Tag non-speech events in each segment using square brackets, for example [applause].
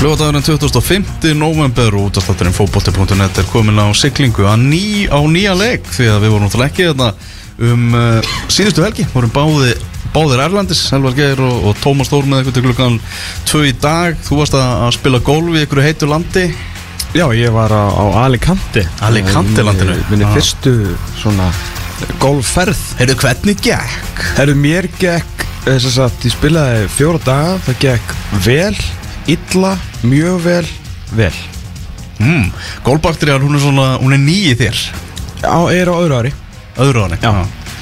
Lögadagurinn 2005. november og útastátturinn fókbótti.net er komin á siglingu að ný, á nýja leik því að við vorum náttúrulega ekki þetta um uh, síðustu helgi, vorum báði báðir Erlandis, Elvar Geir og, og Tómas Þór með eitthvað klukkan 2 í dag þú varst að, að spila golf í einhverju heitu landi Já, ég var á, á Alicante Alicante landinu. Minni, Já. fyrstu svona golfferð Heyrðu, hvernig gekk? Herru, mér gekk þess að sagt, ég spilaði fjóra daga Það gekk vel, illa, mjög vel, vel. Mm, Golfbakteríar, hún er svona, hún er nýi þér. Já, er á öðru ári. Öðru áni Já.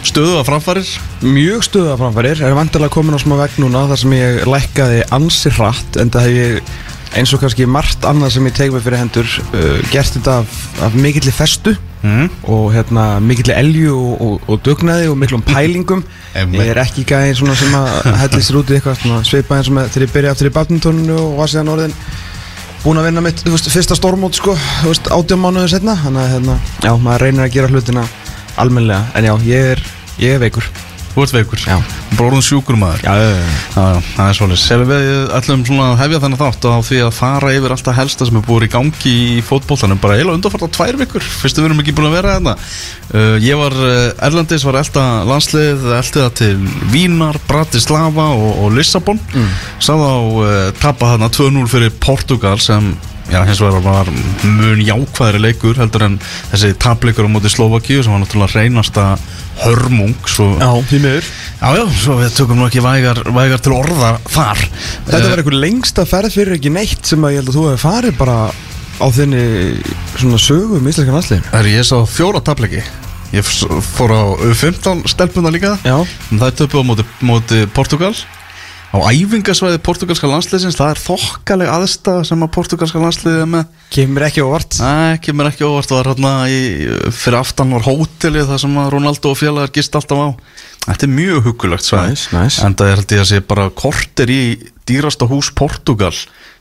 Stöðu að framfærir Mjög stuða framfærir, er vantilega komin á smá veg núna þar sem ég lækkaði ansi hratt en það hef ég eins og kannski margt annað sem ég teg mig fyrir hendur uh, gert þetta af, af mikilli festu mm. og hérna mikilli elju og, og, og dugnaði og miklum pælingum. Ég er ekki gæðin svona sem að [laughs] helli sér út í eitthvað svipað eins og með þegar ég byrja aftur í badmintoninu og var síðan orðin búin að vinna mitt veist, fyrsta stormót sko átján mánuðu setna þannig að hérna, já, maður reynir að gera hlutina almennilega, en já, ég er, ég er veikur Þú ert veikur Já. Bróðum sjúkur maður já, já, já. Já, já, það er svolítið. Við ætlum svona að hefja þennan þátt á því að fara yfir alltaf helsta sem er búið í gangi í fótboltanum bara heila undanfarta tvær vikur, fyrstu við erum ekki búin að vera þarna. Uh, ég var uh, Erlendis, var elda landslið, eldi það til Vínar, Bratislava og, og Lissabon. Mm. Sá þá uh, tapa þarna 2-0 fyrir Portugal sem Já, hins vegar var mun jákvæðri leikur heldur en þessi tapleikur á móti Slovakíu sem var náttúrulega reynasta hörmung svo, já, því miður. Já, já, svo við tökum nú ekki vægar, vægar til orða þar. Þetta var einhver lengsta ferð fyrir ekki neitt sem að ég held að þú hefur farið bara á þinni svona sögu um íslenskan aðsliðin Er ég sá fjóra tapleiki Ég fór á 15 stelpuna líka. Já, Það er töpuð á móti, móti Portugal Á æfingasvæði portugalska landsliðsins Það er þokkaleg aðstæða sem að portugalska landsliðið er með. Kemur ekki óvart? Nei, kemur ekki óvart. Var hérna í, Fyrir aftan var hótelið Það sem að Ronaldo og félagar gist alltaf á. Þetta er mjög hugulegt svæði. Nice, nice. En það er held ég að sé bara korter í dýrasta hús Portugal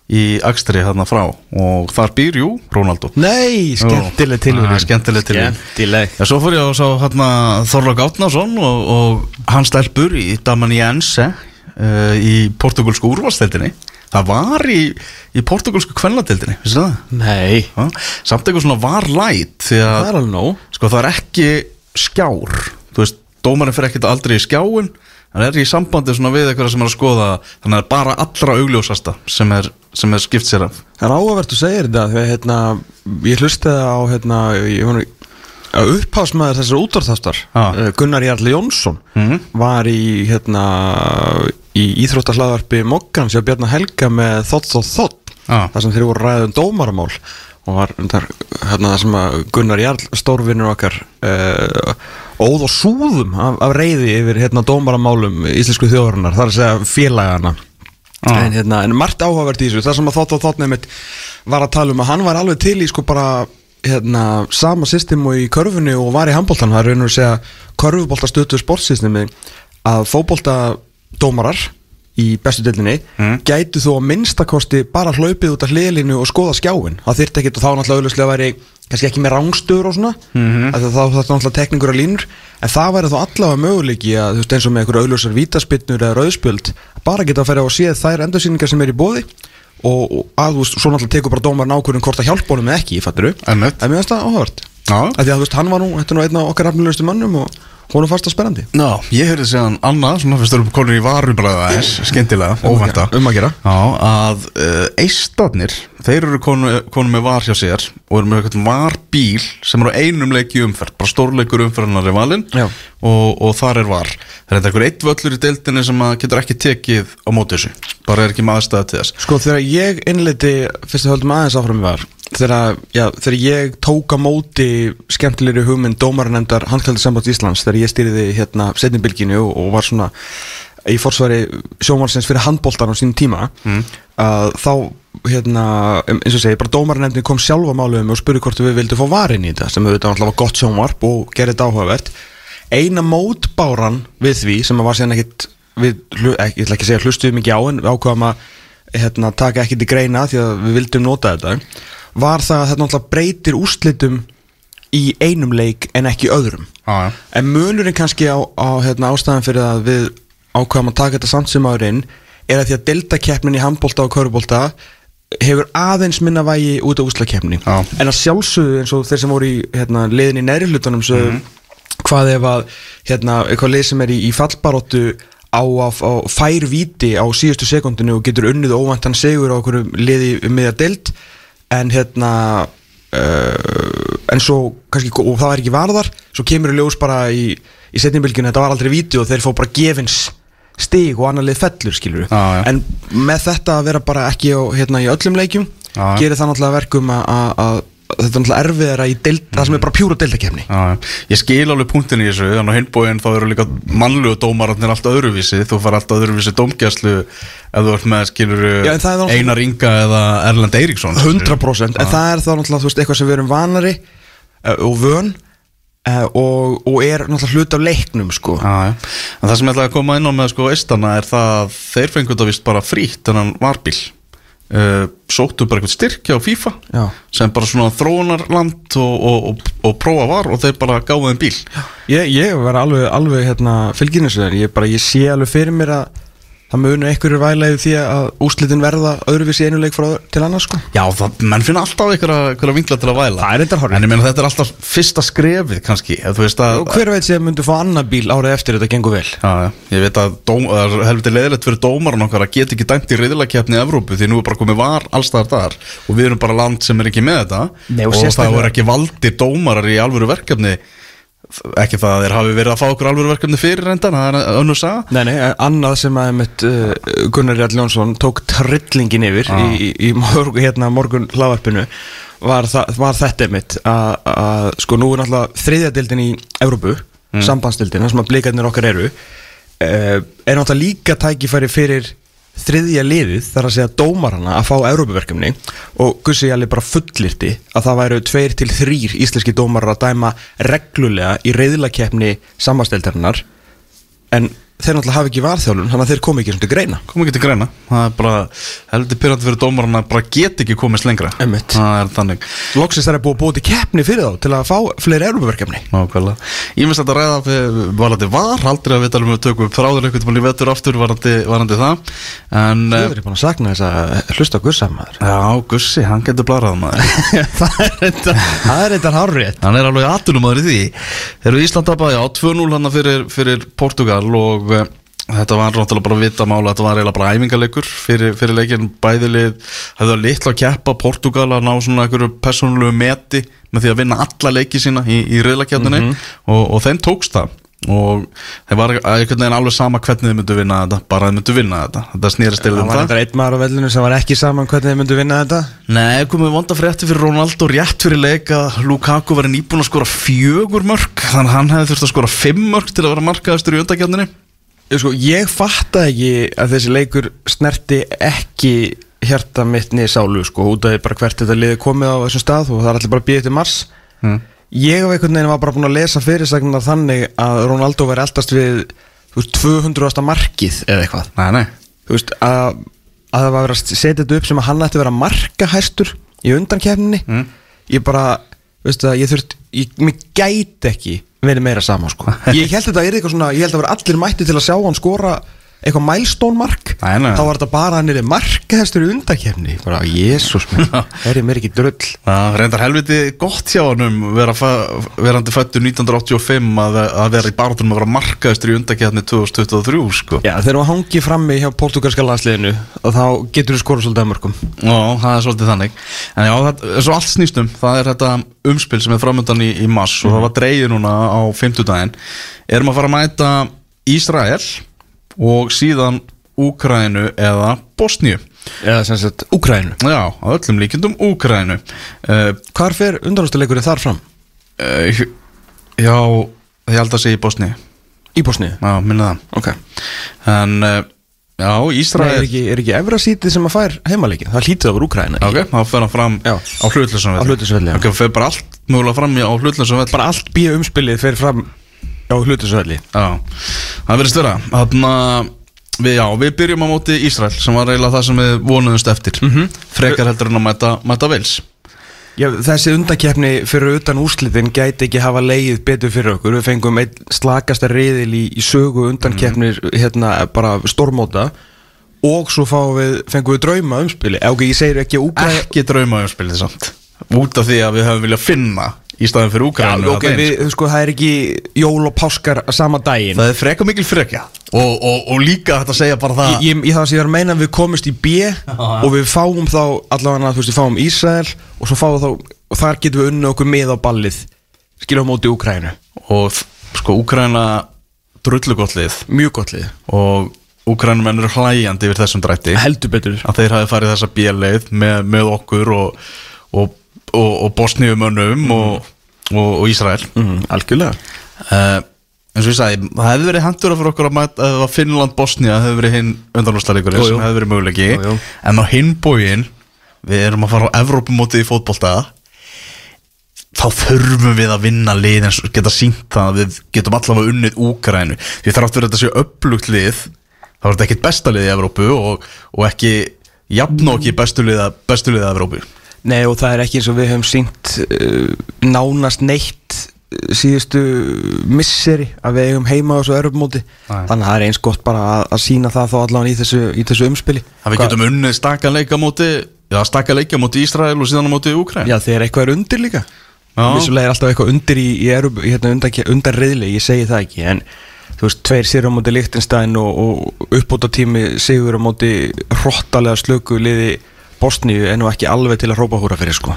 Í Akstri hérna frá. Og þar býr, jú, Ronaldo. Nei, skemmtileg tilvíðin skemmtileg. Skemmtileg. Já, svo fór ég og sá hérna Þorlák Átnason og, og hann stelpur í Damaniense uh, í portugalsku úrvalsteldinni það var í, í portugalsku kvennadeldinni, vissu það? Nei, Ja, samt eitthvað svona var því það að er alveg nóg. sko það er ekki skjár. Þú veist, dómarinn fyrir ekkert aldrei í skjáin hann er í sambandi svona við eitthvað sem er að skoða þannig að það er bara allra augljósasta sem er, sem er skipt sér af. Það er áhugavert að segja þetta því að hérna, ég hlustaði á hérna, ég var að upphásmaður þessar útvarþástar Ah. uh, Gunnar Jarl Jónsson Mhm. var í hérna í íþróttahlaðarpi Moggans hjá Bjarnar Helga með Þott Þott Þott Ah. þar sem þeir voru ræðum dómaramál og var þar, hérna það sem að Gunnar Jarl stórvinnur okkar uh, óð og súðum af, af reyði yfir hérna dómaramálum íslensku þjóðarinnar þar að segja félagana Ah. en, hérna, en margt áhugavert í þessu það sem að þátt og þátt nefnitt var að tala um að hann var alveg til í sko bara hérna, sama system og í körfunni og var í handbóltan, það er raun og segja körfubolta stötu sportsystemi að fótboltadómarar í bestu deildinni Mm. gætu þó að minnstakosti bara hlaupið út af hliðlinu og skoða skjáin það þyrfti ekkit og þá náttúrulega auðvitað væri kannski ekki með rángstöður og svona mm. -hmm. þá þetta náttúrulega tekningur að línur en það væri þá allavega möguleiki að þú veist eins og með einhverju auðlösar vítaspinnur eða rauðspjöld bara geta að á að séð þær endursýningar sem er í bóði og, og að þú veist, svo náttúrulega tekur bara dómar nákvæmum hvort að hjálpa honum eða ekki, fattur Einmitt. en mér finnst það áhugavert Já. að að þú veist, hann var nú, þetta er nú einn af okkar rafnilegustu mönnum og honum fannst það spennandi Já, ég heyrði séðan annað, svona fyrst erum konur í varubræða aðeins, skemmtilega, óvænta um að gera Já, að uh, eistarnir, þeir eru konu, konu með var hjá sér og eru með eitthvað varbíl sem eru á einum leik í umferð, bara stórleikur umferðanar er valinn Já. og, og þar er var. Það er einhver eitt völlur í deildinni sem að getur ekki tekið á móti þessu, bara er ekki með aðstæða til þess. Sko þegar ég innleiti fyrst að höldum aðeins áfram var þegar, já, þegar ég tók á móti skemmtilegri hugmynd dómaranemndar handklæðisamband Íslands þegar ég stýriði hérna setnibilginu og, og var svona í fórsværi sjómansins fyrir handbóltan á sínum tíma að þá hérna, eins og segi, bara dómaranemndin kom sjálfa málu um og spurði hvort við vildum fá varin í þetta sem auðvitað náttúrulega var gott sjónvarp og gerði þetta áhugavert. Eina mótbáran við því sem var síðan ekkit við, ég ætla ekki að segja hlustuðum ekki á en við ákvaðum að hérna, taka ekki til greina því að við vildum nota þetta var það að þetta náttúrulega breytir úrslitum í einum leik en ekki öðrum Já, já. en munurinn kannski á, á hérna, ástæðan fyrir að við ákvaðum að taka þetta samt sem áður inn er að því að deltakeppnin í handbólta og körubólta hefur aðeins minna vægi út af úslakefni Já. en að sjálfsögðu eins og þeir sem voru í hérna, liðin í neðri hlutunum svo Mhm. hvað ef að hérna, eitthvað lið sem er í, í fallbaróttu á að fær víti á síðustu sekundinu og getur unnið óvæntan sigur á okkur liði um miðja deild en hérna uh, en svo kannski, og það er ekki varðar svo kemur í ljós bara í, í setnibilgjunu þetta var aldrei víti og þeir fá bara gefins stig og annar lið fellur skilur Já, já. en með þetta að vera bara ekki á, hérna, í öllum leikjum Já, já. gerir það náttúrulega verkum að, að, að þetta er náttúrulega erfiðara í deild, það sem er bara pjúra deildakefni ég skil alveg punktin í þessu en á hinbóin þá eru líka mannlegu dómararnir allt öðruvísi, þú far allt öðruvísi dómgæslu ef þú ert með skilur Já, er náttúrulega- Einar Inga eða Erland Eiríksson 100% en það er þá náttúrulega veist, eitthvað sem við erum vanari uh, og vön uh, og, og er náttúrulega hlut af leiknum sko. En það sem ég ætlaði að koma inn á með sko Eistana er það að þeir fengur þetta vist bara frítt en hann varbíl uh, sóttu bara eitthvað styrkja á FIFA Já. sem bara svona þróunarland og, og, og, og prófa var og þeir bara gáðu þeim bíl ég, ég var alveg, alveg hérna, fylginu sér, ég, ég sé alveg fyrir mér að það munu einhverjur vælaði því að úslitin verða öðruvísi í einu leik frá til annars sko. Já, það, menn finna alltaf einhverja vinkla til að væla. Það er reyndar hárrétt. En ég meina þetta er alltaf fyrsta skrefið kannski ef þú veist að og hver veit sem myndu fá annan bíl árið eftir þetta gengur vel? Já, já, ég veit að dóm, það er helviti leðilegt fyrir dómarinn okkar að geta ekki dæmt í reyðilakefni í Evrópu því nú er bara komið var allstaðar þar. Og við erum bara land sem er ekki með þetta. Nei, og og, það er ekki valdir dómarar í alvöru verkefni ekki það að þeir hafi verið að fá okkur alvöru verkefni fyrir reyndan, það er önnur saga Nei, nei, annað sem að mitt, uh, Gunnar Jarl Jónsson tók trillingin yfir Ah. í, í, í morgun, hérna, morgun hlaðvarpinu var, var þetta mitt að, sko nú er náttúrulega þriðjadildin í Evrópu, mm. sambandsdildina sem að blikarnir okkar eru uh, er náttúrulega líka tækifæri fyrir þriðja liðið þar að segja dómarana að fá Evrópuverkefni og Gussi Jalli bara fullirti að það væru tveir til þrýr íslenski dómarar að dæma reglulega í reyðlakeppni sambandsdeldarinnar en þeir náttúrulega hafi ekki varþjálun þannig að þeir komi ekki til greina. Kom ekki til greina, það er bara heldur pyrrandi fyrir dómarinn að bara get ekki komist lengra. Einmitt. það er þannig. Loksins þeir er búið að búið til keppni fyrir þá til að fá fleiri Nákvæmlega. Ég minnst þetta ræða fyrir varandi var, aldrei að við talum um að tökum þráður einhvern veginn í vetur aftur varandi, varandi það. En Þú uh, er búin að sakna þess að hlusta Gussa maður. Já, Gussi, hann getur blarað maður. [laughs] Það er Það þetta hárrétt. Hann er alveg atunumæður í því þeir eru Ísland tapaði á 2-0 hann fyrir, fyrir Portugal og uh, þetta var náttúrulega bara vita mála þetta var eiginlega bara æfingarleikur fyrir, fyrir leikin bæðilið, það var litla að keppa Portugal að ná svona einhverju persónulegu meti með því að vinna alla leiki sína í, í reyðlakjarninni og, og þeim tókst það. Og þeir var einhvern veginn alveg sama hvernig þið myndu vinna þetta bara þið myndu vinna þetta, þetta snýrist til Það um var það. þetta einn maður á vellinu sem var ekki saman hvernig þeir myndu vinna þetta. Nei, komið vonda frétti fyrir Ronaldo rétt fyrir leik að Lukaku var nýbúin að skora fjögur mörg þannig að hann hefði þurft að skora fimm mörg til að vera markaðastur í undakjarninni Ég Sko, ég fatta ekki að þessi leikur snerti ekki hjarta mitt niður sálu sko, út af því bara hvert þetta liði komið á þessum stað og það er allir bara býðið til mars Mm. ég af einhvern veginn var bara búin að lesa fyrirsagnar þannig að Ronaldo veri eldast við veist, 200. markið eða eitthvað Nei, nei, veist, að, að það var að setja þetta upp sem að hann ætti að vera markahæstur í undankefninni Mm. ég bara, veist það, ég þurft ég, mér gæti ekki verið meira sama sko. [laughs] ég held þetta er eitthvað svona ég held að vera allir mætti til að sjá hann skora eitthvað milestone mark Nei, nei. þá var þetta bara hann er markahæstur í undankefni bara, jésús minn, er ég mér ekki drull? Það reyndar helviti gott hjá hann vera verandi fættur 1985 að, að vera í barátunum að vera markaðastur í undakjarni 2023 sko. Já, þegar þú hangi frammi hjá portugalska landsliðinu og þá getur þú skora svolítið að mörgum Já, það er svolítið þannig. En já, það er svo allt snýstum Það er þetta umspil sem er framöndan í, í mass og það var dreigið núna á 50 daginn Erum að fara að mæta Ísrael og síðan Úkraínu eða Bosníu eða sem sagt Úkrænu Já, á öllum líkindum Úkraínu uh, Hvar fer undanústuleikurinn þar fram? uh, Já, ég held að segja í Bosníu Í Bosniðu? Já, minna það Ok En uh, já, Nei, Ísrael er ekki, er ekki efra sítið sem að fær heimaleikin? Það hlítið að vera Úkræna Ok, þá fer hann fram Já. á hlutlisum Á hlutlausum velli, já. Ok, fer bara allt mögulega fram á hlutlisum velli Bara allt bíu umspilið fer fram Já, það verðist vera. Þannig að við, já, við byrjum á móti Ísrael sem var eiginlega það sem við vonuðumst eftir. Mhm. frekar heldur en að mæta, mæta vels Já, þessi undankeppni fyrir utan úrslitin gæti ekki hafa leið betur fyrir okkur. Við fengum einn slakasta reyðil í, í sögu undankeppnir hérna bara stormóta og svo við, fengum við drauma umspili ok, ég segir ekki að Úkræna Ekki drauma um spilið samt. Út af því að við höfum viljað finna Í staðin fyrir Já, Úkrænu ok, við, sko, það er ekki jól og páskar sama daginn. Það er freka mikil frekja. Og, og, og líka þetta segja bara það Ég, ég, ég það sem ég er að meina að við komumst í B og við fáum þá allavega þú veist, við fáum Ísrael og svo fáum þá og þar getum við unni okkur með á ballið skilja á móti Úkrænu Og sko Úkræna drullu gott lið. Mjög gott lið, Og Úkrænumenn eru hlæjandi yfir þessum drætti. Heldur betur. Að þeir hafi farið þessa bíleið með, með okkur og, og, og, og Bosníumönnum og, og, og Ísrael. Mm, algjörlega. Uh, eins og ég sagði, það hefði verið hendur fyrir okkur að mæta að Finnland Bosnia hefði verið hinn jú. sem hefði verið möguleiki. Jú, jú. en á hinn bógin við erum að fara á Evrópumótið í fótbolta þá þurfum við að vinna lið eins og geta sínt það að við getum allavega unnið Úgrænu því þrátt fyrir þetta sé upplugt lið þá er þetta ekkit besta lið í Evrópu og, og ekki jafn og ekki bestu liða bestu liða Evrópu Nei og það er ekki eins og við höfum sínt uh, nánast neitt uh, síðustu misseri að við eigum heima á þessu örfumóti Nei. þannig að það er eins gott bara að, að sína það þá allavega í þessu, í þessu umspili að við Hvað- getum unnið stakka leika móti já, stakka leika móti Ísrael og síðan á móti Úgræn Já þegar eitthvað er undir líka Já. Vissulega er alltaf eitthvað undir í, í, í hérna, undan, undan reyðli, ég segi það ekki en þú veist, tveir sér á móti Lichtenstein og, og uppbóta tími sigur á móti hrottalega slöku liði Bosníu en nú ekki alveg til að hrópa húra fyrir sko.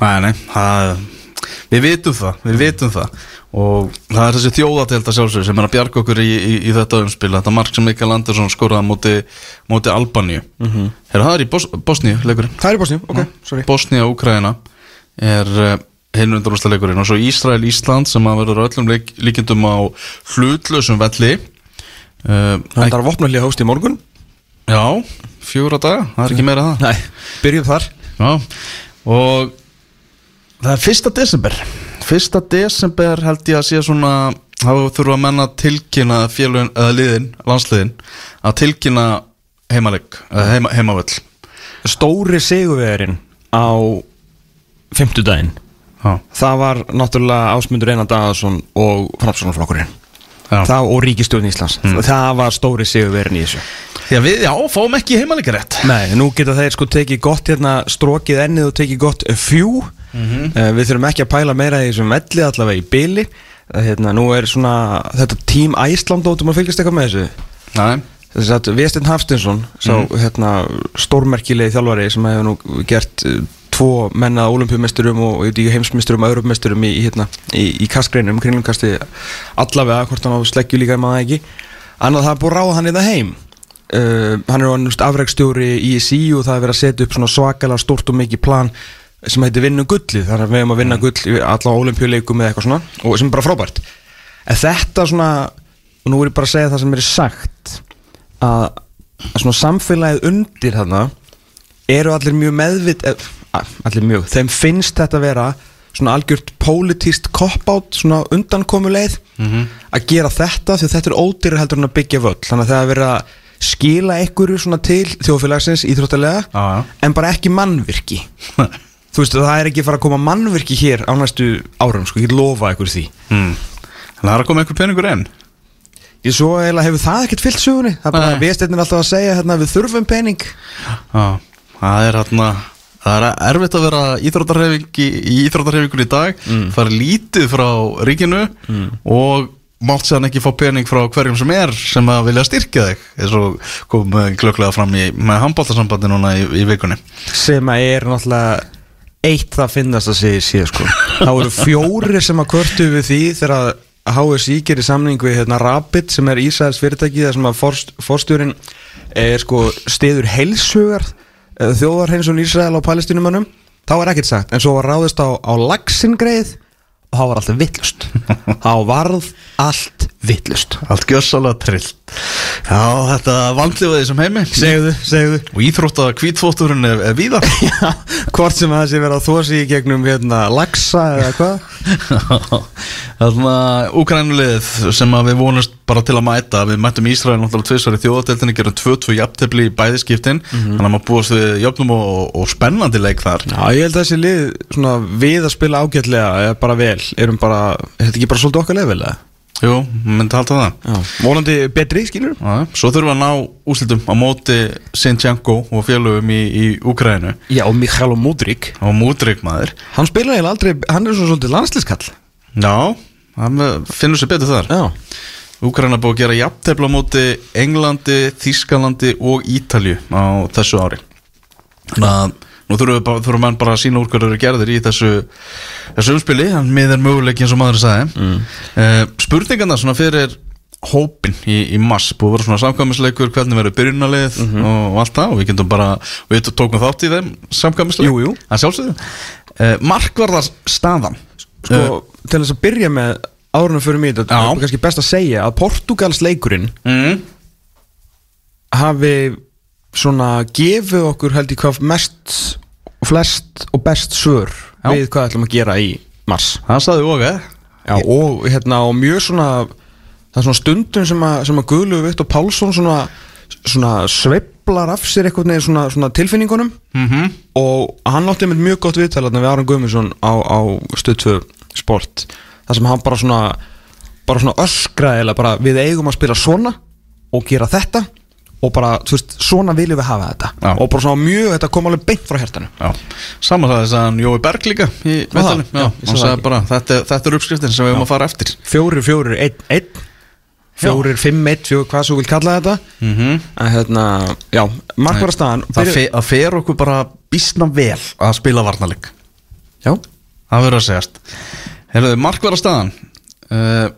Nei, nei, það, við vitum það, við vitum það. Og það er þessi þjóðatelda sjálfsög sem er að bjarga okkur í, í, í þetta umspil. Þetta mark sem Mikael Andersson skoraði móti, móti Albaníu. Mm Mhm. -hmm. það er í Bos Bosníu leikurinn. Það er í Bosníu, ok, sorry. Bosníu og Ukraina er hinn undanústa leikurinn. Og svo Ísrael Ísland sem að verður öllum leik, líkindum á hlutlausum velli. Uh, Það er vopnarlega hóst í morgun. Já, fjóra daga, það er ekki meira en það. Nei, byrjum þar. Já, og það er fyrsta desember. Fyrsta desember held ég að sé svona þá þurfa að menna að tilkynna félugin, eða liðin, landsliðin að tilkynna heimaleg eða heima, heimavöll. Stóri sigurvegarinn á fimmtudaginn. Já, Það var náttúrulega Ásmundur Einar Dagaðsson og Framsóknarflokkurinn. já. Það og Ríkistjórn Íslands. Það var stóri sigurvegarinn í þessu. Að við, já, fáum ekki heimaleikarétt Nei, nú geta þeir sko tekið gott hérna strókið ennið og tekið gott fjú. Mhm. uh, Við þurfum ekki að pæla meira í þessum velli allavega í byli uh, hérna, Nú er svona þetta tím Æsland ótum að fylgjast eitthvað með þessu? Nei, Þess að Vestin Hafstinsson sá hérna stórmerkilegi þjálfari sem hefur nú gert uh, tvo mennað olimpíumesturum og, heimsmesturum og europamesturum í, hérna, í, í kastgreinum, kringlumkasti allavega, hvort hann á sleggju líka maður ekki. Annað það er búið að ráða hann í það heim. Uh, hann er hann afrækstjóri í ISI og það er verið að setja upp svakalega stórt og mikið plan sem heitir vinnum gullið, þannig að við hefum að vinna gull í alla olimpíuleikum eða eitthvað svona og sem er bara frábært. En þetta svona, og nú er ég bara að segja það sem er sagt að, að svona samfélagið undir þarna eru allir mjög meðvit eh, allir mjög, þeim finnst þetta vera svona algjört pólitíst cop-out, svona undankomuleið að gera þetta því að þetta er ódýrar heldur en að byggja völl. Þannig að það er verið að skila einhverju svona til þjóðfélagsins íþróttalega já. en bara ekki mannvirki. [laughs] Þú veist það er ekki fara að koma mannvirki hér á næstu árum sko, get lofa ykkur því. Hmm. Þannig að það er að koma einhver peningur enn ég svo eiginlega hefur það ekkert fyllt sögunni. Það er bara að viðstættin alltaf að segja hérna, við þurfum pening. Já, það er hérna Það er erfitt að vera íþróttarhefing í, í íþróttarhefingun í dag. Mm. Það er lítið frá ríkinu og mátt séðan ekki fá pening frá hverjum sem er sem að vilja styrkja þig eins og kom glögglega fram í, með handbóltasambandi núna í, í vikunni. Sem að er náttúrulega eitt það finnast að segja síðan sko. [laughs] Það voru fjóri sem að kvörtu við því þegar að HSI gerir samning við hérna, Rapid sem er Ísæðs fyrirtæki þar sem að forst, forstjórin er sko stiður heilsugar þjóðarheinsun Ísrael á palestinumannum þá var ekkert sagt, en svo var ráðist á, á laxingreið og þá var allt vittlust [laughs] þá varð allt vittlust Allt gjössalega trillt Já, þetta vandlifaði þessum heimi. Segðu, segðu. Og íþrótta kvítfótturinn er, er víða. [laughs] Já, hvort sem það sé verið að þósi í gegnum hérna, laxa eða hvað. [laughs] Þannig að Úkrænulið sem að við vonast bara til að mæta. Við mættum Ísrael náttúrulega tvisvar í þjóðateltinni gerum 2-2 jafntefli í bæðiskiptin þannig að maður búast við jöfnum og, og spennandi leik þar. Já, ég held að þessi lið svona, við að spila ágætlega bara vel, erum bara, er þetta ekki bara svolítið okkar level eða? Jú, myndi halda það. Já, volandi betri, skilur Já, Svo þurfum við að ná úslitum á móti Sinchenko og félögum í, í Ukraínu Já, og Mikhailo Mudrik og Múdrik maður. Hann spilaði eiginlega aldrei, hann er svo svolítið landslískall Já, hann finnur sér betur þar. Já, Úkraina búið að gera jafntefla móti Englandi, Þískalandi og Ítalju á þessu ári. Þannig að nú þurfum mann bara að sína úr hverju eru gerðir í þessu, þessu umspili hann með er möguleik eins og maður sagði mm. uh, Spurningarna svona fyrir hópin í, í mass búið að vera svona samkvæmisleikur, hvernig verður byrjunalið Mhm. og, og allt það og við getum bara við tókum þátt í þeim samkvæmisleik Jú, jú. að sjálfsögðu uh, Markvarðar staðan sko, til þess að byrja með árunum fyrir mig, þetta er kannski best að segja að Portugals leikurinn mm. hafi svona gefið okkur held ég hvað mest flest og best svör Já. við hvað ætlum að gera í mars Það saði og eh? Já, og hérna og mjög svona það er svona stundum sem að, sem að Guðlu Viktor Pálsson svona, svona sveiflar af sér eitthvað neður svona, svona tilfinningunum Mm -hmm. og hann átti með mjög gott viðtal þarna við Aron Guðmundsson á, á stöð 2 sport þar sem hann bara svona bara svona öskraði eða bara við eigum að spila svona og gera þetta og bara, þú veist, svona viljum við hafa þetta. Já. og bara svona mjög, þetta kom alveg beint frá hjertanu Já, saman það þess að hann Jói Berg líka í það? sá hann það sagði bara, þetta, þetta er uppskriftin sem við höfum að fara eftir. Fjórir, fjórir, einn, einn. Fjórir, fimm, einn, fjórir, hvað svo vil kalla þetta. Mm -hmm. en hérna, já, markvara staðan það, fe, það fer okkur bara bísna vel að spila varnarleik. Já, það verður að segjast. Herðu, markvara staðan uh,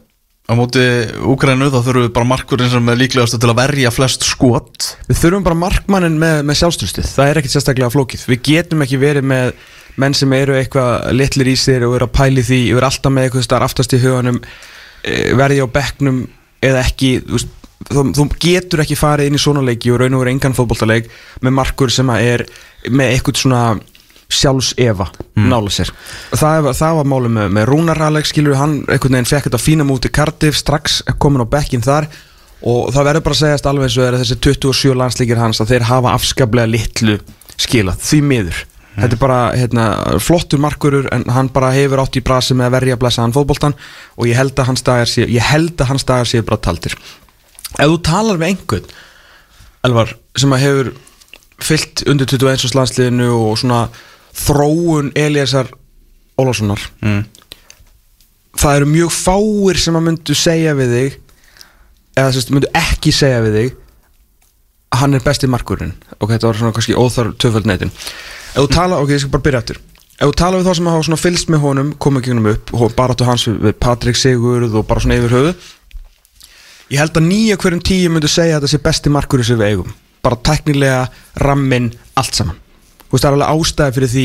á móti Úgrænu þá þurfum við bara markurinn sem er líklegast til að verja flest skot. Við þurfum bara markmannin með, með sjálfstrustið Það er ekkert sérstaklega flókið. Við getum ekki verið með menn sem eru eitthvað litlir í sér og eru að pæli því eru alltaf með eitthvað starf aftast í huganum eh, verði á bekknum eða ekki. Þú, þú, getur ekki farið inn í svona leiki og raun og veru engan fótboltaleik með markur sem er með eitthvað svona sjálfsefa mm. nála sér. Það, það var máli með, með Rúnar Alex skilur hann einhvern veginn fekk þetta fína múti Cardiff strax komin á bekkin þar. Og það verður bara að segjast alveg eins og er að þessi 27 landslíkir hans að þeir hafa afskaplega litlu skilað, því miður. Þetta er bara hérna, flottur markurur en hann bara hefur átt í brasi með að verja að blessa hann fótboltan og ég held að hans dagar sé ég held að hans dagar sé bara taldir. Ef þú talar við einhvern Elvar, sem að hefur fyllt undir 21. landsliðinu og svona þróun Eliasar Ólafssonar. Mm. það eru mjög fáir sem að myndu segja við þig eða sérst, myndu ekki segja við þig að hann er besti markurinn. Ok, þetta var svona kannski óþar töföld neitin ef þú tala, ok, ég skal bara byrja eftir ef þú tala við þá sem hafa svona fylgst með honum komið gegnum upp, bara áttu hans við, Patrik Sigurð og bara svona yfir höfu ég held að nýja hverjum tíu myndu segja að þetta sé besti markurinn sem við eigum. Bara teknilega, rammin, allt saman það er alveg ástæði fyrir því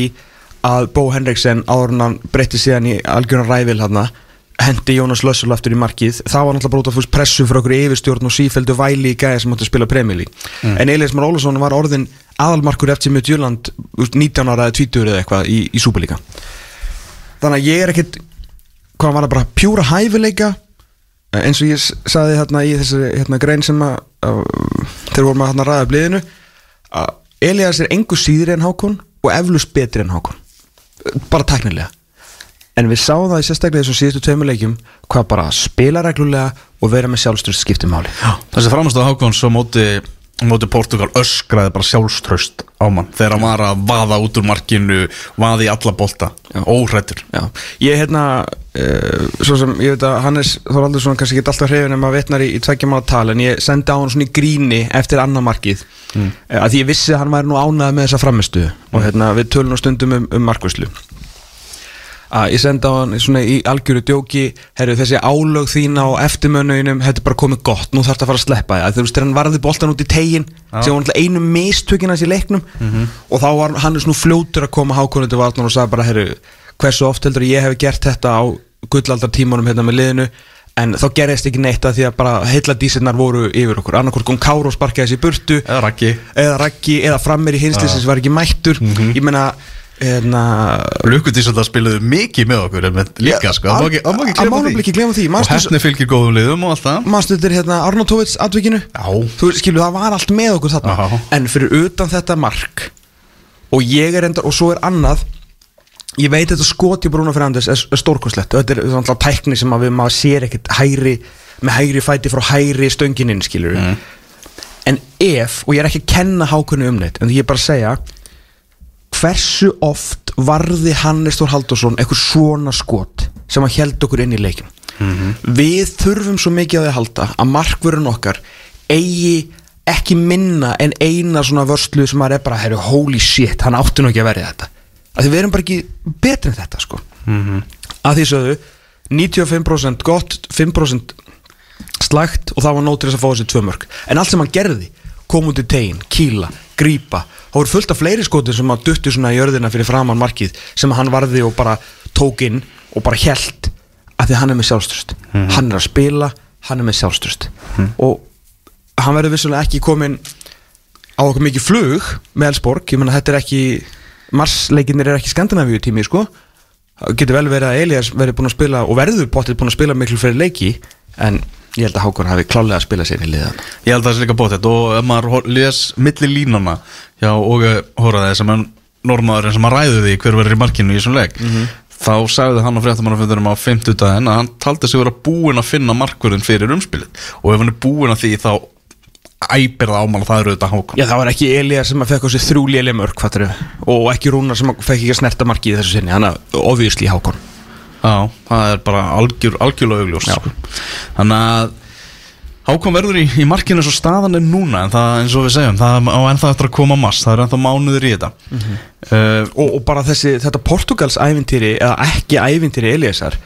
að Bó Henriksen áður en hann breytti síðan í algjörna ræfil hann hendi Jónas Lössel aftur í markið. Það var náttúrulega bara út af fúst pressu fyrir okkur yfirstjórn og sífældu væli í gæði sem átti að spila premjali mm. en Elias Már Ólafsson var orðin aðalmarkur eftir mjög djurland 19 ára eða 20 eða eitthvað í, í Súperlíka þannig að ég er ekkit hvað var það bara pjúra hæfileika Eh, eins og ég s- sagði hérna í þessi hérna, grein sem að, að þegar vorum að hérna ræða bliðinu að Elias er engu síðri en Hákon og eflust betri en Hákon. Bara teknilega en við sáum það í sérstaklega þessum síðustu tveimur leikjum hvað bara spila reglulega og vera með sjálfstyrst skipti máli Þessi framstöð Hákons á móti, á móti Portugal öskraði bara sjálfströst á mann þegar hann var að vaða út úr markinu vaði í alla bolta, óhrættur Já, ég hérna uh, svo sem, ég veit að Hannes Þorvaldur svona kannski ekki alltaf hreyfin en maður vitnar í, í tveggja mánu tal en ég sendi á hann svona í gríni eftir annar markið. Mm. að því ég vissi að hann væri nú ánæði með þessa framistu og hérna við tölum nú stundum um, um markvæslu að ég sendi á hann svona í algjöru djóki herru þessi álög þína á eftirmönuðinum þetta er bara komið gott, nú þarf þetta að fara að sleppa það þú veist hann varði boltan út í tegin sem var náttúrulega einu mistökin hans í leiknum og þá var hann nú fljótur að koma hákonið til varnar og sagði bara herru hversu oft heldur ég hef gert þetta á gullaldar tímanum hérna með liðinu? En þá gerðist ekki neitt að því að bara heilla dísirnar voru yfir okkur. Annarkvort kom Káru og sparkaði þessi burtu eða Raggi. eða eða frammir í hinslisins var ekki mættur. Ég meina hérna það spilaðu mikið með okkur líka sko, það má ekki- mánuð því. og hefni fylgir góðum liðum og allt það. Er hérna Arnótovits atvikinu? Skilur það var allt með okkur þarna. En fyrir utan þetta mark Og ég er enda Og svo er annað ég veit þetta skot í Bruno Fernandes er, stórkoslegt þetta er alltaf tækni sem að við maður sér ekkert hægri, með hægri fæti frá hægri stöngininn skilur en ef, og ég er ekki að kenna hákunni um neitt, en ég er bara að segja hversu oft varði Hannes Þór Haldursson eitthvað svona skot sem að held okkur inn í leikin við þurfum svo mikið að halda að markvörun okkar eigi ekki minna en eina svona vörslu sem að er bara, herru, holy shit hann átti nú ekki að verja þetta. Að því við erum bara ekki betri en þetta sko. Að því sögðu 95% gott 5% slægt og það var þess að fá þessi tvö mörg en allt sem hann gerði, kom út í tegin kýla, grípa, þá voru fullt af fleiri skotir sem að duttu svona í örðina fyrir framann markið sem hann varði og bara tók inn og bara held að því hann er með sjálfströst hann er að spila, hann er með sjálfströst og hann verður vissulega ekki komin á okkur mikið flug með Elsborg, ég menna þetta er ekki marsleikinnir er ekki Skandinavíu tími sko. Getur vel verið að Elias verður búin að spila og verður bóttið búin að spila miklu fyrir leiki en ég held að Hákon hafi klálega að spila sér í liðan Ég held að það sé líka bótt og ef maður les milli línana hjá Óge Hóraði sem er normaðurinn sem að ræðu því hver verður í markinu í þessum leik þá sagði hann á fréttamannaföndurum á 50 daginn að hann taldi sig vera búinn að finna markverðin fyrir umspilið. Og ef hann er búinn að því þá ámál og það eru þetta Hákon. Já það var ekki Elias sem að fekk á sig þrjú léli mörg fattur, og ekki Rúnar sem að fekk ekki að snerta markið í þessu sinni, hann að ofjusli Hákon Já, það er bara algjör, algjörlega augljós Já. sko. Þannig að Hákon verður í, í markinu svo staðan er núna en það eins og við segjum, það á ennþá eftir að koma mass, það er ennþá mánuður í þetta uh, og, og bara þessi, þetta Portugals ævintýri eða ekki ævintýri Eliasar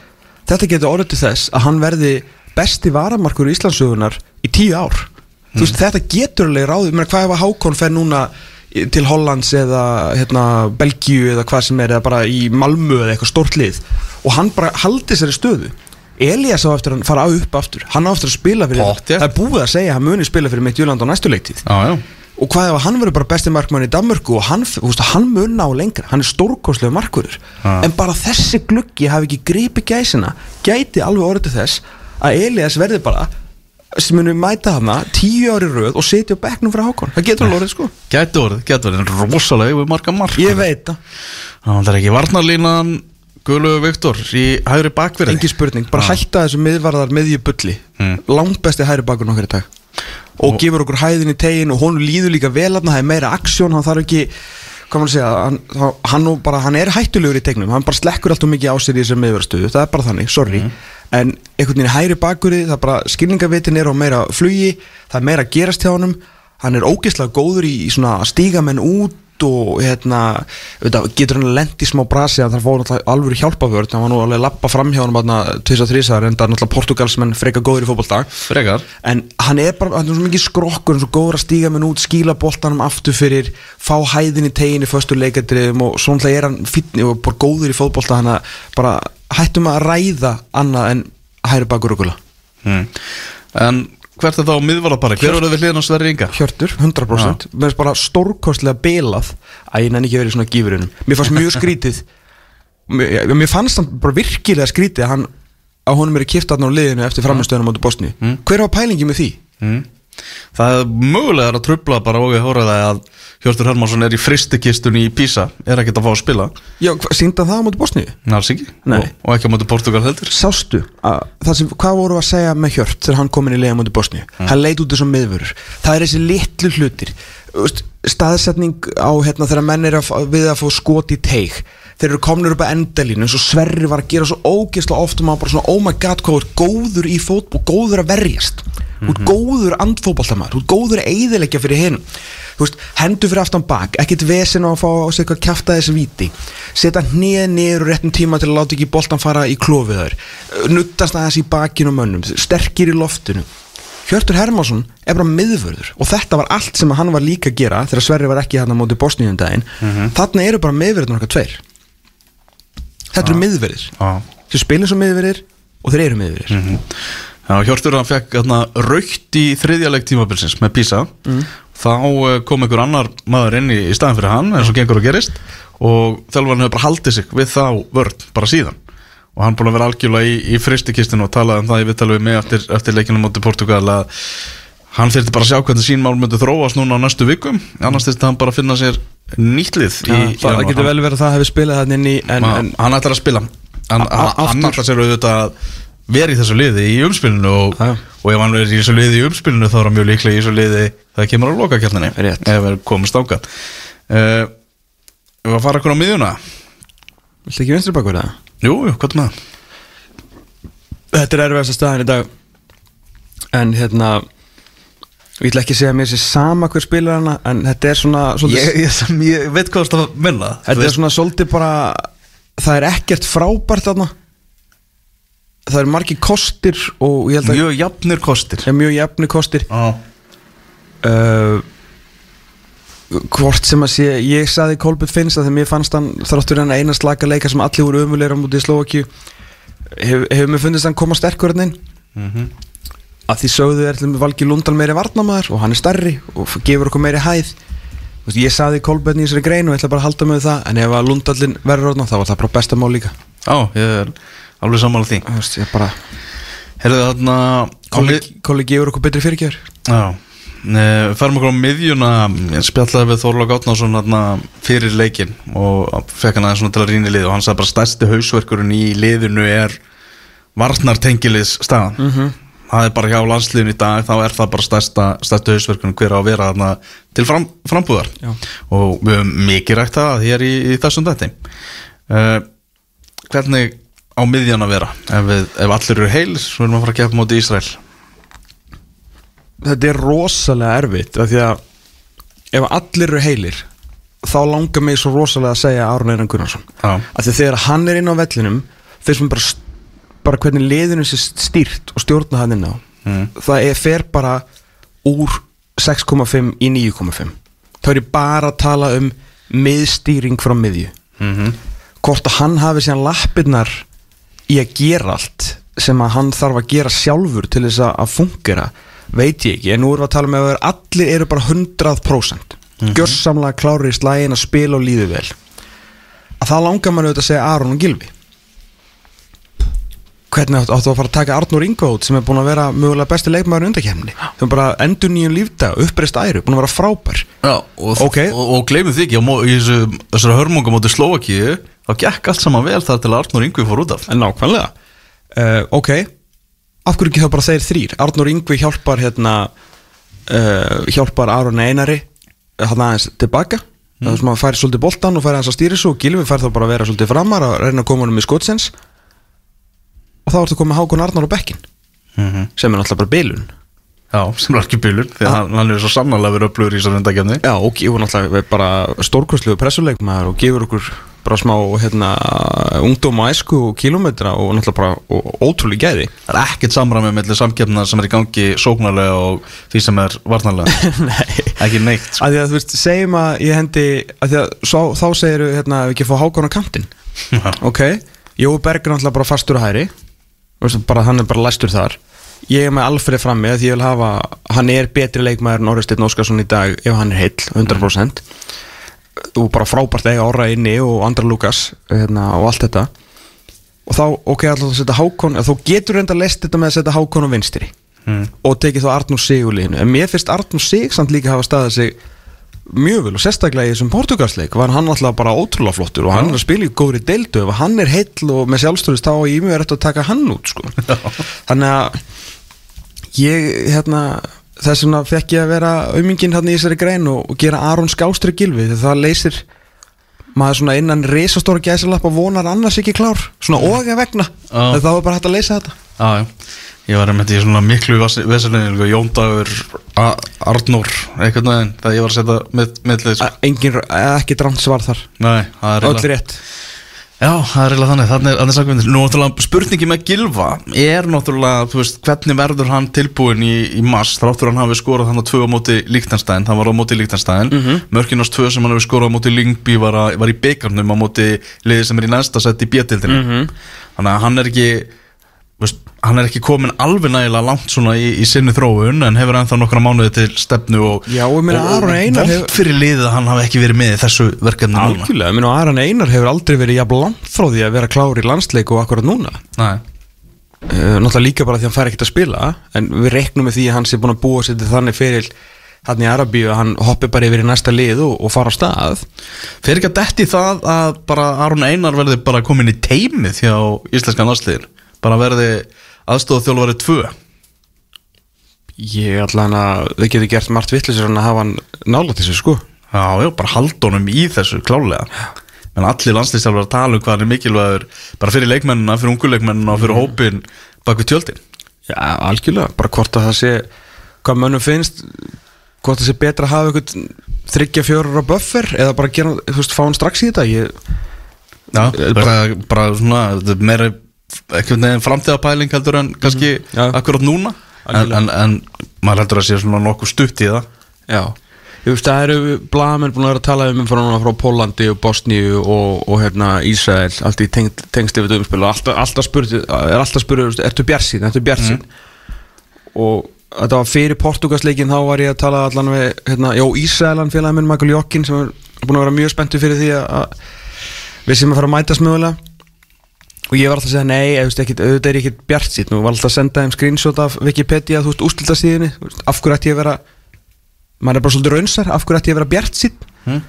þetta getur orðið til þess að hann verði besti varamarkur í Íslandsögunar í tíu ár þú veist, þetta getur alveg ráðið, menn hvað ef að Hákon fer núna til Hollands eða hérna, Belgíu eða hvað sem er eða bara í Malmö eða eitthvað stórt lið. Og hann bara haldi sér í stöðu. Elias á eftir að fara á upp aftur. Hann á eftir að spila fyrir, Pottþétt. það er búið að segja að hann muni spila fyrir mitt Júland á næstu já og hvað ef hann verður bara besti markmann í Danmörku og hann, hann mun ná lengra. Hann er stórkostlega markverður Ja. en bara þessi gluggi hafi ekki gripi gæsina gæti alveg orðið þess að Elias verði bara sem muni mæta hana tíu ári röð og setja á bekknum fyrir Hákon. Það getur alveg orðið sko. Gæti orðið, gæti orðið, en rosalega við marga mark. Ég veit það, Það er ekki varnarlínan Guðlögu Viktor í hægri bakverði engi spurning bara hætta þessu miðvarðar miðju bulli. Mm. langt besti hæri bakur nokkar í dag. Og, gefur okkur hæðin í tegin og hún líður líka vel að það er meira aksjón, hann þarf ekki segja, hann, hann, bara, hann er hættulegur í tegnum, hann bara slekkur alltaf mikið á sér í þessar miðverðstöðu, það er bara þannig, sorry en einhvern veginn hæri bakuri það bara skilningavitin er á meira flugi það er meira að gerast hjá honum. Hann er ógeðslega góður í, í svona að stíga menn út og hérna getur hann lent í smá brasi að það fór náttúrulega alveg hjálpavörð. Hann var nú alveg lappa fram hjá hann tvis og þrísar en það er náttúrulega portugalsmenn freka góður í Frekar. En hann er bara, hann er svo mikið skrokkur hann svo góður að stíga menn út, skíla boltanum aftur fyrir, fá hæðin í tegin í föstu leikadriðum og svona er hann fínni og bara góður í fótbolta. Hann að bara hættum að ræða annað en hæri bakur okkurla mm. En hvert er þá miðvarðarpari? Hver verður við hliðin á Sverri Inga? Hjörtur, 100% mér finnst bara stórkostlega bilað að ég nenni ekki verið svona gífurinnum mér fannst mjög [laughs] skrítið mér, mér fannst hann bara virkilega skrítið að hann að honum er kipta hann á liðinu eftir framistöðunum áttu Bosni hver var pælingi með því? Mm. Það er mögulega að trubla bara og ég hóra það að Hjörtur Hermansson er í fristikistunni í Písa er ekkert að fá að spila. Já, sínda það á móti Bosni? Alls ekki. Nei. og, og ekki á móti Portugal heldur. Sástu, að, sem, hvað voru að segja með Hjört þegar hann kom inn í liða mútið Bosni hann leit út þessum miðvörur, það er þessi litlu hlutir. Staðsetning á hérna þegar menn er að, við að fá skot í teig þeir eru komnir upp að endalínu eins og Sverri var að gera svo ógeðslega oft og maður bara svona, oh my god, hvað ert góður í fótból góður að verjast. Þú ert góður ert góður að eyðileggja fyrir hinn. Veist, hendur fyrir aftan bak ekkert vesen á að fá á sig eitthvað kjafta þessi víti. Setja hnið niður og réttum tíma til að láta ekki boltan fara í klófiðar nuttast aðeins í bakinu mönnum sterkir í loftinu. Hjörtur Hermansson er bara miðvörður og þetta var allt sem hann var líka að gera þegar Sverri var ekki hann á móti Bosníum daginn. Þarna eru bara miðvörðunar okkar tveir þetta eru miðverðir. Sem spilin svo miðverðir og þeir eru miðverðir. Já, Hjörtur hann fekk raukt í þriðja leik tímabilsins með Písa þá eh, kom einhver annar maður inn í, í staðin fyrir hann eins og gengur og gerist og þjálfarinn hefur bara haldið sig við þá vörd bara síðan. Og hann búin að vera algjörlega í, í fristikistinu og talaði um það í viðtalið við mig eftir, eftir leikinu móti Portugal að hann þurfti bara að sjá hvernig sín mál myndi þróast núna á næstu vikum. Annars þurfti hann bara að finna sér nýtt lið í, Já, það getur vel verið að það hefur spilað þannig inn í en, en, hann ætlar að spila. Hann, hann, hann ætlar sér auðvitað að vera í þessu liði í umspilinu og, og ef hann er í þessu liði í umspilinu þá er hann mjög líklega í þessu liði það kemur að loka kjarninni ef við komum stákað uh, Við að fara okkur á miðjuna? Viltu ekki vinstri bakur það? Jú, jú, hvað er það? Þetta er erfiðast að staðan í dag. En hérna Ég ætla ekki að segja að mér sé sama hver spilar hana En þetta er svona svolítið, Ég, ég, sem, ég veit hvað það að menna Þetta er svona svolítið bara Það er ekkert frábært þarna. Það er margir kostir Og ég held að mjög jafnir kostir. Er mjög jafni kostir. Já, uh, Hvort sem að sé Ég saði Kolbjörn Finns að þegar mér fannst hann Þráttur hann eina slaka leika sem allir voru ömulegur á mútið í Slovakíu Hefur hef mér fundist hann koma sterkur hann inn. Mhm. Að því sögðu er Valgi Lundal meiri varnamaður og hann er starri og gefur okkur meiri hæð. Veist, ég saði Kolbjörn í þessari grein og ég ætla bara að halda með það en ef að Lundallin verður orðna þá var það bara besta mál líka. Já, ég er alveg sammála því. Veist, ég bara Herðu þarna Kolli, gefur okkur betri fyrirgjör Já, Nei, farum okkur á miðjuna. Ég spjallaði við Þorlák Átnason þarna, fyrir leikin og fekk hann aðeins svona til að rýna í lið og hann sagði bara stærsti hausverkurinn í liðinu er varnartengiliðs staðan Mhm. Það er bara hjá landsliðin í dag þá er það bara stærsta, stærsti hausverkurinn hver á að vera þarna til fram, frambúðar. Já. og við höfum mikið rægt það hér í, í þessum dætti uh, hvernig á miðjan að vera? Ef, við, ef allir eru heilir svo erum við að fara að gefa móti Ísrael. Þetta er rosalega erfitt af því að ef allir eru heilir þá langar mig svo rosalega að segja Aron Einar Gunnarsson. Já. af því að þegar hann er inn á vellinum finnst mér bara, bara hvernig liðinu sé stýrt og stjórna hann inn á. Mm. það er, fer bara úr 6,5 í 9,5 þá er ég bara að tala um miðstýring frá miðju. Mm hvort að hann hafi síðan lappirnar í að gera allt sem að hann þarf að gera sjálfur til þess að- fungera veit ég ekki, en nú erum við að tala með að allir eru bara 100% gjörsamlega klárir í slægin að spila og líðu vel. Að það langar mann auðvitað að segja Aron og Gilvi hvernig áttu, að fara að taka Arnur Ingóð sem er búin að vera mögulega besti leikmaður undakefni þau er bara endur nýjum lífdag, uppreist æru búin að vera frábær. Já, og, Ok. og, og gleymum því ekki í þessu, þessari hörmunga móti Slovakíu þá gekk allt saman vel þar til Arnur Ingvi fór út af. En nákvæmlega. Uh, Ok, af hverju ekki þá bara þeir þrýr Arnur Yngvi hjálpar hérna uh, hjálpar Aron Einari hann aðeins tilbaka. Mm. það sem að færi svolítið boltan og færi aðeins að stýri svo Gilvi færi þá bara að vera svolítið framar að reyna að koma honum í skotsens og þá ertu komið Hákon Arnar á bekkin mm sem er náttúrulega bara bilun. Já, sem er ekki bílur því að hann, hann er svo sannlega verið upplöður í þessari undakefni Já, og gefur náttúrulega bara stórkostlegu pressuleikmaður og gefur okkur bara smá hérna, ungdóm og æsku og kilómetra og náttúrulega bara og, ótrúlega gæði. Það er ekkert samræmi með samkeppna sem er í gangi sóknarlega og því sem er varnarlega. [laughs] Nei. Ekki neitt sko. að að þú veist, segjum að ég hendi að að svo, þá segir hérna ef ekki fá hákon á kantinn. Já. ok, Jói Berg er náttúrulega bara fastur á hæri bara, hann er bara læstur þar. Ég er með Alfred frammi að ég vil hafa hann er betri leikmaður en Orri Steinn Óskarsson í dag ef hann er heill, 100% og bara frábært eiga Orra inni og Andra Lukas hérna, og allt þetta. Og þá, ok, alltaf að setja hákon þú getur reynda að lest þetta með að setja hákon á vinstri. Mm. og tekið þá Arnur Sig úr liðinu. En mér finnst Arnur Sig samt líka hafa staðið sig mjög vel og sérstaklega í þessum portugalsleik var hann alltaf bara ótrúlega flottur og hann er að spila í góðri deildu ef hann er heill og með sjálfstöðust þá er ég mjög rétt að taka hann út sko. þannig að ég hérna þess vegna fekk ég að vera aumingin hérna í þessari grein og, og gera Aron Skástri Gilvi því það leysir maður svona innan risastóra gæsalappa vonar annars ekki klár svona og að vegna. Já. það var bara hægt að leysa þetta. Já Ég var einmitt í svona miklu veselinu Jón Dagur, A- Arnór eitthvað næðin, það ég var að setja með, með leið, sko. Engin, ekki dránt svar þar. Nei, það er rétt. Já, það er eiginlega þannig, þannig er, sagmyndir Nú, náttúrulega, spurningi með Gilva er náttúrulega, þú veist, hvernig verður hann tilbúin í, í mars, þráttur hann hafi skorað hann á tvö á móti Líktanstæðin, hann var á móti Líktanstæðin mm -hmm. Mörkinars tvö sem hann hafi skorað á móti Lingby var, var í byggarnum á móti liði sem er í næsta sett í bjötildinu Þannig að hann er ekki komin alveg nægilega langt svona í, í sinni þróun en hefur ennþá nokkra mánuði til stefnu og, Já, ég og, Aron og hefur- fyrir liðið að hann hafi ekki verið með þessu verkefni algjörlega, minn og Aran Einar hefur aldrei verið jafn langt frá því að vera klár í landsleik og akkurat núna. Uh, náttúrulega líka bara því að hann fær ekkert að spila en við reiknum með því að hann sé búin að búa sér til þannig fyrir hann í Arabíu að hann hoppi bara yfir í næsta lið og, og fara á stað. Fer ekki að detti það að bara Aron Einar verði bara komin í teimið hjá íslenskan aðsliðin bara verði aðstóða þjálfari tvö. Ég allan að þau getur gert margt vittlisur en að hafa hann nála til þessu sko. Já, já, bara haldunum í þessu klálega menn allir landslýstjálfur að tala um hvað hann er mikilvægur bara fyrir leikmennina, fyrir unguleikmennina og fyrir hópin bak við tjöldin. Já, algjörlega, bara hvort að það sé hvað mönnum finnst hvort það sé betra að hafa eitthvað þryggja fjórar á buffer eða bara gera, þú veist, fá hann strax í þetta ég, Já, Eh, bara, bara svona meira ekkert neginn framtíðapæling heldur en kannski Mhm, já. akkurat núna. En, en, en maður heldur að sé svona nokkuð stutt í það. Já. Ég veist, það eru blamenn búin að vera að tala um frá, frá Pólandi og Bosníu og, og hérna Ísrael, allt í tengd, tengst yfir umspil og alltaf, alltaf spurði, er alltaf spurði, veist, ertu bjarsinn, ertu bjarsinn og þetta var fyrir Portugasleikin þá var ég að tala allan við, hérna, já, Ísraelan félagin minn, Michael Jokkin sem er búin að vera mjög spenntu fyrir því að- að við sem að fara að mætast mögulega og ég var alltaf að segja nei, auðvitað er ég ekkit bjart sítt og var alltaf að senda þeim screenshot af Wikipedia, þú veist, úrstildarsíðinni af hverju ætti ég að vera maður er bara svolítið raunsar, af hverju ætti ég að vera bjart sítt hm?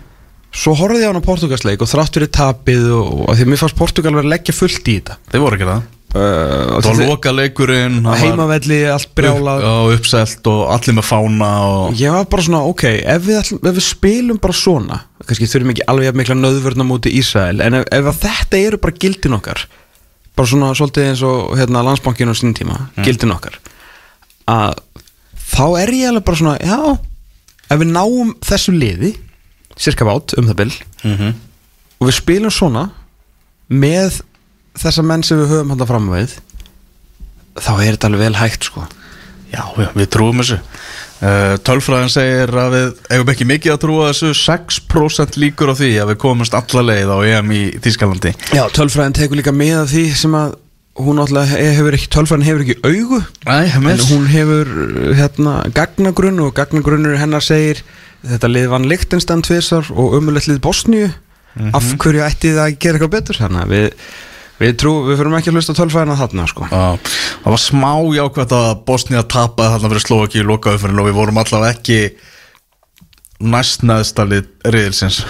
svo horfði ég á hann á Portugalsleik og þrátt fyrir tapið og, og að því að mér fannst Portugal vera að leggja fullt í þetta. Þeir voru ekki það. Uh, var loka leikurinn heimavelli, allt brjálað. upp, og uppselt og allir með fána og ég var bara svona, ok, ef við, ætlum, ef við spilum bara svona, kannski þurfum ekki alveg jafn mikla nöðvörna múti Ísrael en ef, ef að þetta eru bara gildin okkar bara svona svolítið eins og hérna, landsbankinu á sín tíma, gildin okkar að þá er ég alveg bara svona, já ef við náum þessu liði cirka bát um það bil mm og við spilum svona með þessa menn sem við höfum hann fram á við þá er þetta alveg vel hægt sko. Já, já, við trúum þessu uh, Tölfræðin segir að við eigum ekki mikið að trúa þessu. 6% líkur á því að við komumst alla leið á EM í Þýskalandi. Já, tölfræðin tekur líka með af því sem að hún alltaf hefur ekki, tölfræðin hefur ekki augu. Nei, en hún hefur hérna gagnagrunn og gagnagrunnur hennar segir þetta lið vann Lichtenstein tvisar og umulett lið Bosníu. Af hverju ætti það að gera eitthvað betur? Að við, við trú, við fyrir ekki að hlusta á tölfræðina þarna sko. Já, það var smá jákvæmt að Bosnia tapaði þarna fyrir Slovaki í lokaðufurinn og við vorum allavega ekki næstnæðstalið riðilsins.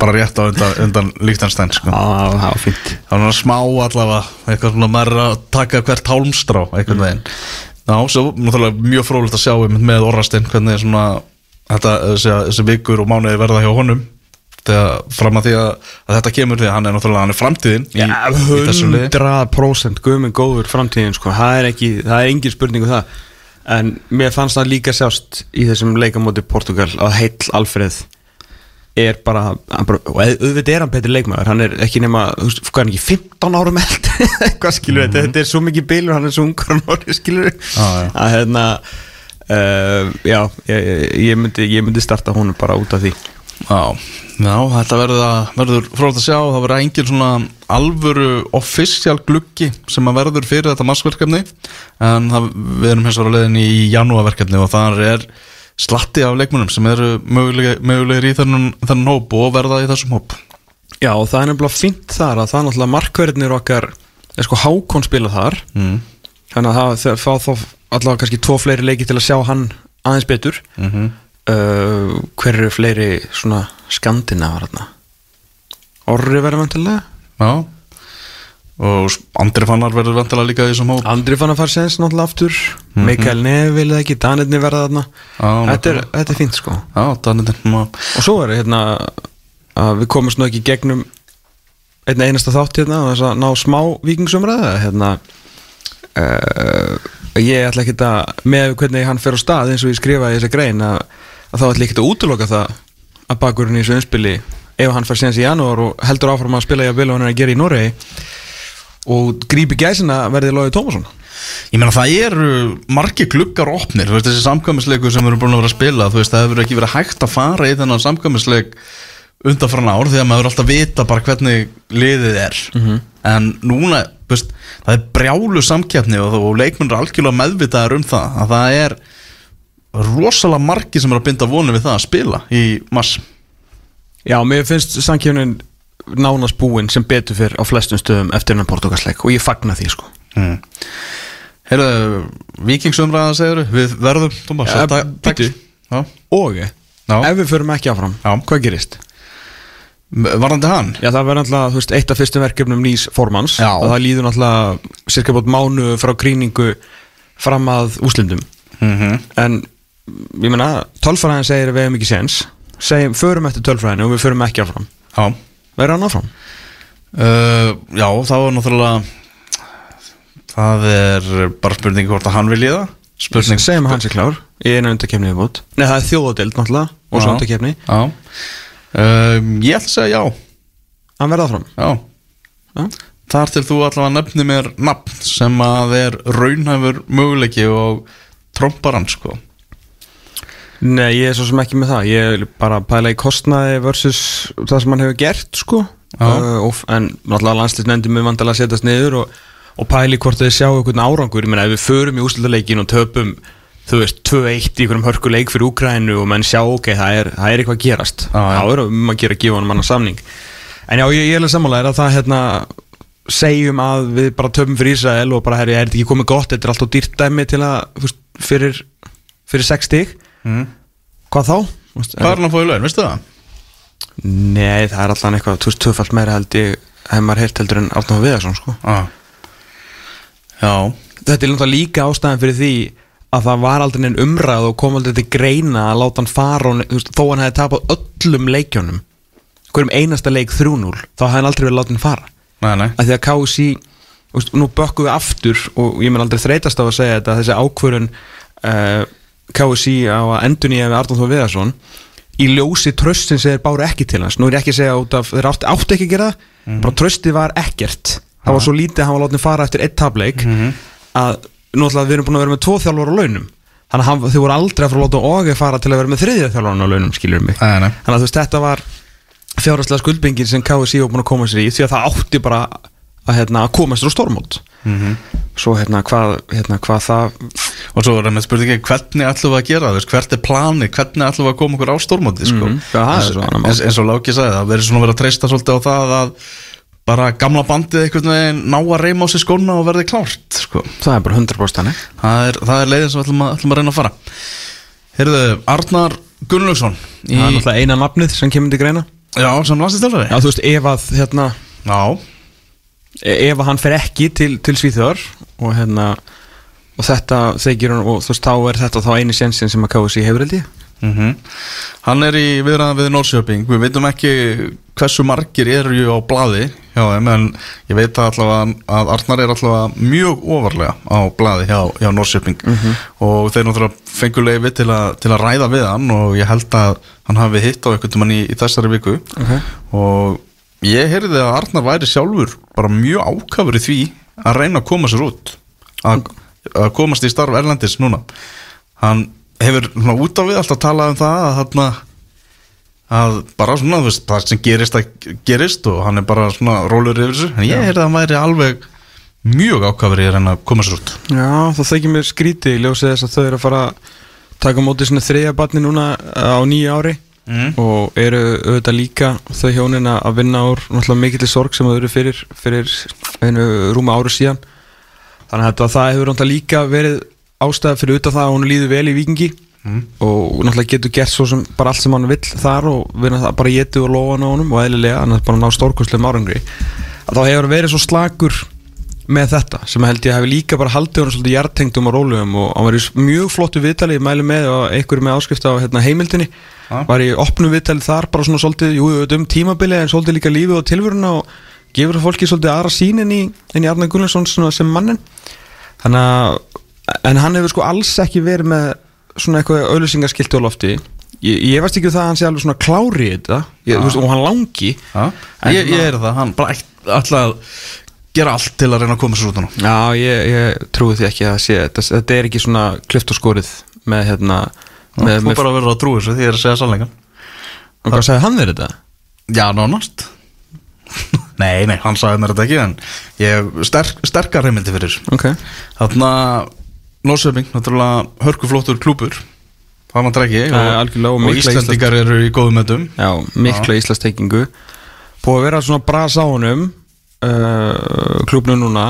Bara rétt á undan, undan Líktanstæn sko. Já, það var fínt. Það var smá allavega eitthvað svona er að taka hvert hálmstrá einhvern veginn. Já, svo náttúrulega mjög frólægt að sjá með Orrastinn hvernig svona þetta, þessi vikur og mánuði verða hjá honum þegar fram að því að, að þetta kemur því að hann er náttúrulega hann er framtíðin í, í þessu liði. 100% guðminn góður framtíðin sko. það er ekki, það er engin spurning um það. En mér fannst það líka sjást í þessum leikamóti Portugal að heill Alfreð er bara, bara og auðvitað er hann betri leikmaður. Hann er ekki nema, þú veist, hvað er hann ekki 15 árum eld [laughs] hvað skilur þetta, þetta er svo mikið bílur hann er svo ungar norri skilur Já, já. að hérna uh, já, ég, ég myndi ég myndi starta honum bara út af því Já, já þetta verður, að- verður frólægt að sjá, það verður engin svona alvöru official gluggi sem að verður fyrir þetta massverkefni. En það, við erum hins vegar að leiðin í janúarverkefni og þar er slatti af leikmunum sem eru mögulega, mögulegir í þennan, hóp og verða í þessum hóp. Já, og það er nefnilega fínt þar að það er náttúrulega markverðinir okkar er sko Hákon spila þar. Mm. þannig að það fá þá allavega kannski tvo fleiri leiki til að sjá hann aðeins betur. Mm -hmm. Uh, hver eru fleiri svona skandinavar þarna? Orri verður vantilega Já. Og Andri Fannar verður vantilega líka í þessum hóp. Andri fann að fara séns náttúrulega aftur. Mikael Neville eða ekki, Danirni verða þarna. Já, þetta, er, þetta er fínt sko. Já, að og svo er hérna að við komumst nú ekki gegnum einn einasta þátt hérna og þess að ná smá vikingsumræða hérna uh, ég ætla ekki að með hvernig hann fer á stað eins og ég skrifaði í þessa grein að, að þá ætla ekki að útloka það að bakurinn í þessu umspili ef hann fer séns í janúar og heldur áfram að spila í að vilja hann að gera í Noregi og grípi gæsina verði Lóði Tómasson? Ég meina það eru margir gluggar opnir, veist þessi samkvæmisleikur sem við erum búin að vera að spila, þú veist það hefur ekki verið hægt að fara í þennan samkvæmisleik undanfram ár því að maður alltaf vita bara hvernig liðið er. En núna, veist, það er brjálu samkeppni og, og leikmenn er algjörlega meðvitaðar um það að það er rosalega margir sem er að binda vonum við það að spila í mass Já, mér finnst samkjöfnin nánast búinn sem betur fyrr á flestum stöðum eftir hennar portugalsleik og ég fagna því sko mm. Heyrðu, vikingsumræða segir við verðum, Thomas, Ja, ja, og Já. ef við förum ekki áfram, Já. hvað gerist? varandi hann Já, það verður náttúrulega, þú veist, eitt af fyrstum verkefnum nýs formanns Já. og það líður náttúrulega cirka bótt mánu frá gríningu fram að úslindum mm en ég meina, tölfræðin segir að við hefum ekki séns. Segjum, förum eftir tölfræðinu og við förum ekki áfram. Já. Verður hann áfram? Uh, já, það var náttúrulega Það er bara spurning hvort að hann vilji það. Spurning segjum að hann sé klár í einu undakefni við bót Nei, það er þjóðadeild náttúrulega og svo Já. undakefni Já. Um, Ég ætla að segja já, hann verður áfram? Já. Já. Þar til þú allavega nefni mér nafn sem að er raunhæfur möguleiki og trompar hann sko Nei, ég er svo sem ekki með það. Ég er bara að pæla í kostnaði versus það sem hann hefur gert sko. Uh, og, En náttúrulega landslýsnendi með vandalega að setjast niður og, og pæli hvort þið sjá einhvern árangur. Ég meina ef við förum í úslutarleikin og töpum Þú veist, 2-1 í einhverjum hörkuleik fyrir Úgrænu og menn sjá, ok, það er, það er eitthvað að gerast. Þá er um að gera að gefa hann manna samning. En já, ég, ég er alveg sammálaðir að það hérna segjum að við bara töpum fyrir Ísrael og bara, herri, er þetta ekki komið gott, þetta er alltaf dýrt dæmi til að, fyrir, fyrir 6 stig mm. Hvað þá? Hvað er hann að fá í laun, veistu það? Nei, það er alltaf eitthvað, þú veist, tvöfalt meira held ég hef maður heyrt heldur en Árnum Viðarsson sko. Ah. Já Þetta er náttúrulega líka ástæðan fyrir því að það var aldrei neinn umræð og kom aldrei til greina að láta hann fara og, veist, þó hann hefði tapað öllum leikjónum hverjum einasta leik 3-0 þá hefði hann aldrei verið látið hann fara Nei, nei að því að veist, nú bökkum við aftur og ég mun aldrei þreytast á að segja þetta þessi ákvörun uh, KSI á að endur nýja við Arnóð Þór Viðarsson í ljósi tröstin sem þeir báru ekki til hans. Nú er ég ekki að segja út af þeir átti, átti ekki að gera það bara tröstið var ekkert. Það var svo lítið að hann var látið fara eftir eitt tableik að nú ætla að við erum búin að vera með tvo þjálfur á launum. Þannig að þau voru aldrei að fara að láta Óge fara til að vera með þriðja þjálfur á launum skilur mig. Nei þannig að þú veist þetta var fjárhastlega skuldbingin sem KSI var búin að koma sér í því að það átti bara að, hérna, að koma sér á stormót svo hérna hvað, hérna, hvað það Og svo er það með spurningi hvernig ætlum við að gera veist, hvert er plani, hvernig ætlum við að koma okkur á stórmóti sko. Annað mál. eins, eins og Láki sagði, það verður svona verið að treysta svolítið á það að bara gamla bandið einhvern veginn ná að reyma á sig skóna og verði klárt sko. það er bara 100% þannig. Það, er, það er leiðin sem við ætlum að, ætlum að reyna að fara. Heyrðu, Arnar Gunnlaugsson í, það er náttúrulega eina nafnið sem kemur til greina. Já, sem landslistjálfari já þú veist ef að hérna Já, ef að hann fer ekki til, til Svíþjóðar og hérna og þetta þykir hann og þú veist þá er þetta þá eini sjensin sem að KSI hefur held ég mm Hann er í viðræðan við Norrköping Við veitum ekki hversu margir eru á blaði hjá þeim en ég veit allavega, að Arnar er allavega mjög ofarlega á blaði hjá, hjá Norrköping og þeir náttúrulega fengur leiði til, til að ræða við hann og ég held að hann hafi hitt á einhvern tímann í, í þessari viku. Okay. og ég heyrði að Arnar væri sjálfur bara mjög ákafur í því að reyna að koma sér út að, að komast í starf Erlendis núna. Hann hefur svona, út á við alltaf talað um það að, þarna, að bara svona þú veist, það sem gerist að gerist og hann er bara svona rólur yfir þessu. En ég heyrði að hann væri alveg mjög ákafur í að reyna að koma sér út. Já, það þykir mér skrítið í ljósið þess að þau eru að fara að taka móti svona þriðja barni núna á nýja ári Mm. og eru auðvitað líka þau hjónin að vinna úr náttúrulega mikill sorg sem þau eru fyrir, fyrir einu rúma áru síðan þannig að það hefur náttúrulega líka verið ástæða fyrir auðvitað það að hún líður vel í vikingi Mm. og náttúrulega getur gert svo sem bara allt sem hann vill þar og við náttúrulega bara getið og lofa hann á honum og eðlilega, hann er bara ná stórkostlega árangri að þá hefur verið svo slagur með þetta sem held ég hafi líka bara haldið hann svolítið hjartengdum og rólegum og hann var í mjög flottu viðtali, ég mæli með og einhverju með áskrift á hérna, heimildinni. Ja. var í opnu viðtali þar bara svona svolítið, jú, um tímabili en svolítið líka lífið og tilvöruna og gefur fólki svolítið aðra sín inn í, í Arnar Gullarsson sem mannin þannig að en hann hefur sko alls ekki verið með svona eitthvað auðlýsingarskilti á lofti. Ég, ég veist ekki um það að hann sé alveg svona klári í þetta. Ég, veist, og hann langi. En ég, ég er það, hann bara að gera allt til að reyna að koma sér út á nú Já, ég, ég trúi því ekki að sé þetta, þetta er ekki svona klift og skorið með hérna með, þú með, bara verður að trúa þessu því ég er að segja sannleikan og hvað sagði hann þér þetta? Já, nánast. [laughs] Nei, nei, hann sagði mér þetta ekki en ég sterk, sterkar heimildi fyrir Ok, Þarna Nósöping, náttúrulega hörkuflóttur klúpur Það er algjörlega og og, Íslandingar eru í góðum mötum já, mikla íslastekingu Búið að vera svona bras á honum uh, klubnu núna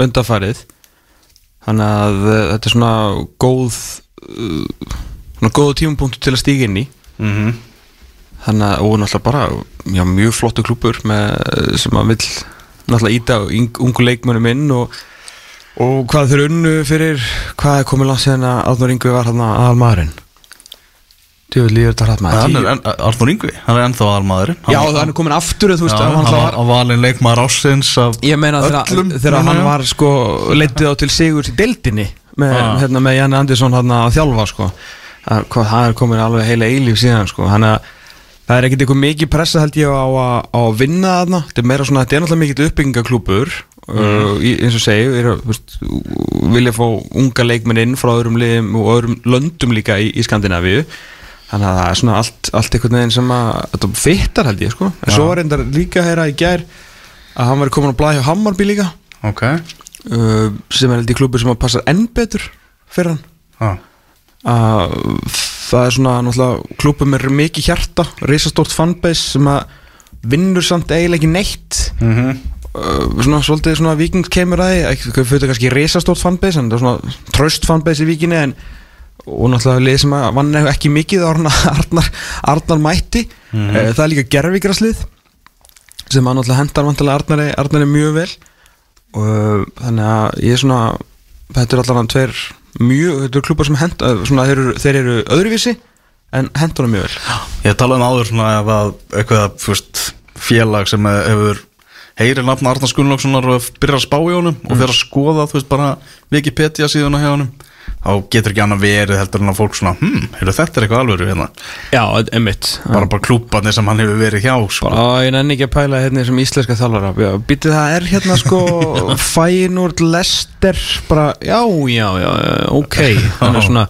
undarfarið þannig að uh, þetta er svona góð uh, svona góðu tímapunktu til að stíga inn í. Mm þannig að, og náttúrulega bara já, mjög flottu klúpur með, sem að vill náttúrulega íta ungu leikmönnum inn og, og hvað þeir unnu fyrir hvað er komið langt síðan að Átnur Ingu var hann aðal maðurinn Djöfull líður þetta hratt maður Hann Arnur Yngvi, hann er ennþá almaður Já, það er komin aftur veist, Já, hann hann var, á valin leikmaður ásins Ég meina öllum, þegar hann ég. var sko leitið á til Sigurs í deildinni með, Ah. hérna, með Janne Andersson hann að þjálfa sko. Það er komin alveg heila eilíf síðan sko. Hann að það er ekkert eitthvað mikið pressa held ég á, að- að vinna þarna. Þetta er meira svona, þetta er náttúrulega mikið uppbyggingaklúpur uh, í, eins og segi er, að, veist, vilja fá unga leikmenn inn frá öðrum liðum og öðrum löndum líka í, í Skandinavíu þannig að það er svona allt, allt einhvern veginn sem að þetta fittar held ég sko en Já. svo var reyndar líka að heyra í gær að hann var komin að blæja Hammarby líka Ok, uh, sem er held í klubur sem að passa enn betur fyrir hann ah. að það er svona náttúrulega klubur með mikið hjarta reisastórt fanbase sem að vinnur samt eiginlega ekki neitt mm uh, svona svolítið svona vikings kemur að því þau fyrir kannski reisastórt fanbase en það er svona tröst fanbase í vikinni en og náttúrulega lið sem að vann ekki mikið á Arnar, Arnar, Arnar mætti. Mhm. uh, það er líka gerfigraslið sem að náttúrulega hendar vantilega Arnari, Arnari mjög vel. Og uh, þannig að ég er svona þetta er allavega tveir mjög, þetta eru klubbar sem henda svona, þeir, eru, þeir eru öðruvísi en hendur hann mjög vel. Ég talaði um áður svona að eitthvað fyrst, félag sem hefur heyri nafn Arnars Gunnlaugssonar og byrjar að spá í honum og fyrir að skoða þú veist bara Wikipedia síðuna hjá honum þá getur ekki annað verið heldur en að fólk svona hm, heyrðu þetta er eitthvað alvöru hérna. Já, emitt bara bara klúbarnir sem hann hefur verið hjá sko. Bara, ég nenni ekki að pæla hérna sem íslenska þjálfara. Býtið það er hérna sko [laughs] Fænúrt Lester bara, já, já, já, ok. [laughs] Þannig svona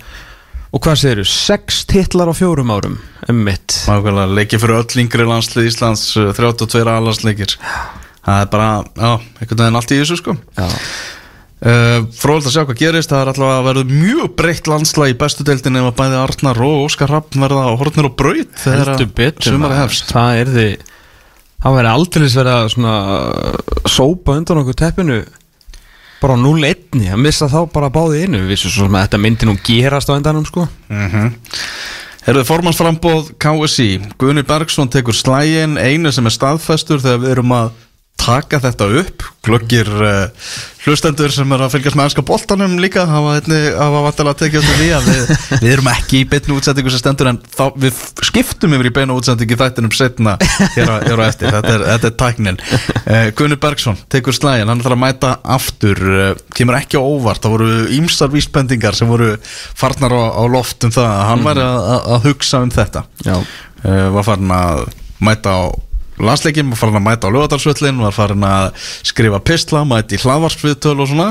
Og hvað segir þú? Sex titlar á fjórum árum Emmitt Nákvæmlega, leikið fyrir öll yngri landslið Íslands uh, 32 alansleikir það er bara, já, einhvern veginn allt í þessu sko. Já, Uh, Fróðilegt að sjá hvað gerist, það er alltaf að verða mjög breytt landslag í bestu deildinni ef að bæði Arnar og Óskar Rapp verða á hornir og braut þegar sumari hefst. Það er því Það væri aldrei verið að svona Sópa undan okkur teppinu Bara á 0-1 Að missa þá bara báði innu Við svo sem að þetta myndi nú gerast á endanum sko. Mm -hmm. Herðu formansframbóð KSI Guðni Bergson tekur slægin einu sem er staðfestur þegar við erum að taka þetta upp. Glöggir uh, hlustendur sem er að fylgjast með ennska boltanum líka hafa, hafa vantilega tekið eftir því að við, [laughs] við erum ekki í beinu útsendingu sem stendur en þá, við skiptum yfir í beinu útsendingu þættinum setna hér á, hér á eftir, þetta er, þetta er tæknin. Uh, Guðni Bergson tekur slægin hann ætlar að mæta aftur. Uh, kemur ekki á óvart, það voru ímsar vísbendingar sem voru farnar á, á loft um það að hann væri að, að, að hugsa um þetta. Já. Var farin að mæta á landsleikim, var farin að mæta á lögadalsvöllin var farin að skrifa pistla mæta í hlaðvarsviðtöl og svona.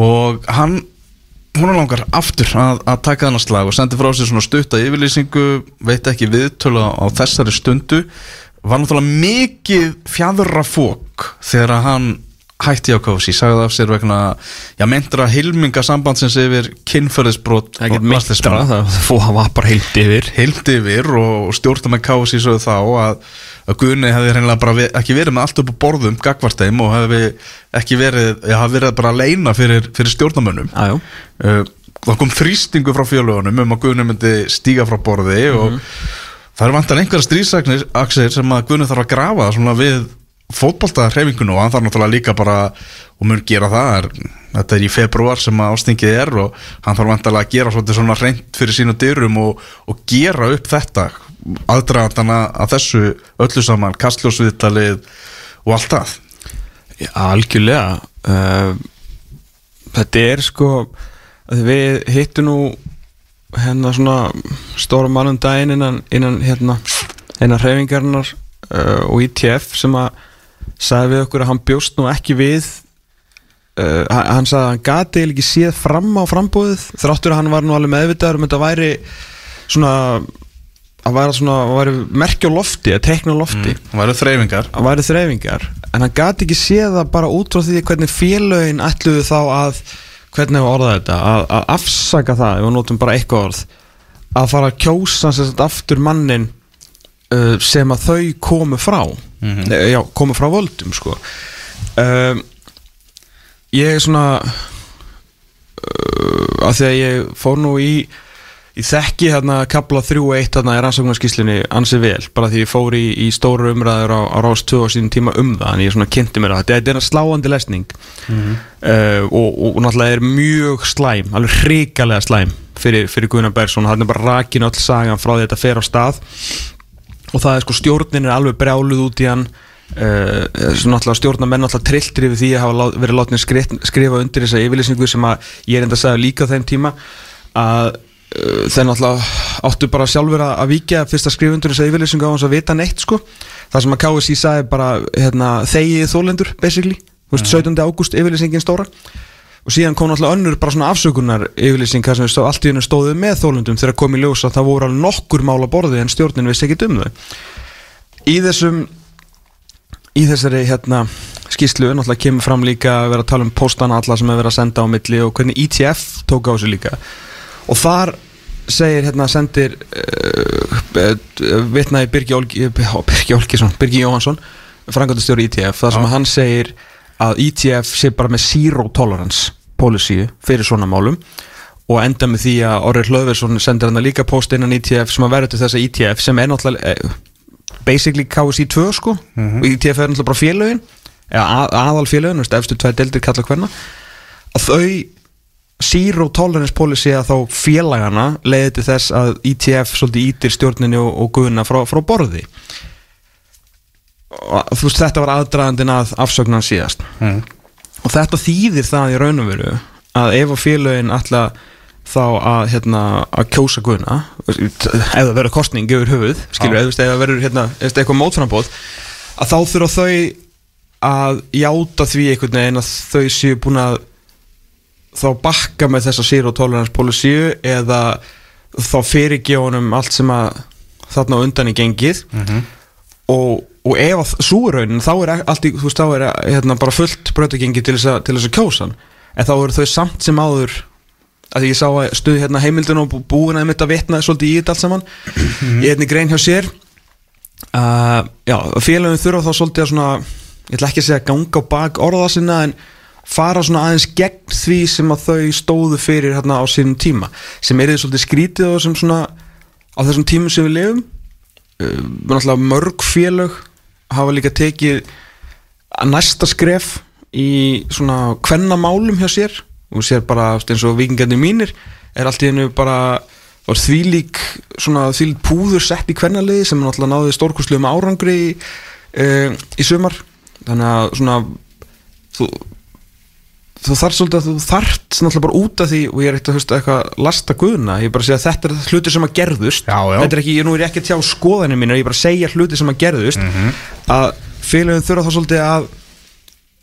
Og hann hún langar aftur að, að taka þennan slag og sendi frá sér svona stutta yfirlýsingu veit ekki viðtölu á þessari stundu. Var náttúrulega mikið fjadra fók þegar hann hætti á KFC, sagði af sér vegna já, meintra hilminga sambandsins yfir er ekki og landsliðsmanna. það var bara heilt yfir. Heilt yfir og stjórnum með KSI sögðu þá að, að Guðni hefði reynilega bara ekki verið með allt upp á borðum gagvarteim og hefði ekki verið, já, hefði verið bara að leina fyrir, fyrir stjórnamönnum Jájú uh, það kom þrýstingu frá fjölugunum um að Guðni myndi stíga frá borði og það er vantar einhverja strísaksir aksir sem að Guðni þarf að grafa svona við fótbolta hreyfingun og hann þarf náttúrulega líka bara og mun gera það þetta er í februar sem ástingið er og hann þarf vantarlega að gera svona reynd fyrir sínu dyrum og, og gera upp þetta aðdraðandana að þessu öllu saman kastljósviðtalið og allt það. Já, algjörlega. Uh, Þetta er sko Við hittum nú hérna svona stóra mannum daginn innan, innan hérna innan hreyfingarinnar uh, og ITF sem að sagði við okkur að hann bjóst nú ekki við uh, hann sagði að hann gati ekki séð fram á frambúðið þráttur að hann var nú alveg meðvitaður um þetta væri svona að væri svona, að væri merkja á lofti að tekna lofti. Það væru þreyfingar að væri þreyfingar en hann gati ekki séð það bara út frá því hvernig félögin ætluðu þá að hvernig hefur orðað þetta að, að afsaka það, ef við notum bara eitthvað orð að fara að kjósa aftur mannin uh, sem að þau komu frá. Mhm. eh, já, komu frá völdum sko. Um, ég er svona uh, að því að ég fór nú í Ég þekki hérna kapla 3 og 1 hérna í rannsóknarskíslunni ansi vel bara því ég fór í, í stóru umræður á, á Rás 2 á sínum tíma um það en ég svona kynnti mér það, þetta er sláandi lesning. Uh, og, og, og náttúrulega er mjög slæm, alveg hrikalega slæm fyrir, fyrir Gunnar Bergson, hann er bara rakin öll sagan frá því þetta fer á stað og það er sko stjórnin er alveg brjáluð út í hann. Uh, náttúrulega stjórnamenn náttúrulega trilltir yfir því að hafa lá, verið látni skrifa, skrifa undir þessa yfirlýsingu sem að ég er enda að segja líka þeim tíma að uh, þeir náttúrulega áttu bara sjálfur að, að víkja fyrst að skrifa undir þessa yfirlýsingu á hans að vita neitt sko. Það sem að KSI sagði bara hérna, þegið þólendur basically, þú veist 17. ágúst yfirlýsingin stóra og síðan kom náttúrulega önnur bara svona afsökunar yfirlýsing þar sem við stóð, allt í hennu stóðu með þólundum þegar kom í ljós að það voru alveg nokkur mál að borði en stjórnin vissi ekkit um þau í þessum í þessari hérna skýslu náttúrulega kemur fram líka að vera að tala um postana alla sem er verið að senda á milli og hvernig ETF tók á þessu líka og þar segir hérna sendir uh, uh, vitnaði Birgi Olgi Birgi Olgisson, Birgi Jóhansson frangöndastjóri ETF, þar sem Já. hann segir að ETF sé bara með zero tolerance policy fyrir svona málum og enda með því að Orri Hlöðversson sendir hann líka post innan ETF sem að verður til þess að ETF sem er náttúrulega eh, basically KSI 2 sko. Og ETF er náttúrulega bara félögin eða að, aðal félögin, efstu tvær deildir kalla hverna að þau zero tolerance policy að þá félagana leiði til þess að ETF svolítið ítir stjórninni og, og guðuna frá, frá borði og þú veist þetta var aðdragandinn að afsögnan síðast mm. og þetta þýðir það í raun og veru að ef að félögin ætla þá að, hérna, að kjósa guðna það verður kostning yfir höfuð skilur, Já. eða verður hérna, eða eitthvað mótframbóð að þá þurfa þau að játa því einhvern veginn að þau séu búin að þá bakka með þessa zero tolerance policy eða þá fyrirgjónum allt sem að þarna undan í gengið og, og ef að svo er raunin þá er allt í, þú veist, þá er hérna, bara fullt brautagengi til þess að, til þess að kjósa hann. en þá eru þau samt sem áður að ég sá að stuði hérna heimildin og bú- búin að mitt að vitna svolítið í þetta allt saman í einni grein hjá sér uh, já, félagin þurfa þá svolítið að svona ég ætla ekki að segja ganga á bak orða sinna en fara svona aðeins gegn því sem að þau stóðu fyrir hérna á sínum tíma sem er þið svolítið skrítið á þessum svona á þessum tímum sem við lifum uh, mörg félög hafa líka tekið næsta skref í svona kvennamálum hjá sér. Og sér bara eins og vikingandi mínir er allt í hennu bara svona þvílík púður sett í kvennaliði sem náttúrulega náði stórkursluðum árangri í, uh, í sumar. Þannig að svona þú, þú þarf svolítið að þú þarft náttúrulega bara út af því og ég er ekkert að hlusta eitthvað lasta guðuna, ég er bara að segja að þetta er hluti sem að gerðust. Já, já. þetta er ekki, ég nú er ekki að tjá skoðanir mín ég er bara að segja hluti sem að gerðust. Að félagin þurfa þá svolítið að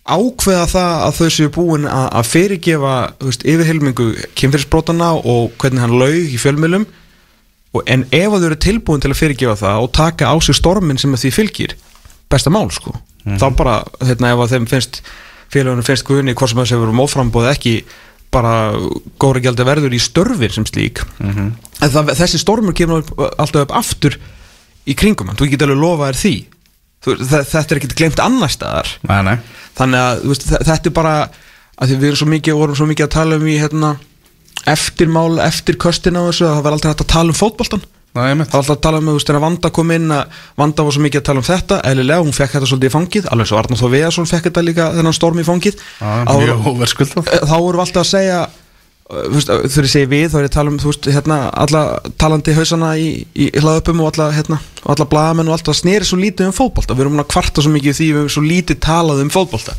ákveða það að þau séu búin að, að fyrirgefa þú veist, yfirhelmingu kynfyrirsbrotana og hvernig hann laug í fjölmiðlum. Og, en ef þau eru tilbúin til að fyrirgefa það og taka á sig stormin sem að því fylgir besta mál sko. Þá bara, hérna, ef að þeim finnst félagunum finnst guðni hvort sem þessi verið móframbóð ekki bara góri gjaldi verður í störfin sem slík. En það, þessi stormur kemur alltaf upp aftur í kringum þú getur alveg lofa þér því. Þú, þe- þetta er ekkert glemt annar staðar. Nei, nei. Þannig að veist, þe- þetta er bara að við erum svo mikið, vorum svo mikið að tala um í hérna, eftirmál, eftir köstina og þessu, að það var aldrei hægt að tala um fótboltan það var alltaf að tala um, þú veist, þegar Vanda kom inn að Vanda var svo mikið að tala um þetta, eðlilega hún fekk þetta svolítið í fangið, alveg svo Arnar Þó Veðarsson fekk þetta líka þennan storm í fangið. Að óverskuldað. Þá vorum við alltaf að segja uh, þú veist, þegar ég segi við þá er ég að tala um þú veist, hérna, alla talandi hausana í, í, hlaðupum og alla, hérna, og alla blaðamenn og allt það sneri svo lítið um fótbolta. Við erum að kvarta svo mikið því við erum svo lítið talað um fótbolta.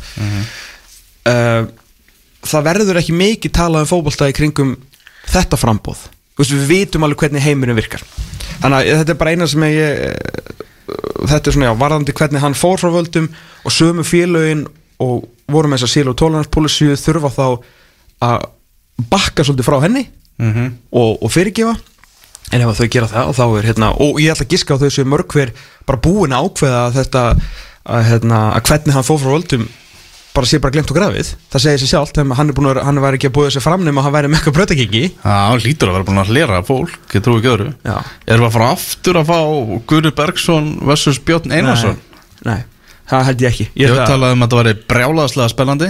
Uh, það verður ekki mikið talað um fótbolta í kringum þetta frambóð veist, við vitum alveg hvernig heimurinn virkar þannig að þetta er bara eina sem ég eh, þetta er svona já, varðandi hvernig hann fór frá völdum og sömu félögin og voru með þess að síla og tólarnarspólisíu þurfa þá að bakka svolítið frá henni Mhm. og, og fyrirgefa en ef þau gera það og þá er hérna og ég ætla að giska á þau sem mörg hver bara búin ákveða að þetta að, hérna, að hvernig hann fór frá völdum bara sé bara glemt og grafið. Það segir sér þegar hann er að hann væri ekki að búið sér fram nema að hann væri með eitthvað brötagengi hann lítur að vera búin að hlera fólk Ég trúi ekki öðru. Já. Erum við að fara aftur að fá Guðri Bergson versus Björn Einarsson? Nei, nei, það held ég ekki. Ég ég hef held að, talað um að þetta væri brjálaðslega spennandi.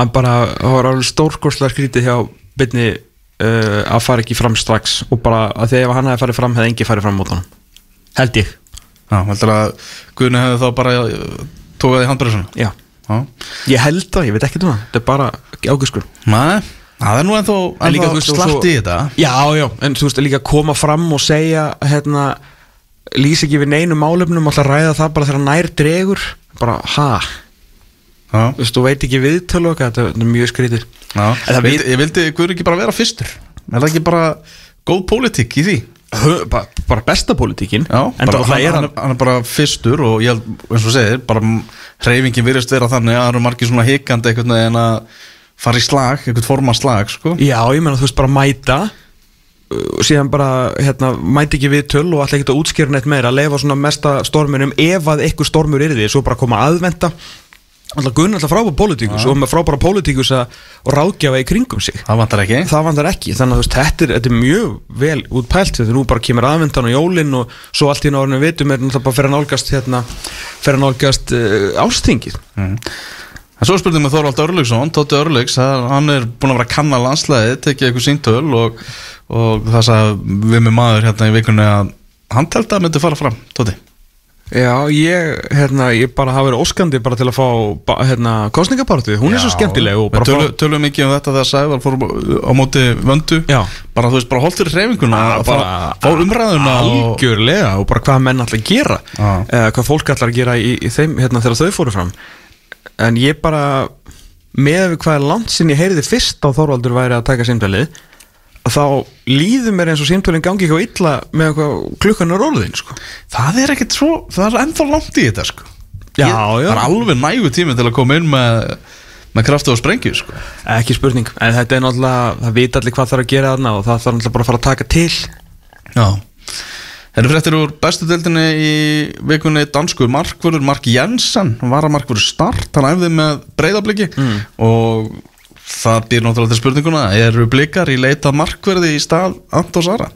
Að bara það var alveg stórkorslega skrítið hjá byrni uh, að fara ekki fram strax og bara að því ef hann hefði farið fram hefði engi farið fram mót honum. Held ég. Já, að Já. Ég held það, ég veit ekki um það þetta er bara Nei, það er nú ennþá, En ennþá slatti svo- í þetta. Já, já, en þú veist líka koma fram og segja hérna, lýs ekki við neinu málefnum alltaf ræða það bara þegar nær dregur. Bara, ha, þú veist, þú veit ekki viðtölu þetta er mjög En vildi, Ég vildi Guðni ekki bara vera fyrstur. Er það ekki bara góð pólitík í því? Bara, bara besta pólitíkin Já, en bara, það hann, er hann, hann er- bara fyrstur og ég held, eins og segir, bara hreyfingin virðist vera þannig að það eru margir svona hikandi einhvern veginn að fara í slag, einhvern forma slag, sko. Já, ég meina þú veist bara mæta uh, og síðan bara hérna, mæti ekki við töl og alltaf ekki að útskýra neitt meira að leifa svona mesta storminum ef að eitthvað stormur er því, svo bara koma aðvenda alltaf gunn alltaf frábæra pólitíkus og með frábæra pólitíkus að ráðgjafa í kringum sig. Það vantar ekki. Það vandar ekki, þannig að veist, þetta er, þetta er mjög vel útpælt, þetta nú bara kemur aðvendan og jólinn og svo allt í náðurinn við vitum er náttúrulega bara fyrir að nálgast hérna, fyrir að nálgast uh, ástingið En svo spurning með Þorvald Örlugsson, Tótti Örlugs, það- hann er búin að vera að kanna landslæði, tekið eitthvað síntöl og, og það sagði við með maður hérna í vikunni að hann teldi að myndi fara fram, Tótti. Já, ég, hérna, ég bara hafa verið óskandi bara til að fá hérna, kostningapartið, hún er svo skemmtileg og Við bara tölu, fá, tölum mikið um þetta þegar Sævar fór á móti vöndu, Já. bara þú veist, bara holdur Já, bara fá, umræðuna algjörlega og bara hvað menn ætla að gera Já. eða hvað fólk ætla að gera í, í þeim hérna þegar þau fóru fram en ég bara með við hvað er langt sinni ég heyriði fyrst á Þorvaldur væri að taka símtælið þá líður mér eins og símtælinn gangi eitthvað illa með eitthvað klukkan er orðin sko. það er ekkit svo, það er ennþá langt í þetta, sko. Já, Ég- já. Það er alveg nægu tími til að koma inn með, með kraftu og sprengju, sko. ekki spurning, en þetta er náttúrulega það vita allir hvað þarf að gera þarna og það þarf náttúrulega bara að fara að taka til Já Þeir fréttir úr bestu deildinni í vikunni dansku markvörður Mark Jensen var að markvörður start hann æfði með breyðabliki mm. og það býr náttúrulega til spurninguna eru blikar í leita markvörði í stað Antons Ara?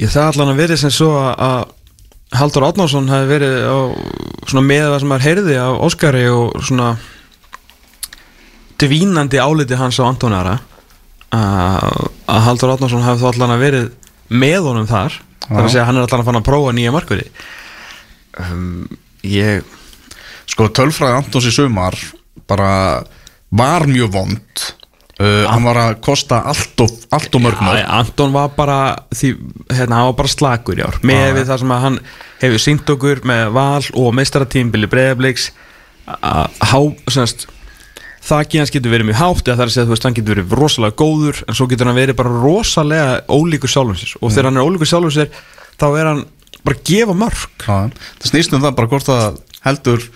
Ég það allan að verið sem svo að- Haldur Átnársson hefði verið á svona með það sem maður heyrði af Óskari og svona dvínandi áliti hans á Antonara að að Haldur Átnársson hefði þá allan að verið með honum þar þar að Já. segja að hann er allan að fara að prófa nýja markverði um, ég Sko tölfræði Antons í sumar bara var mjög vond. Uh, hann var að kosta allt og, allt og mörg mörg. Anton var bara því, hérna, var bara slagur í ár. Með Já. við það sem að hann hefur syngt okkur með val og meistaratímbili breyðabliks þakki hans getur verið mjög hátt það er að segja veist hann getur verið rosalega góður en svo getur hann verið bara rosalega ólíkur sjálfum sér. Og þegar hann er ólíkur sjálfum sér þá er hann bara að gefa mörg Já, það snýst um það bara hvort það heldur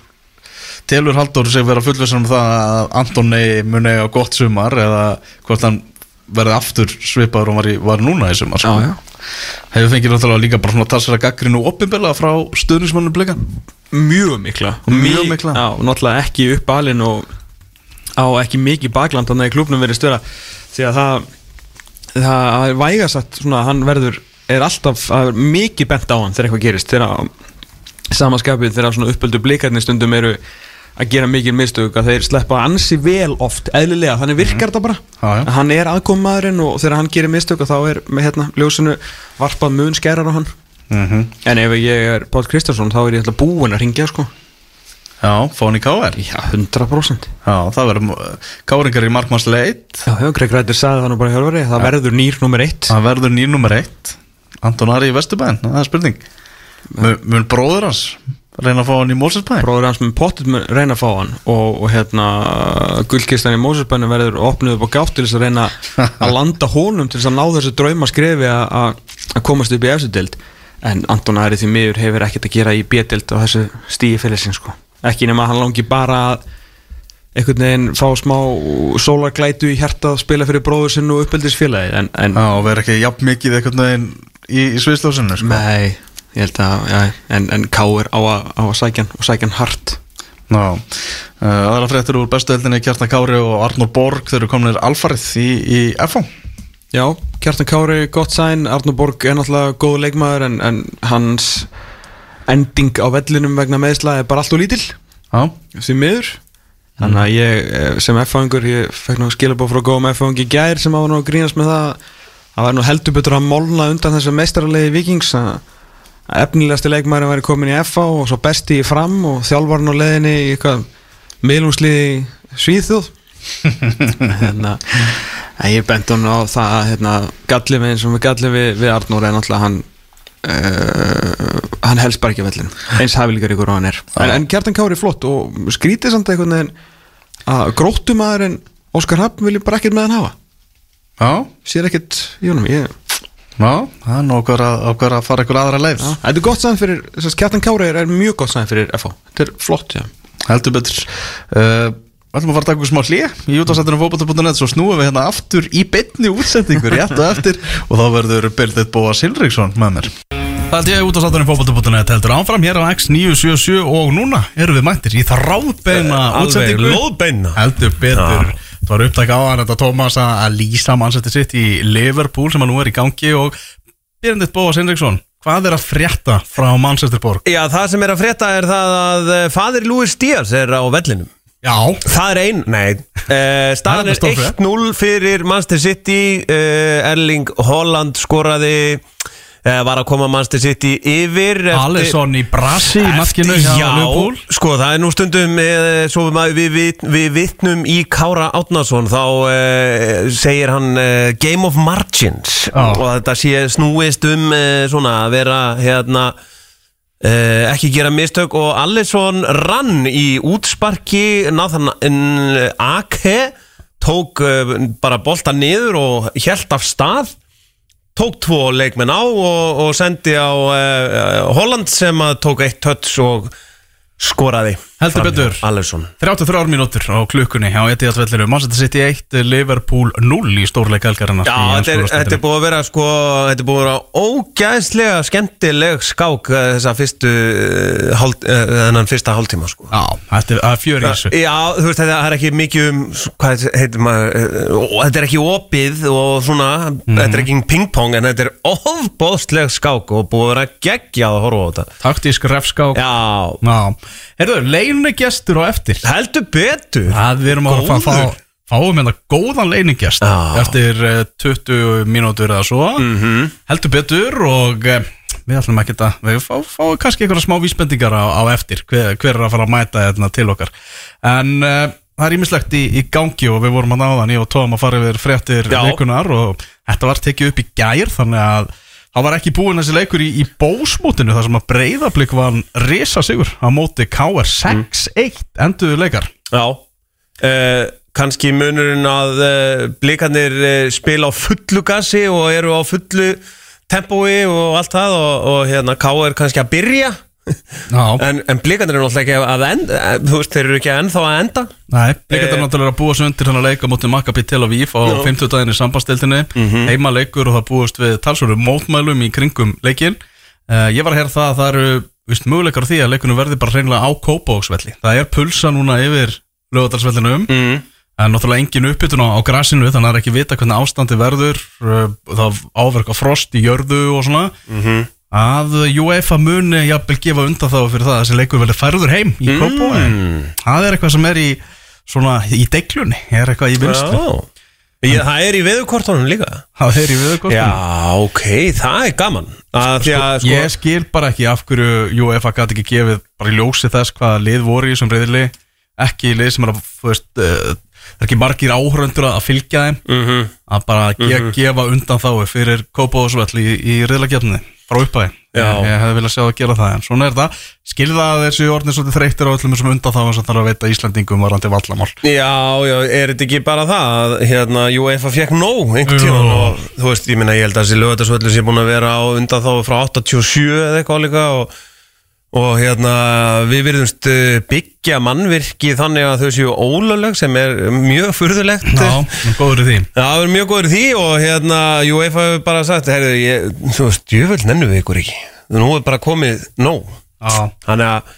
telur Haldur sig vera fullvissan um það að Antoni muni á gott sumar eða hvort hann verði aftur svipaður og var, í, var núna í sumar sko. Hefur fengið náttúrulega líka bara svona talsverða gaggrinu opinbilla frá stuðnismannum blika mjög mikla og Mjög mi- mikla. Já, náttúrulega ekki upp alinn og á ekki mikið bakland þannig að klubnum verið störa því að það það er vægasagt svona hann verður er alltaf það er mikið bent á hann þegar eitthvað gerist þegar samanskapið þegar svona uppöldu blikarnir stundum eru að gera mikið mistök að þeir sleppa ansi vel oft eðlilega, þannig virkar þetta bara. Já, já. hann er aðkomaðurinn og þegar hann gerir mistök þá er með hérna ljósinu varpað mun skærar á hann. Mm -hmm. en ef ég er Páll Kristjánsson þá er ég alltaf búinn að ringja sko. Já, í KR Já, 100% Já, það verður káringar í markmannsleit Já, Greg Rættir sagði það nú bara í hjálfari Það verður nýr nummer eitt. Það verður nýr nummer eitt. Anton Ari í Vesturbæn, það er spurning. Mun bróður hans reyna að fá hann í Mósesbæn Bróður hans með pottit mun reyna að fá hann Og, og hérna, gullkistan í Mósusbænum verður opnuð upp á gátt til þess að reyna [laughs] að landa honum til þess að ná þessu drauma skrefi að- komast upp í efstu En Anton Ari því miður hefur ekkert að gera í B-deild á þessu stíi félagsins sko. Ekki nema að hann langi bara að einhvern veginn fá smá sólarglætu í hjarta að spila fyrir bróður sinn og uppeldisfélagi en, en Já, verður ekki jafn mikið einhvern veginn í, í sviðslósinu sko. Ég held að já, en, en Káir á að, á að sækja hann og sækja hann hart. Ná, uh, aðra fréttir úr bestu heldinni Kjartan Kári og Arnur Borg. Þeir eru kominir alfarið í, í FH Já, Kjartan Kári, gott sæn. Arnur Borg er náttúrulega góð leikmaður en, en hans ending á vellinum vegna meðsla er bara allt og lítil Já, því miður. Þannig að ég eh, sem F-fangur, ég fekk nú skilabóð frá góðum F-fangi gær sem nú að grínast með það Það var nú heldur betur að molna undan þessu meistaralegi vikings að að efnilegasti leikmæri væri komin í FA og svo besti í fram og þjálfarn á leðinni í eitthvað miðlungsliði Svíþjóð. [laughs] Hérna, ég bent hún á það að hérna, gallið við eins og við gallið við, við Arnór er náttúrulega hann uh, hann helst bara ekki vellin eins hafilíkar ykkur og hann er. En, en Kjartan Kári er flott og skrítið samt einhvern veginn að gróttumæðurinn Óskar Hafn vilja bara ekkert með hann hafa. Já, sér ekkert í honum. Ég, já, það er nú okkur að, okkur að fara ykkur aðra leið þetta er gott sæðan fyrir þess að Kjartan Kári er, er mjög gott sæðan fyrir FH þetta er flott, já. Heldur betur. Uh, ætlum að fara að taka ykkur smá hlýja í útastættunum fókbalta.net svo snúum við hérna aftur í beinni útsendingu rétt og eftir og þá verður Bildið Bóa Silriksson með mér. Það held ég útastættunum fókbalta.net heldur áfram hér á X977 og núna erum við mættir í þráðbeina Alveg útsendingu það var upptæk á hann þetta Tómas að lýsa mannsætti sitt í Liverpool sem að nú er í gangi og Bildið Bóa Silriksson hvað er að frétta frá Manchester Borg? Já, það sem er að frétta er það að eh, fadir Luis Díaz er á vellinum Já, Það er ein, nei uh, [laughs] Staðan er er stór frétt. 1-0 fyrir Manchester City uh, Erling Holland skoraði var að koma Manchester City yfir Alisson í brasi í markinu hjá Já, sko það er nú stundum uh, svo við, við, við, vitnum í Kára Átnason þá uh, segir hann uh, Game of Margins. Já. og þetta sé snúist um uh, svona að vera hérna Uh, ekki gera mistök og Alisson rann í útsparki Nathan Ake tók uh, bara bolta niður og hjælt af stað tók tvo leikmenn á og, og sendi á uh, Holland sem að tók eitt töts og skoraði Heldur betur. Alisson 33 mínútur á klukkunni á Etihad vellinu Manchester City 1, Liverpool 0 í stórleik helgarinnar Já, í þetta er, búið að vera sko, þetta er búið að vera ógæðslega skemmtileg skák eh, þessa fyrstu hál, uh, þennan fyrsta hálftíma sko. Já, þetta er- fjör í þessu. Já, þú veist, þetta er ekki mikið um hvað heitir maður eh, þetta er ekki opið og svona þetta er ekki pingpong en þetta er ofbóðsleg skák og búið að vera geggja að horfa á þetta. Taktísk refskák. Já, Já, heyrðu, leinu gestur á eftir heldur betur Það við erum að fá, fá, Góður. fáum hérna góðan leiningest Já. Mhm. eftir uh, 20 mínútur eða svo -hmm. heldur betur og uh, við ætlum ekki að við fá, fáum kannski einhverja smá vísbendingar á, á eftir hver, hver er að fara að mæta hérna til okkar en uh, það er ímislegt í, í gangi og við vorum að náðan ég og Tom að fara yfir fréttir Já. leikunar og þetta var tekið upp í gær þannig að það var ekki búin þessi leikur í, í bósmótinu þar sem að breyðablík var risa sigur á móti KR 6-1 enduðu leikar. Já. Uh, Kanski munurinn að uh, blikarnir uh, spila á fullu gassi og eru á fullu tempói og allt það og, og hérna K er kannski að byrja en, en blikarnir eru náttúrulega ekki að enda eh, þú veist, þeir eru ekki ennþá að enda. Nei, Blíkandi er Eh, náttúrulega að búa sig undir hann að leika mútið Maccabi Tel Aviv á 50 daginn í sambandstildinni heima leikur og það búist við talsvöru mótmælum í kringum leikin uh, Ég var að heyra það að það eru vist, möguleikar því að leikunum verði bara hreinlega á Kópavóksvelli Það er pulsa núna yfir lögadalsvellinum mm. en náttúrulega engin uppbytun á, á grasinu þannig að það er ekki vita hvernig ástandi verður uh, það áverka frost í jörðu og svona að UEFA muni jafnvel gefa undan þá fyrir það að þessi leikur verði færður heim í mm. það er eitthvað sem er í svona í deiklunni er eitthvað í Já. Ég, Það er í veðukortunum líka. Það er í viðurkostum Já, ok, það er gaman. Að Því að sko ég skil bara ekki af hverju UEFA gæti ekki gefið bara í ljósi þess hvaða lið voru í þessum reyðli ekki lið sem er að veist, uh, það er ekki margir áhöröndur að fylgja þeim. Mhm. að bara ge gefa undan þá fyrir Kópavóðsvall í, í reyðlagjarni frá upphæði ég, hefði viljað sjá það gera það en svona er það. Skilða að þessi orðin svolítið þreyttir á öllum þessum undan þá sem þarf að veita Íslandingum varandi vallamál? Já, já, er þetta ekki bara það að hérna, UEFA fekk nóg einhvern tíma og þú veist, ég minna, ég held að þessi lögatarsvöldu sé búin að vera á undan þá frá 87 eða eitthvað líka og, og hérna, við virðumst uh, byggja mannvirki þannig að þau séu ólögleg sem er mjög furðulegt. Já, góður því. Já, það er mjög góður því og hérna UEFA hefur bara sagt, heyrðu, ég, þú veist, djöfull nennu við ykkur ekki. Nú er bara komið nóg. Já, þannig að,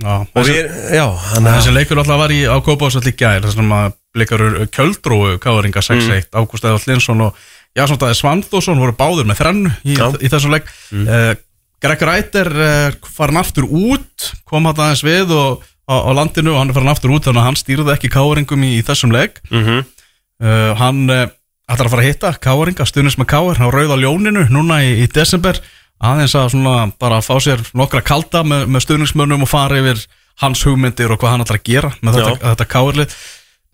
já. Þessi, við, já, þannig að þessi leikur alltaf var í, á Kópavóðsvall í gær þar sem að blikarur kjöldróu káðringa 6-1 Ágúst Eðvall Linsson og Jasson Dæði Svanþórsson voru báður með þrennu í, í þessum leik. Mm. Greg Reiter uh, farin aftur út kom hann aðeins við og á, á landinu og hann er farin aftur út þannig að hann stýrði ekki káringum í, í þessum leik Mhm. uh, hann uh, ætlar að fara að hitta káringa, stuðnins með káir á Rauða Ljóninu núna í, í desember aðeins að svona bara fá sér nokkra kalda með, með stuðningsmönnum og fara yfir hans hugmyndir og hvað hann ætlar að gera með þetta, Já. þetta káirlið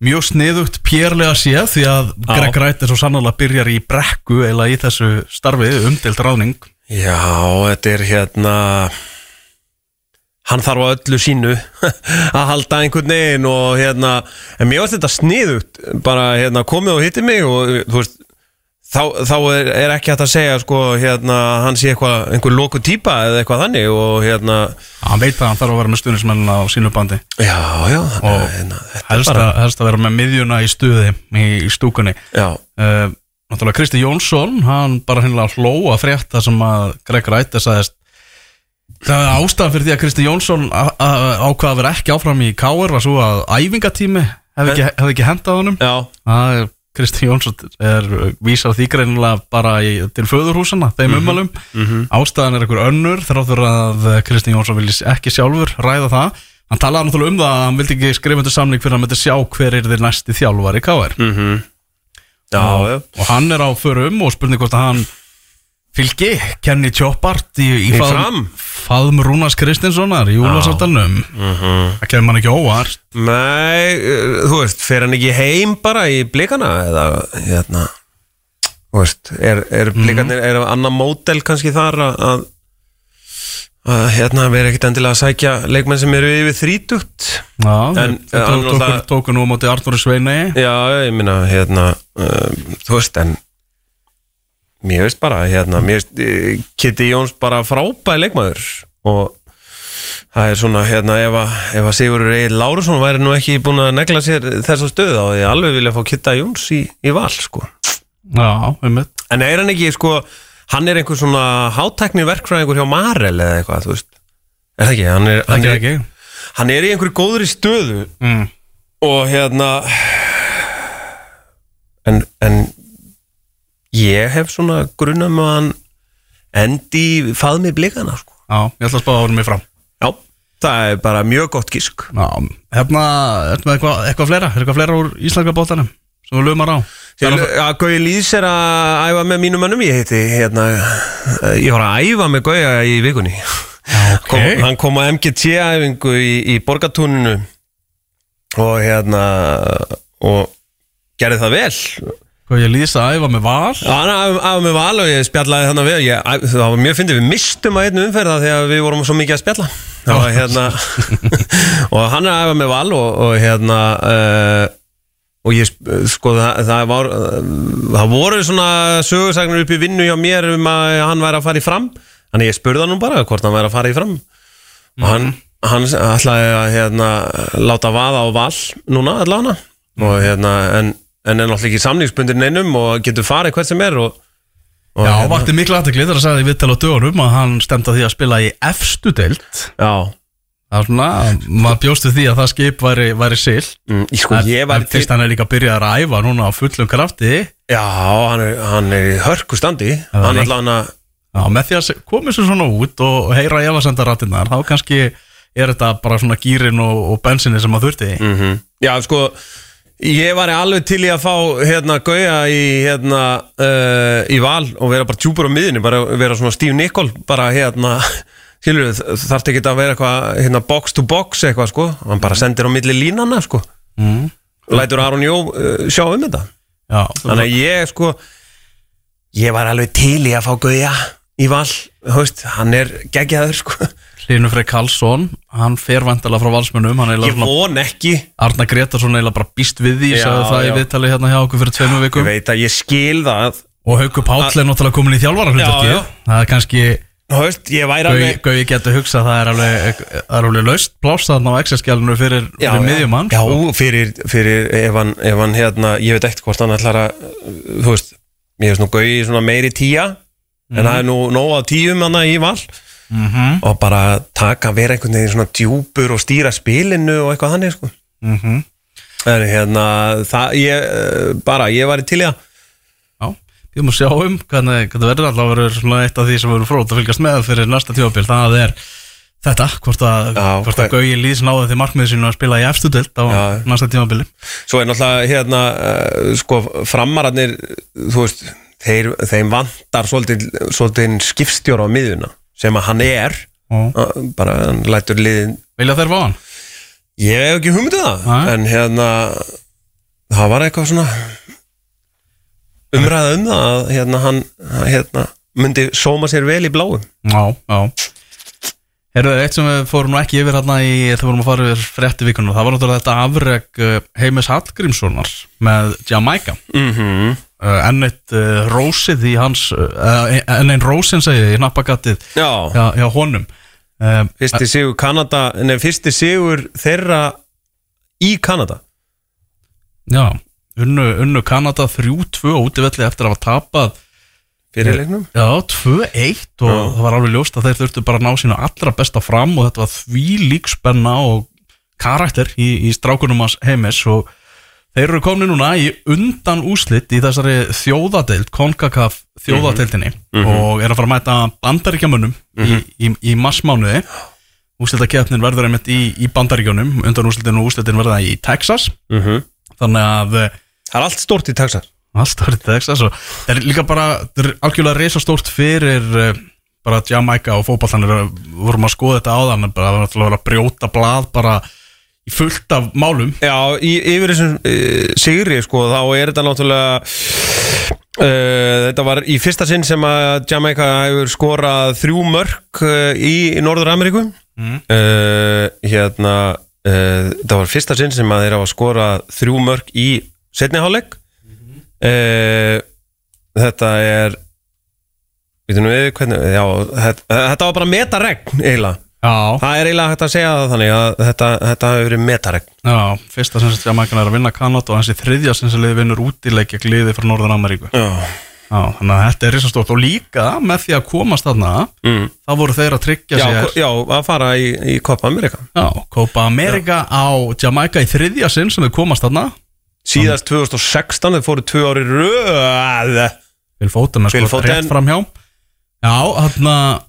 mjög sniðugt pérlega séð því að Já. Greg Wright er svo sannlega byrjar í brekku eða í þessu starfi umdelt ráðning Já, þetta er hérna Hann þarf á öllu sínu [laughs] að halda einhvern veginn og hérna En mér varst þetta sniðugt bara hérna komið og hitti mig og þú veist Þá, þá er, er ekki hægt að segja sko hérna hann sé eitthvað einhver loku típa eða eitthvað þannig og hérna hann veit að hann þarf að vera með stuðningsmennina á sínu bandi. Já já Og hérna, helst, bara að, helst að vera með miðjuna í stuði í, í stúkunni. Já. Uh, Náttúrulega Kristi Jónsson hann bara hennilega hló að frétta sem að Greg Wright sagðist Það er ástæðan fyrir því að Kristi Jónsson á- á- ákvað að vera ekki áfram í K.R. var svo að æfingatími hefði ekki, hefði ekki hendað honum. Það er Kristi Jónsson er uh, vísar því greinilega bara í, til föðurhúsana, þeim umvalum Ástæðan er einhver önnur þráttur að uh, Kristi Jónsson vilji ekki sjálfur ræða það. Hann talaði náttúrulega um það að hann vildi ekki skrifa undir samning fyrir að hann myndi sjá hver er þér næsti þjálfar í K.R. mhm. já já og hann er á förum og spurning hvort að hann fylgi Kenny Choppart í, í, Í faðm, Fram? faðm Rúnas Kristinssonar í Úlfarsardalnum það kemur mann ekki óvart. Nei, þú veist, fer hann ekki heim bara í blikana eða hérna þú veist, er, er blikanir er annar mótel kannski þar að, að, hérna vera ekkit endilega að sækja leikmenn sem eru yfir þrítugt. Já, En, eh, hann tóku, tóku, náttúrulega- tóku nú á móti Arnóri Sveini Já, ég minna, hérna uh, þú veist, en mér veist bara, hérna mér veist, uh, Kitty Jóns bara frábæð leikmaður. Og það er svona, hérna, ef að, að Sigurður Egil Lárusson væri nú ekki búin að negla sér þessa stöðu þá ég alveg vilja fá Kitta Jóns í, í val, sko. Já, um mitt en er hann ekki, sko, hann er einhver svona hátækni verkfræðingur hjá Marel eða eitthvað, þú veist er það ekki, hann er, hann er, ekki hann er í einhverju góðri stöðu mm. og hérna en, en ég hef svona grunum að hann endi í faðmi blikana sko. Já, ég ætla að spáða árum mig fram já, það er bara mjög gott gísk Já, hérna, ertu með eitthvað, eitthvað fleira? Er eitthvað fleira úr íslenska bóttanum sem við lumar á? Til, að Gauði Lýs er að æfa með mínum mönnum. Ég heiti hérna, ég var að æfa með Gauja í vikunni. Ok. kom, hann kom á MGT-æfingu í, í borgatúninu og hérna og gerði það vel. Ég lýsa að æfa með val? Já, hann af með val og ég spjallaði þannig við. Ég, æ, það var mjög fyndið, við mistum að einu umferða þegar við vorum svo mikið að spjalla. Var hérna [laughs] [laughs] og hann er að æfa með val og, og hérna uh, og ég sp- sko það, það var uh, það voru svona sögursagnir upp í vinnu hjá mér um að hann væri að fara í fram. Þannig ég spurði hann nú bara hvort hann væri að fara í fram. Og hann, hann ætlaði að hérna, láta vaða á val núna allavega. Og hérna en, en er náttúrulega ekki samningsbundin neinum og getur farið hvert sem er og, og Já, vakti miklu aðtekli þegar að sagði viðtal á dögunum að hann stemta því að spila í efstu deild. Já, Það er svona, maður bjóstu því að það skip væri, væri sill mm, sko En, fyrst hann er líka byrjað að æfa núna á fullum krafti. Já, hann er, hann er í hörku standi. Það hann er- er allavega Já, með því að koma sér svona út og heyra efasendarattinnar, þá kannski er þetta bara svona gýrin og, og bensinni sem maður þurfti. Mm já, sko ég var alveg til í að fá hérna Gauja í hérna uh, í val og vera bara tjúpur á miðinni bara vera svona Steve Nicol bara hérna skilur þarf ekki að vera eitthvað hérna box to box eitthvað sko. Hann bara sendir á milli línana sko. Mm. lætur Aron Jó uh, sjá um þetta. Já, Þannig að ég sko Ég var alveg til í að fá Gauja í val Haust, Hann er geggjaður sko. Hlynur Frey Karlsson, hann fer vandalega frá er Ég von ekki. Arna Gretarsson eiginlega bara býst við því, Já, sagði það já. í viðtali hérna hjá okkur fyrir tveimur Ég vikum. veit að ég skil það. Og Haukur Páll er náttúrulega komin í já. það er kannski Haust, Ég væri Gauði alveg Gauði getur hugsað það er alveg, er alveg laust pláss þarna á Excel-skjálinu fyrir, Já, fyrir já. miðjumann Já, sko. fyrir, fyrir ef, hann, ef hann hérna Ég veit ekkert hvort hann ætlar að Þú veist, ég veist nú svona meiri tíja En það er nú nóg að tíum hann í val Mhm, Og bara taka vera einhvern veginn svona djúpur Og stýra spilinu og eitthvað þannig sko mhm. En hérna, það, ég, eh, bara, ég var í til í það Já, við múum sjá um hvernig, hvernig verður. Alltaf verður eitt af því sem verður frót að fylgjast með fyrir næsta tjóðbíl það er þetta, hvort að, Já, hvort að Gauji Lýðs náði því markmiði sínu að spila í efstu deild á Já. næsta tímabili. Svo er náttúrulega hérna uh, sko framararnir þú veist, þeir, þeim vantar svolítið, svolítið skipstjóra á miðuna sem að hann er. Og uh, bara hann lætur liðin vilja þeir fá hann? Ég hef ekki hugmyndið það Nei. en hérna það var eitthvað svona umræða um það að hérna hann hérna, myndi sóma sér vel í bláum. Já, já. Herðu, eitt sem við fórum nú ekki yfir hérna í þegar við vorum að fara yfir frétti vikunum það var náttúrulega þetta afreg uh, Heimis Hallgrímssonar með Jamaica. Mm -hmm. enn eitt uh, rósið í hans enn einn rósin segi ég, í nappagattið Já, hjá, hjá honum. Fyrsti sigur Kanada nei, fyrsti sigur þeirra í Kanada. Já, unnu, unnu Kanada 3-2 útivelli eftir að hafa tapað fyrir leiknum? Já, 2-1 og það var alveg ljóst að þeir þurftu bara að ná sínu allra besta fram og þetta var því líkspenna og karakter í, í strákunum hans heimis og þeir eru komni núna í undan úslit í þessari þjóðadeild, CONCACAF þjóðadeildinni og er að fara að mæta bandaríkjamunum í, í, í massmánuði úslitakeppnin verður einmitt í, í bandaríkjunum undan úslitin og úslitin verða í Texas. Mm -hmm. þannig að eh, Það er allt stórt í Texas. Allt árið Texas og það er líka bara, það er algjörlega reisastórt fyrir uh, bara Jamaica og fótballanir vorum að skoða þetta áðan bara það að vera að brjóta blað bara í fullt af málum. Já, í, yfir þessum uh, sigri sko, þá er þetta náttúrulega uh, þetta var í fyrsta sinn sem að Jamaica hefur skorað þrjú mörk uh, í, í Norður Ameríku Mm. uh, hérna þetta var fyrsta sinn sem að þeir hafa skorað þrjú mörk í setniháleik uh, þetta er við hvernig já, þetta, þetta var bara metaregn eiginlega. Já, Það er eiginlega hægt að segja það þannig að þetta, þetta hefur verið metaregn. Já, fyrsta sem sem Jamaica er að vinna Kanada og hans í þriðja sem sem liði vinnur útileik gegn liði frá Norður Ameríku. Já, Já, þannig að þetta er reisastórt og líka með því að komast þarna mm. þá voru þeir að tryggja já, sér já að fara í, í Copa America. Já, Copa America á Jamaica í þriðja sinn sem við komast þarna Síðast 2016 þeir fóru tvö ári röð. Phil Foden er sko rétt fram hjá Já, hann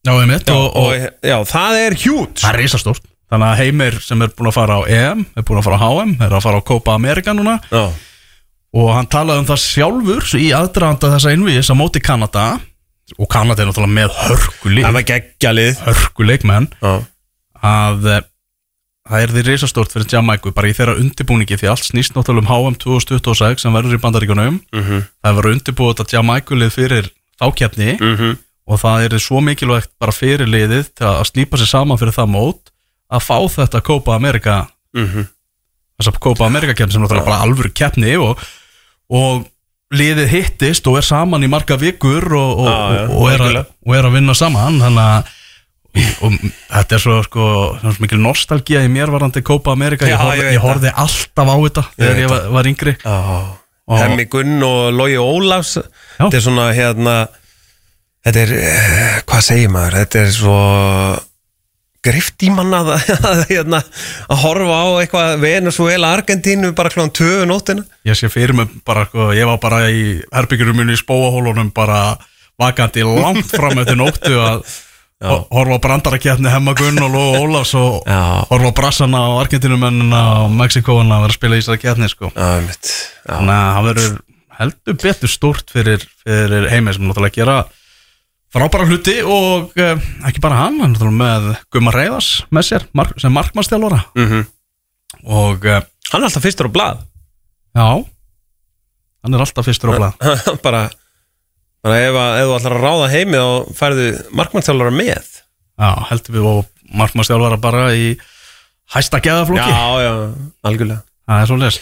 Já, einmitt já, og, og, og, já, það er hjút það er risastórt. Þannig að Heimir sem er búin að fara á EM er búin að fara á HM, er að fara á Copa America núna. Já, og hann talaði um það sjálfur í aðdraðanda þessa innvíðis á móti Kanada. Og Kanada er náttúrulega með hörkuleik. Það var geggjalið hörkuleikmenn. Já, að eh, það er því risastórt fyrir Jamaica bara í þeirra undirbúningi því allt snýst náttúrulega um HM 2026 sem verður í bandaríkunum mhm, það verður undirbúið þetta Jamaica lið fyrir þákjefni mhm. og það er svo mikilvægt bara fyrir liðið að slípa sér saman fyrir það mót að fá þetta Copa America. Mhm. þessa Copa America keppni sem náttúrulega bara alvöru keppni og, og liðið hittist og er saman í marga vikur og, og, og, er, að, og er að vinna saman. Þannig að og, þetta er svo sko mikil nostalgía í mér varandi Copa America. Já, ég, horfði, ég ég horfði alltaf á þetta þegar ég var, var yngri. Já, Og- Hemmi Gunn og Logi Ólafs Þetta er svona hérna Þetta er, eh, hvað segir maður? Þetta er svo grift í manna að, [laughs] að, hérna, að horfa á eitthvað Venezuela, Argentínu bara klón 2 nóttina. Ég sé fyrir mig bara sko, ég var bara í herbyggjum minni í spóahólunum bara vakandi langt fram eftir nóttu að horfa á brandaraketni Hemma Gunn og Lóa Ólafs og horfa á brassana og argentinumennina og Mexikóana að vera að spila í þessari ketni sko. Þannig að það verður heldur betur stórt fyrir, fyrir heimi sem náttúrulega gera frábæra hluti og uh, ekki bara hann, hann náttúrulega með Gumma Reyðars með sér mark, sem markmannstjálfara Mhm. og uh, Hann er alltaf fyrstur á blað. Já. Hann er alltaf fyrstur á blað. [laughs] Bara, bara ef, að, ef þú ætlar að ráða heimi þá færðu markmannstjálfara með. Já, heldur við og markmannstjálfara bara í hæsta geðaflokki Já, já, algjörlega. Það er svo les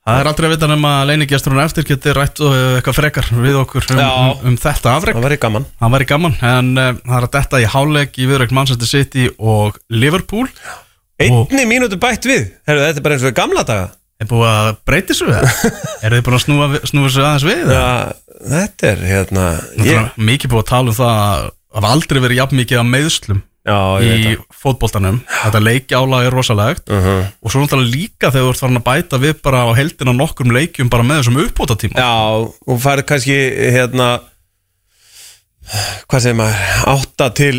Það er aldrei að vita nema að leinigesturinn eftir geti rætt uh, eitthvað frekar við okkur um, um, um þetta afreg Það væri gaman. Það væri gaman, en uh, það er að detta í háleik í viðrögn Manchester City og Liverpool. Einni mínútu bætt við. Herru, þetta er bara eins og gamla daga Er búið að breyti svo við Er þið búin að snúa, snúa svo aðeins við? Já, þetta er hérna Ég... Mikið búið að tala um það að það aldrei verið jafn mikið af meðslum Já, í veit fótboltanum Þetta leikjálag er rosalegt það uh -huh. og svo náttúrulega líka þegar þú ert farin að bæta við bara á heldina nokkrum leikjum bara með þessum uppbóta tíma Já, og færð kannski hérna hvað segir maður 8 til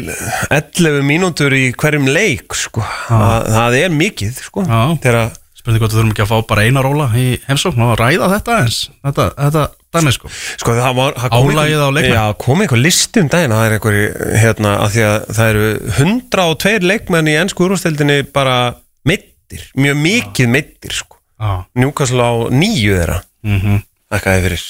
11 mínútur í hverjum leik sko. það, það er mikið sko. Þegar Spurning hvort við þurfum ekki að fá bara eina róla í heimsókn og ræða þetta eins Þetta, þetta dæmi sko Sko það var það einhver- á leikmenn. Já, kom einhver listi um daginn Það er einhver, hérna, að því að það eru 102 leikmenn í ennsku úrvasteldinni bara meittir Mjög mikið meittir, sko Já Njúkastle á nýju þeirra mm -hmm. Þakkaði fyrir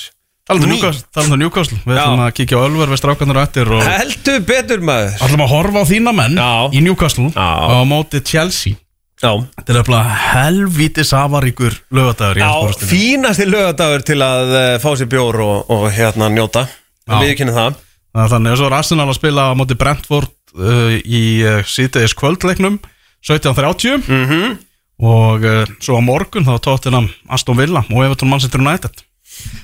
Talandi Níu. Newcastle, Newcastle Við ætlum að kíkja á Ölver við strákanar og eftir og Heldur betur maður ætlum að horfa á þína menn Já. í Newcastle Já. á móti Chelsea Þetta er eftir helvíti safaríkur lögadagur í Já fínasti lögadagur til að uh, fá sér bjór og, og hérna njóta. Við kynum það. Það er Þannig að svo er Arsenal að spila á móti Brentford uh, í uh, síðdeis kvöldleiknum 17.30 mm -hmm. og svo á morgun þá tóttinam Aston Villa og Everton Manchester United.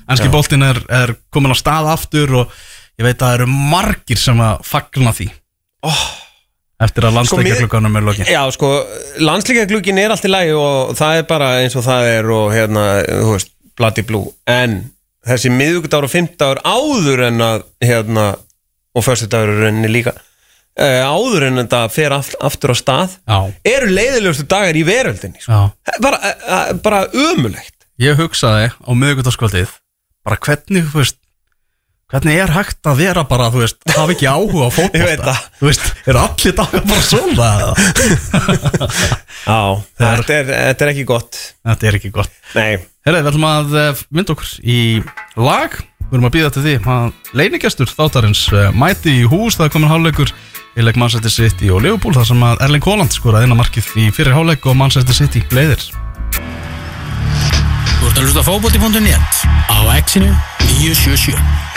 Enski boltinn er, er komin á stað aftur og ég veit að það eru margir sem að fagna því. Oh. Eftir að landsleikjarklukkanum er lokið. Já, sko, landslíkaglugginn er allt í lagi og það er bara eins og það er og hérna, þú veist, bloody blue. En þessi miðugudagur og fimmdagur áður en að hérna, og förstudagur er rauninni líka uh, áður en þetta fer aft, aftur á stað Já, eru leiðilegustu dagar í veröldinni sko. bara, uh, bara ömulegt Ég hugsaði á miðugutaskvöldið bara hvernig, þú veist hvernig er hægt að vera bara, þú veist hafa ekki áhuga á Ég veit fótbolta það. Þú veist, er allir dagar bara svona? [laughs] Já, þetta er, þetta er ekki gott. Þetta er ekki gott. Nei, Herra, við ætlum að eh, mynda okkur í lag. Við erum að býða til því að leinigestur þáttarins eh, mæti í hús. Það er komin hálfleikur í leik Manchester City og Liverpool þar sem að Erling Haaland skoraði eina markið í fyrir hálfleik og Manchester City leiðir. Þú ert að hlusta á fótbolti.net á exinu 977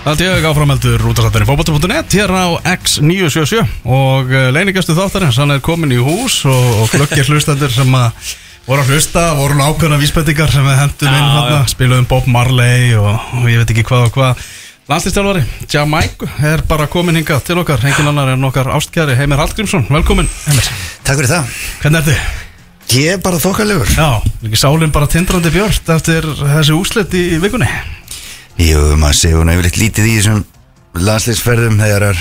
Það er ég áframeldur útastættinni fótbolti.net hér á X977 og uh, leinigestu þáttarins, hann er komin í hús og, og glöggir hlustendur sem að voru að hlusta, voru nákvæmna vísbendingar sem við hendum inn hérna, spiluðum Bob Marley og, og ég veit ekki hvað og hvað. Landslýstjálfari, Jamaica er bara komin hingað til okkar, hengin annar en okkar ástkjæri Heimir Hallgrímsson, velkomin Heimir, Takk fyrir það. Hvernig ertu? Ég er bara þokkalegur Já, ekki sálinn bara tindrandi björt eftir þessi úslit í, í vikunni Jú, maður séu nú yfirleitt lítið í þessum landsleisferðum þegar er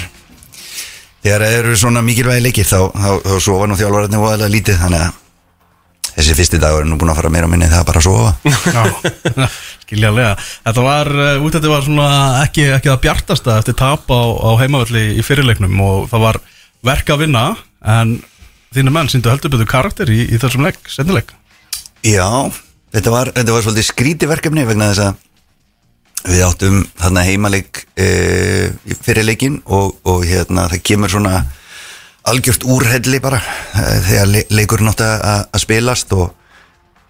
þegar eru svona mikilvægi leikir þá, þá, þá sofa nú þjálfararnir voðalega lítið þannig að þessi fyrsti dagur er nú búin að fara meira minni það er bara að sofa. [laughs] Já, skiljanlega. Þetta var, út þetta var svona ekki, ekki það bjartasta eftir tap á, á heimavöldi í fyrirleiknum og það var verk að vinna en þínu menn síndu heldur betur karakter í, í þessum leik, sendileik Já, þetta var, þetta var svolítið skríti verkefni vegna þess að við áttum þarna heimaleik e, fyrir leikin og, og hérna það kemur svona algjört úrhelli bara e, þegar le leikurinn átti að að spilast og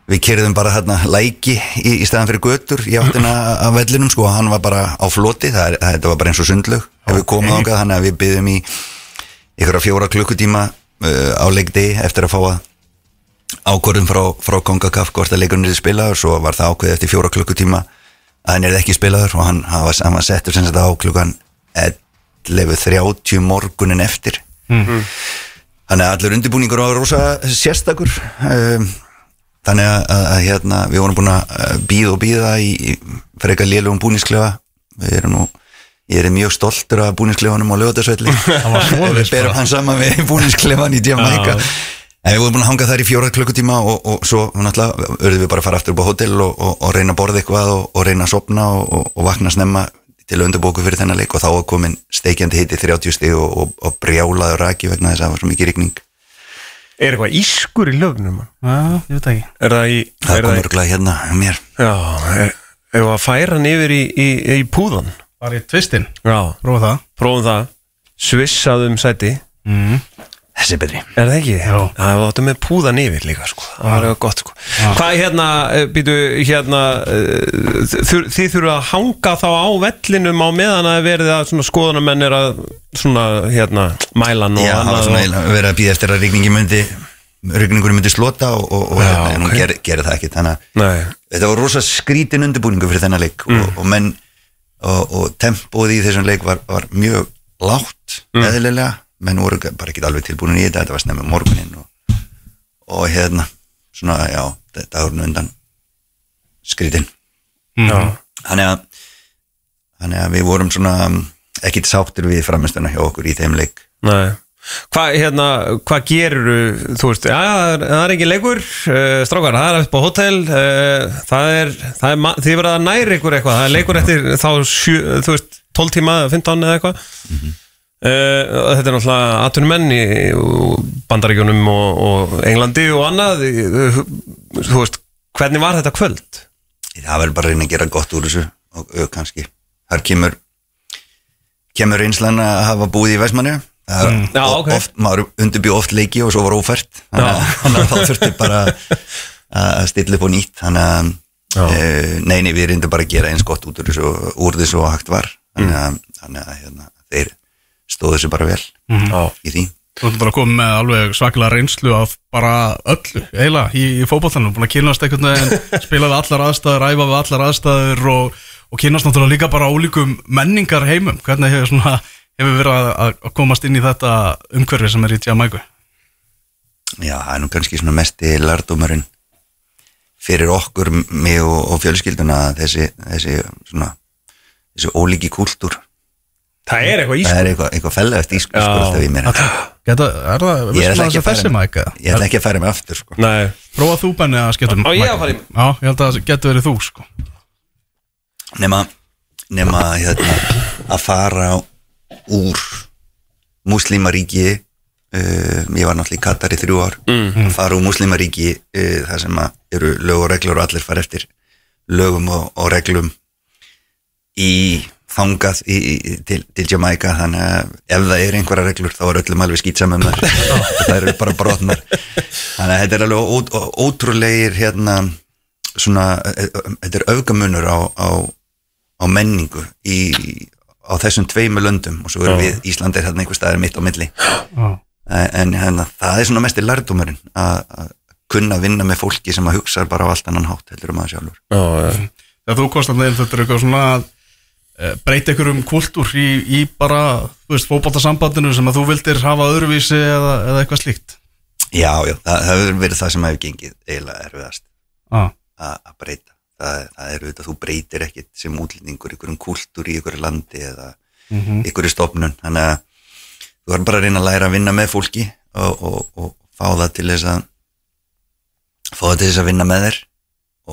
við kerðum bara hérna læki í, í staðan fyrir götur í áttina af vellinum sko, hann var bara á floti það er, þetta var bara eins og sundlög ef við komum þangað þannig að við byggðum í ykkur fjóra klukkutíma uh, á leikdegi eftir að fá að ákvörðum frá, frá Kongakaf hvort að leikurinn er spilað og svo var það ákveðið eftir fjóra klukkutíma að hann er ekki spilaður og hann, hann, var, hann var settur sem sagt á klukkan 11.30 morgunin eftir. Þannig að allur undirbúningur var rosa sérstakur. Um, þannig að, að, hérna, við vorum búin að býða og býða í, frekar lélugum búningsklefa. Við erum nú ég er mjög stoltur af búningsklefanum á [laughs] svoleiðis við berum hann saman við búningsklefan í Jamaica en við vorum búin að hanga þar í fjóra klukkutíma og, og svo náttúrulega örðum við bara að fara aftur upp á hótel og, og, og reyna að borða eitthvað og, og reyna að sopna og, og vakna snemma til undirbóku fyrir þennan leik. Og þá var komin steikjandi hitti 30 stig og, og, og brjálaður raki vegna þess að það var svo mikið rigning. Er eitthvað ískur í lögnum? Já, ég veit ekki. Er það í það er kom í- hérna mér. Já, er, ef að færa hann yfir í, í, í púðan. Var í tvistinn, Já, prófa það. Prófum það. Svissaðum sæti. Mm. Þessi er betri Er það ekki? Já. Það var áttu með púðan yfir líka sko. Það var eitthvað gott sko. Hvað hérna, býtu, hérna eh, þur, Þið þurfa að hanga þá á vellinum á meðan að verið að svona skoðanamenn er að svona, hérna, mælan og Já, það var annað svona eiginlega verið að býða eftir að rigningi myndi rigningur myndi slota og, og, og Já, hérna, en hún ok. ger, gerir það ekki þannig að Nei, þetta var rosa skrítin undirbúningu fyrir þennan leik Mm. og, og menn og, og tempóð í þessum leik var, var mjög lágt Mm. eðlilega menn voru bara ekki alveg tilbúin í þetta þetta var snemmi morgunin og, og hérna, svona, já þetta var undan skrítin já, þannig að þannig að við vorum svona um, ekkit sáttir við framistuna hjá okkur í þeim leik. Nei. Hvað, hérna, hvað gerur þú? Veist, já, það er, ekki leikur uh, strákar, það er upp á hótel uh, það er, það er þið verða að næra ykkur eitthvað, það er leikur eftir þá sjö, þú veist, 12 tíma eða 15 eða eitthvað uh, og þetta er náttúrulega atvinnumenn í bandaríkjunum og, og Englandi og annað. Þú veist, hvernig var þetta kvöld? það verður bara að reyna að gera gott úr þessu og ö, kannski, þar kemur kemur einslan að hafa búið í Vestmanni það er Já, ok. oft, maður undirbjó oft leiki og svo var ófært. Þannig að- þannig að þá þurfti bara að stilla upp á nýtt. Þannig að e, neini, við reyndum bara að gera eins gott úr þessu, úr þessu og hægt var. Þannig að, þannig að hérna, þeir stóðu þessu bara vel Já, í því. Þú ert bara koma með alveg svakalega reynslu af bara öllu, eiginlega, í, í fótbollanum búin að kynast einhvern veginn, [laughs] spila við allar aðstæður æfa við allar aðstæður og, og kynast náttúrulega líka bara ólíkum menningar heimum, hvernig hefur, svona, hefur verið að, að komast inn í þetta umhverfi sem er í Jamaica? Já, það er nú kannski svona mesti lardómarinn fyrir okkur, mig og, og fjölskylduna þessi, þessi svona þessi ólíki kúltúr það er eitthvað það ísk er eitthvað, eitthvað fellegt ískur sko Já. alltaf í mér. Geta, er það, Ég vissum ætla að ekki þessi mæka ég ætla ekki að færa mig aftur sko. Nei, Prófa þú benni að skipta um Á, ég að fara í- Já, ég held að það getur verið þú sko. Nema, nema hérna, að fara úr múslimaríki uh, ég var náttúrulega í Katar í þrjú ár. Að fara úr múslimaríki uh, þar sem að eru lög og reglur og allir fara eftir lögum og, og reglum í þangað í, í, til, til Jamaica þannig að ef það er einhverja reglur þá er öllum alveg skýtsamum þar [laughs] það eru bara brotnar. Þannig að þetta er alveg ó, ó, ótrúlegir hérna svona, eh, eh, þetta er öfgamunur á, á, á menningu í, á þessum tveimu löndum. Og svo erum við, Ísland er hérna einhver staðar mitt á milli. Já. en hérna, það er svona mesti lærdómurinn að að kunna vinna með fólki sem að hugsa bara á allt annan hátt heldur um að sjálfur. Já, já. Þegar þú komst að þetta er eitthvað svona að eh, breyta einhverjum kultúr í, í bara, þú veist, fótboltasambandinu sem að þú vildir hafa öðruvísi eða, eða eitthvað slíkt? Já, já, það, hefur verið það sem hefur gengið eiginlega erfiðast Já, að breyta. Það, það er auðvitað, þú breytir ekkit sem útlendingur einhverjum kultúr í einhverju landi eða Mhm. einhverju stofnun. Þannig að þú er bara að reyna að læra að vinna með fólki og, og, og fá það til þess að fá það til þess að vinna með þér.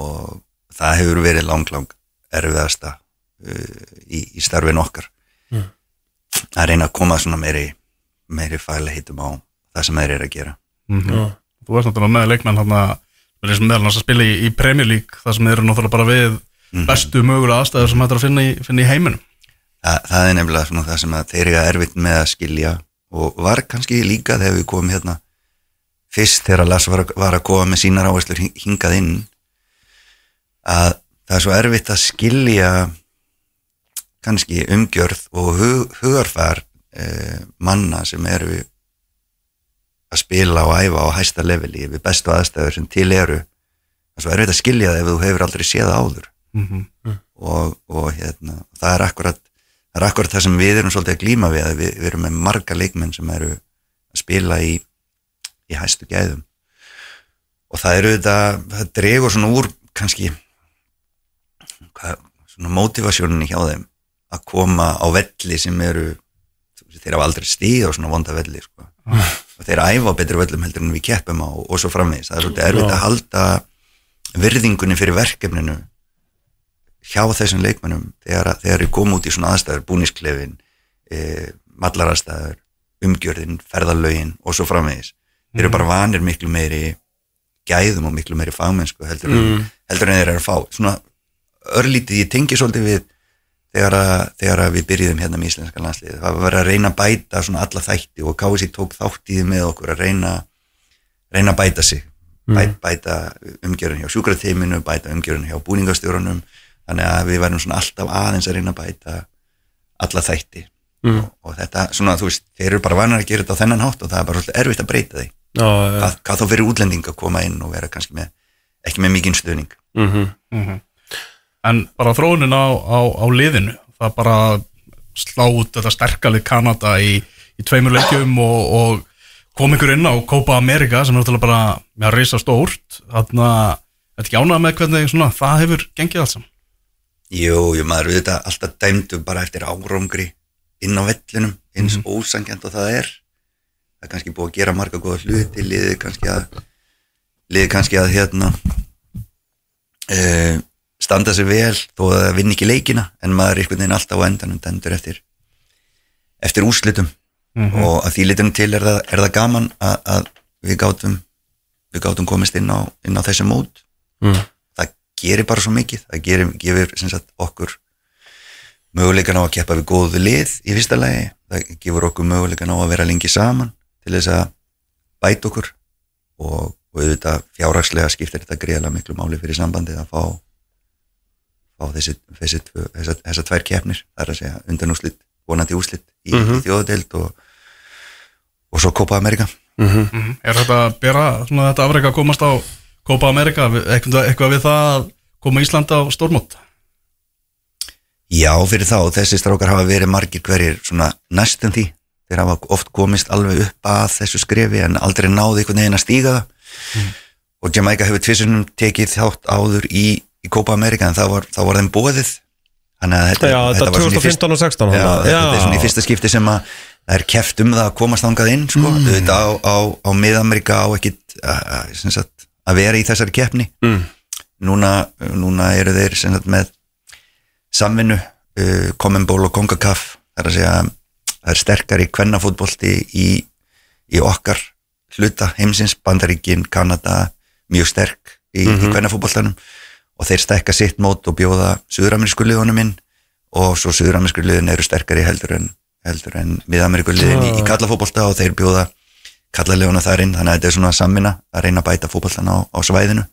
Og það hefur verið lang, lang erfiðasta í, í starfin okkar. Að reyna að koma svona meiri meiri fæla heitum á það sem þeir eru að gera. Þú varst náttúrulega með leikmenn hann að meðal hans að spila í, í Premier League það sem eru náttúrulega bara við bestu mögulega aðstæður sem hættir að finna í, finna í heiminum. Þa, það er nefnilega svona það sem að þeir eru erfitt með að skilja og var kannski líka þegar við komum hérna fyrst þegar Lass var, var að koma með sínar áherslur hin- hingað inn að það er svo erfitt að skilja kannski umgjörð og hug, hugarfar eh, manna sem eru að spila og æfa á hæsta leveli við bestu aðstæður sem til eru það er svo erfitt að skilja það ef þú hefur aldrei séð áður. Og, og hérna, það er akkurat það er akkurat það sem við erum svolítið að glíma við að við, við erum með marga leikmenn sem eru að spila í, í hæstu gæðum. Og það eru þetta það dregur svona úr kannski hvað, svona motivasjóninni hjá þeim að koma á velli sem eru þeir hafa aldrei stíð á svona vonda velli sko. og þeir æfa á betri vellum heldur en við keppum á og svo framvegis það er svolítið erfitt að halda virðingunni fyrir verkefninu hjá þessum leikmennum þegar, þegar ég kom út í svona aðstæður búnisklefin, e, mallaraðstæður umgjörðin, ferðalögin og svo framvegis. Þeir eru bara vanir miklu meiri gæðum og miklu meiri fagmennsku heldur, mm. heldur en þeir eru að fá svona örlítið, ég tengi svolítið við þegar að, þegar að við byrjuðum hérna með íslenska landsliði það var að reyna að bæta svona alla þætti og KSI tók þátt í því með okkur að reyna reyna að bæta sig. Bæta, bæta umgjörun hjá sjúkrateiminu bæta umgjörun hjá búningastjórunum. Þannig að við værum svona alltaf aðeins að reyna að bæta alla þætti. Og, og þetta svona þú veist þeir eru bara vanar að gera þetta á þennan hátt og það er bara svolítið erfitt að breyta já. hvað, hvað þá fyrir útlending að koma inn og vera kannski með ekki með mikinn stöðning Mhm. En bara þróunin á, á, á liðinu Það bara slá út þetta sterkalið Kanada í, í tveimur leikjum og, og kom ykkur inn á Copa America sem er náttúrulega bara með að reysa stórt Þannig að þetta ekki ánað með hvernig svona, það hefur gengið allt saman? Jú, jú, maður við þetta alltaf dæmdu bara eftir árangri inn á vellinum, eins mm ósangjant og það er. Það er kannski búið að gera marga góða hluti liðið kannski að liðið kannski að hérna uh, standa sig vel þó að það vinn ekki leikina en maður er einhvern veginn alltaf á endanum dendur eftir eftir úrslitum. Og að því litunum til er það, er það gaman að, að við gátum við gátum komist inn á, inn á þessi mót. Mm. það gerir bara svo mikið. Það gerir, gefur sagt, okkur möguleikan á að keppa við góðu lið í fyrsta lagi, það gefur okkur möguleikan á að vera lengi saman til þess að bæta okkur. Og, og auðvitað fjárhagslega skiptir þetta greiðlega miklu máli fyrir sambandið að fá fá þessi, þessi, tvö- þessa, þessa tvær keppnir, það er að segja undanúslit vonandi úslit í, mm -hmm. í þjóðadeild og, og svo Copa America Mhm. Er þetta að bera svona, þetta afreika að komast á Copa America eitthvað, eitthvað við það að koma Ísland á stórmót? Já, fyrir þá, þessi strákar hafa verið margir hverjir svona næstum því þeir hafa oft komist alveg upp að þessu skrefi en aldrei náði einhvern veginn að stíga það og Jamaica hefur tvisunum tekið þátt áður í, í Copa America en það var, það var þeim bóðið þannig að þetta, Já, þetta var svona í 2015 og 16 Já, þetta þetta er svona í fyrsta skipti sem að það er keft um það að komast þangað inn sko. mm. þetta á, á, á Mið-Amerika á ekkit að, að, vera í þessari keppni. Mm. núna, núna eru þeir sagt, með samvinnu uh, Common Bowl og CONCACAF. Það er að segja það er sterkari kvennafótbolti í, í okkar hluta heimsins, Bandaríkin, Kanada mjög sterk í, mm í kvennafótboltanum og þeir stekka sitt mót og bjóða Suður-Amerísku liðunum inn. Og svo Suður-Amerísku liðun eru sterkari heldur en, heldur en Mið-Ameríku liðin í, í kallafótbolta og þeir bjóða kallaliðuna þar inn, þannig að þetta er svona samvinna að reyna að bæta fótboltan á, á svæðinu.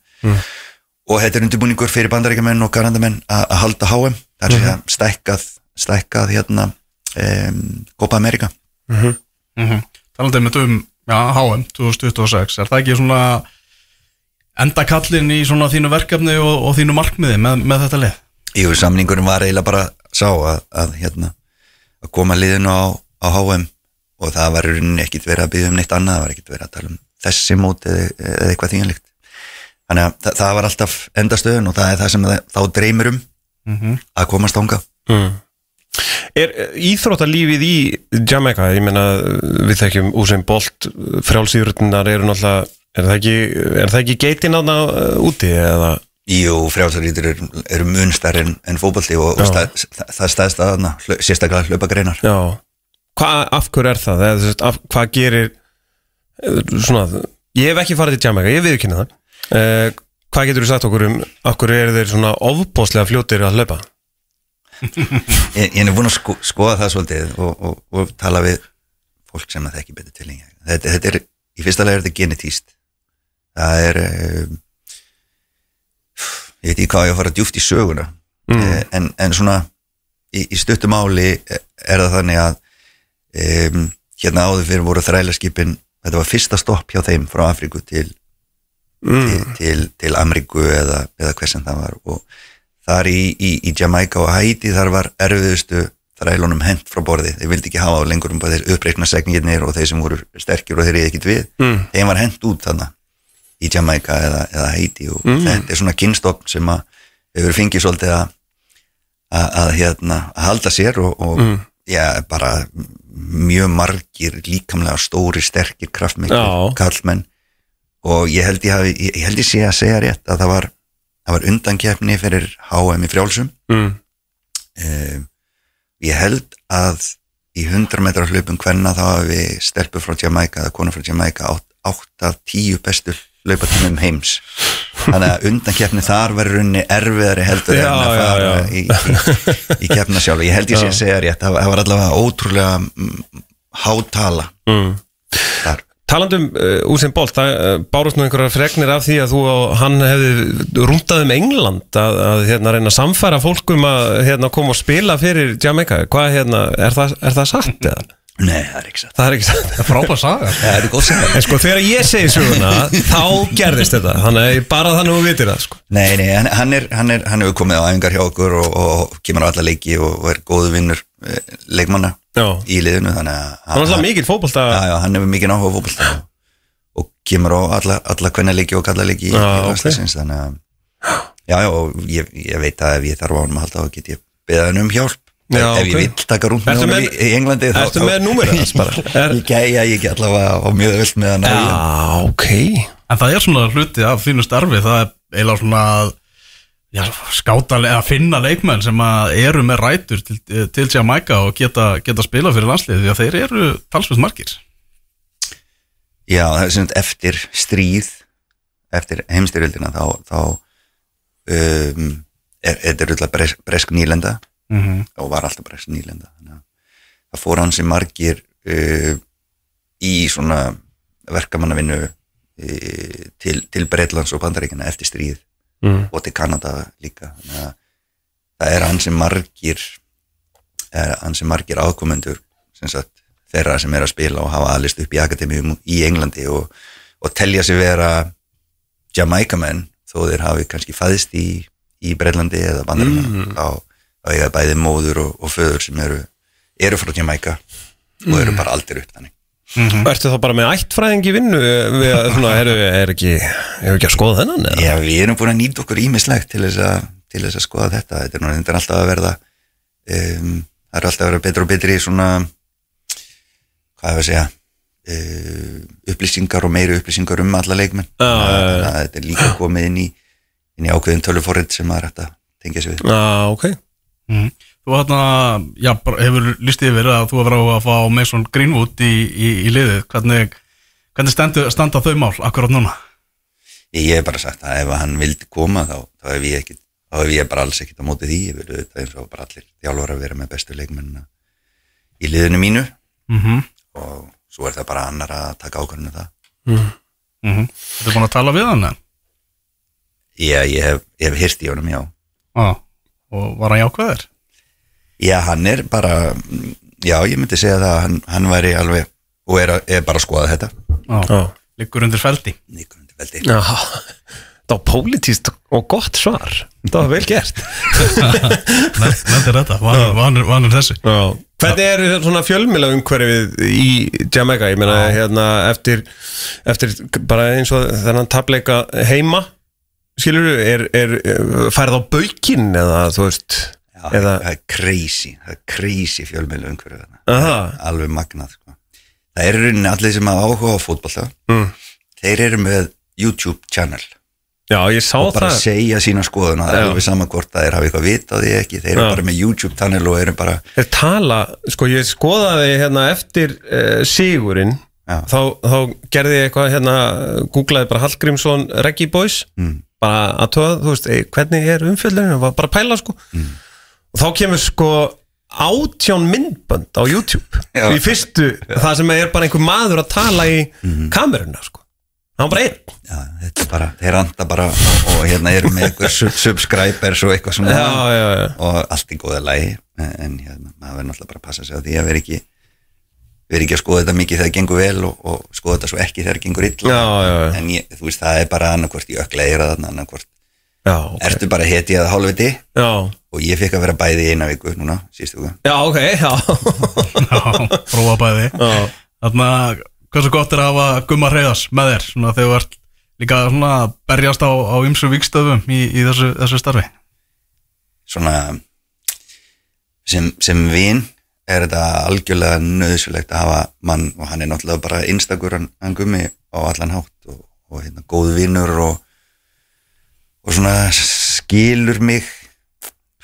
Og þetta er undirbúningur fyrir bandaríkjamenn og garandamenn að að halda HM það er að segja stækkað, stækkað hérna um, Copa America. Mm -hmm. Talandi með um já, HM 2026, er það ekki svona endakallin í svona þínu verkefni og, og þínu markmiði með, með þetta lið? Jú, samningurum var eiginlega bara sá að, að hérna að koma liðinu á, á HM og það var ekkit verið að byggja um neitt annað, það var ekkit verið að tala um þessi mót eða, eða eitthvað þínlíkt þannig að það, það var alltaf endastöðun og það er það sem það, þá dreymir um að komast ánga Mm. Er íþróttalífið í Jamaica, ég meina við þekkjum Usain Bolt, frjálsýrurnar eru náttúrulega, er það ekki er það ekki geitin aðna úti eða? Jú, frjálsarítur eru er mun stærri en, en fótbolti og, og stað, það, það stæðst að þarna, hlau- sérstaklega hlaupagreinar. Já, Hva, af hverju er það? Eða, þú veist, af, hvað gerir eh, svona, ég hef ekki farið til Jamaica, ég viðkynna það. Uh, Hvað getur þú sagt okkur um af hverju eru þeir svona ofbóðslega fljótir að hlaupa? [laughs] Ég, ég er búin að sko, skoða það svolítið og, og, og tala við fólk sem að þekki betur til þetta, þetta er, í fyrsta lega er þetta genetíst það er um, ég veit ekki hvað ég að fara djúft í söguna. Mm. en, en svona í, í stuttumáli er það þannig að um, hérna áður fyrir voru þrælaskipin þetta var fyrsta stopp hjá þeim frá Afríku til, til, til, til Ameríku eða, eða hvers sem það var. Og þar í, í, í Jamaica og Haiti þar var erfiðustu þrælunum hent frá borði, þeir vildi ekki hafa lengur um bara þeir uppreikna segnirnir og þeir sem voru sterkir og þeir eru ekkit við, mm. þeim var hent út þannig í Jamaica eða, eða Haiti og þetta er svona kynstofn sem að hefur fengið svolítið að að, að, hérna, að halda sér og, og já, bara mjög margir líkamlega stóri, sterkir, kraftmiklir Já. karlmenn og ég held ég, hafi, ég, held ég sé að segja rétt að það var, það var undankeppni fyrir HM í frjálsum Mm. um, ég held að í 100 metra hlaupum hvenna þá hafi stelpur frá Jamaica eða konu frá Jamaica átt, átt af tíu bestu hlaupatímum heims þannig að undankeppni þar verður unni erfiðari heldur Já, en að já, fara já. í, í, í keppna sjálf ég held ég sé að segja rétt, það var- allavega ótrúlega mm, hátala mm. þar Talandum uh, Úsinn Bolt, það uh, bárust nú einhverjar fregnir af því að þú og hann hefði rúndað um England að, að hérna, reyna að samfæra fólkum að hérna, koma og spila fyrir Jamaica. Hvað, hérna, er það, er það satt eða? Nei, það er ekki satt Það er ekki satt. Frábær saga Það er góð saga En sko, þegar ég segi söguna, þá gerðist þetta. Þannig að bara þannig að þú vitir það, sko. Nei, nei, hann, hann, er, hann, er, hann hefur komið á æfingar hjá okkur og, og kemur á alla leiki og, og er góðu vinnur eh, leikmanna Já. í liðinu þannig að Það var alltaf mikið fótbolta. já, já, hann hefur mikið áhuga á fótbolta og, og kemur á alla, alla kvenna leiki og kalla leiki í, Já, í ok. landsliðsins þannig að já, já, og ég, ég veit að ef ég þarf á hann að halda þá get ég beða hann um hjálp Já, ef ok. ég vill taka rúnd með honum í, með- í Englandi þá- þá- [laughs] ég gæja, ég get allavega á mjög vilt með hann á Já, ok. En það er svona hluti af þínu starfi Það er eiginlega svona að já, skáta að finna leikmenn sem að eru með rætur til, til Jamaica og geta, geta spila fyrir landslið því að þeir eru talsveit margir. Já, það er sagt eftir stríð eftir heimstyrjöldina þá, þá um, er þetta er alltaf bresk, bresk nýlenda mm -hmm. og var alltaf bresk nýlenda það fór hansi margir uh, í svona verkamannavinnu uh, til, til Breitlands og Bandaríkina eftir stríð Mm. og til Kanada líka það er hansi margir er hansi margir ákomendur sem sagt þeirra sem er að spila og hafa aðlist upp í akademíum í Englandi og, og telja sig vera Jamaica menn þó þeir hafi kannski fæðist í, í Breitlandi eða bandaríkina mm. þá, þá eiga bæði móður og, og föður sem eru, eru frá Jamaica og eru bara aldir upp þannig Ertu þá bara með ættfræðing í vinnu við að, svona, er, er ekki, er ekki að skoða þennan? eða? Já, við erum búin að nýta okkur ímislegt til þess að, til þess að skoða þetta þetta er nú reyndar alltaf að verða um, það er alltaf að vera betur og betri í svona hvað hefur að segja uh, upplýsingar og meiri upplýsingar um alla leikmenn að þetta er líka komið inn í, inn í ákveðin töluforrið sem að tengja sig við Já, ok. Mm. Þú hérna, já, bara hefur listið yfir að þú hefur á að fá Mason Greenwood í, í, í liðið hvernig, hvernig stendu, standa þau mál akkurat núna? ég hef bara sagt að ef hann vildi koma þá, þá hef ég ekki þá hef ég bara alls ekkert á móti því ég vil auðvitað eins og bara allir þjálfur að vera með bestu leikmennina í liðinu mínu Mm -hmm. og svo er það bara annar að taka ákvörðinu það Mm Þú er búin að tala við hann? eða? Já, ég hef, ég hef hýrt í honum, já. Já, og var hann jákvæður? Já, hann er bara, já, ég myndi segja það að hann, hann væri alveg, og er, er bara að skoða þetta. Já, Já. liggur undir feldi Nýkur undir veldi. Já, það var pólitíst og gott svar. Það var vel gert. [laughs] Nefndir þetta, vanur, þessu Já. Hvernig er svona fjölmila umhverfið í Jamaica? Ég meina, hérna, eftir, eftir bara eins og þennan tapleika heima, skilur er, er, er færð á baukinn eða, þú veist, Já, eða, það er crazy, það er crazy fjölmjölu umhverju þarna. Alveg magnað, sko. Það er í rauninni allir sem hafa áhuga á fótballta, mm. þeir eru með YouTube channel já, ég sá og bara það. segja sína skoðun það er alveg sama hvort að þeir hafa eitthvað vitað því ekki, þeir eru Já. bara með YouTube channel og eru bara, Þeir tala, sko ég skoðaði hérna eftir uh, sigurinn þá, þá gerði ég eitthvað hérna, googlaði bara Hallgrímsson Reggie Boys, mm, bara að tóða, þú veist, ei, hvernig er umfjöldinu bara að pæla sko. Og þá kemur sko átján myndbönd á YouTube. Já. í fyrstu, það sem er bara einhver maður að tala í kameruna sko. Hann var bara einn. Já, þetta er bara, þeir anda bara og, og hérna eru með eitthvað sub subscribers og eitthvað svona. Já, já, já. og allt í góða lægi en, hérna, maður verður náttúrulega bara að passa sig á því að vera ekki vera ekki að skoða þetta mikið þegar það gengur vel og, og skoða þetta svo ekki þegar það gengur illa. Já, já, já. en ég, þú veist, það er bara annarkvort í ökla eira þarna, annarkvort já, ok. ertu bara heti að hálfviti. Já, og ég fekk að vera bæði í eina viku núna, síðustu viku. Já, ok, já. [laughs] Já, prófa bæði. Þannig að hversu gott er að hafa gumma hreiðas með þér? Svona þegar þú ert líka að berjast á, á ymsu vikstöfum í, í þessu, þessu starfi. Svona sem, sem vin er þetta algjörlega nöðsulegt að hafa mann og hann er náttúrulega bara einstakur hann, gummi á allan hátt og, og hérna, góð vinnur og, og svona skilur mig.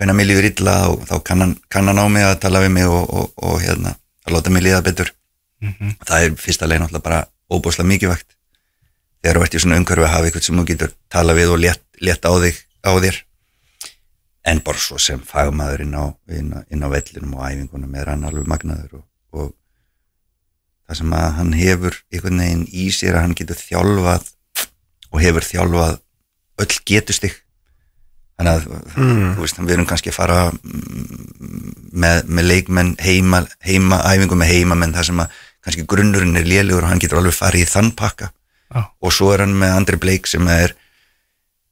Hvenær mér líður illa og þá kann hann, kann hann á mig að tala við mig og, og, og hérna, að láta mig líða betur. Það er fyrsta leið náttúrulega bara óbúslega mikið vægt þegar þú ert í svona umhverfi að hafa eitthvað sem þú getur tala við og létt, létt á, þig, á þér en bara svo sem fagmaður inn á, inn á, inn á vellinum og æfingunum er hann alveg magnaður og, og það sem að hann hefur einhvern veginn í sér að hann getur þjálfað og hefur þjálfað öll getustig. Þannig að þú veist, við erum kannski að fara mm, með, með leikmenn heima, heima, æfingu með heimamenn þar sem að kannski grunnurinn er lélegur og hann getur alveg farið í þann pakka. Já. og svo er hann með Andri Blake sem er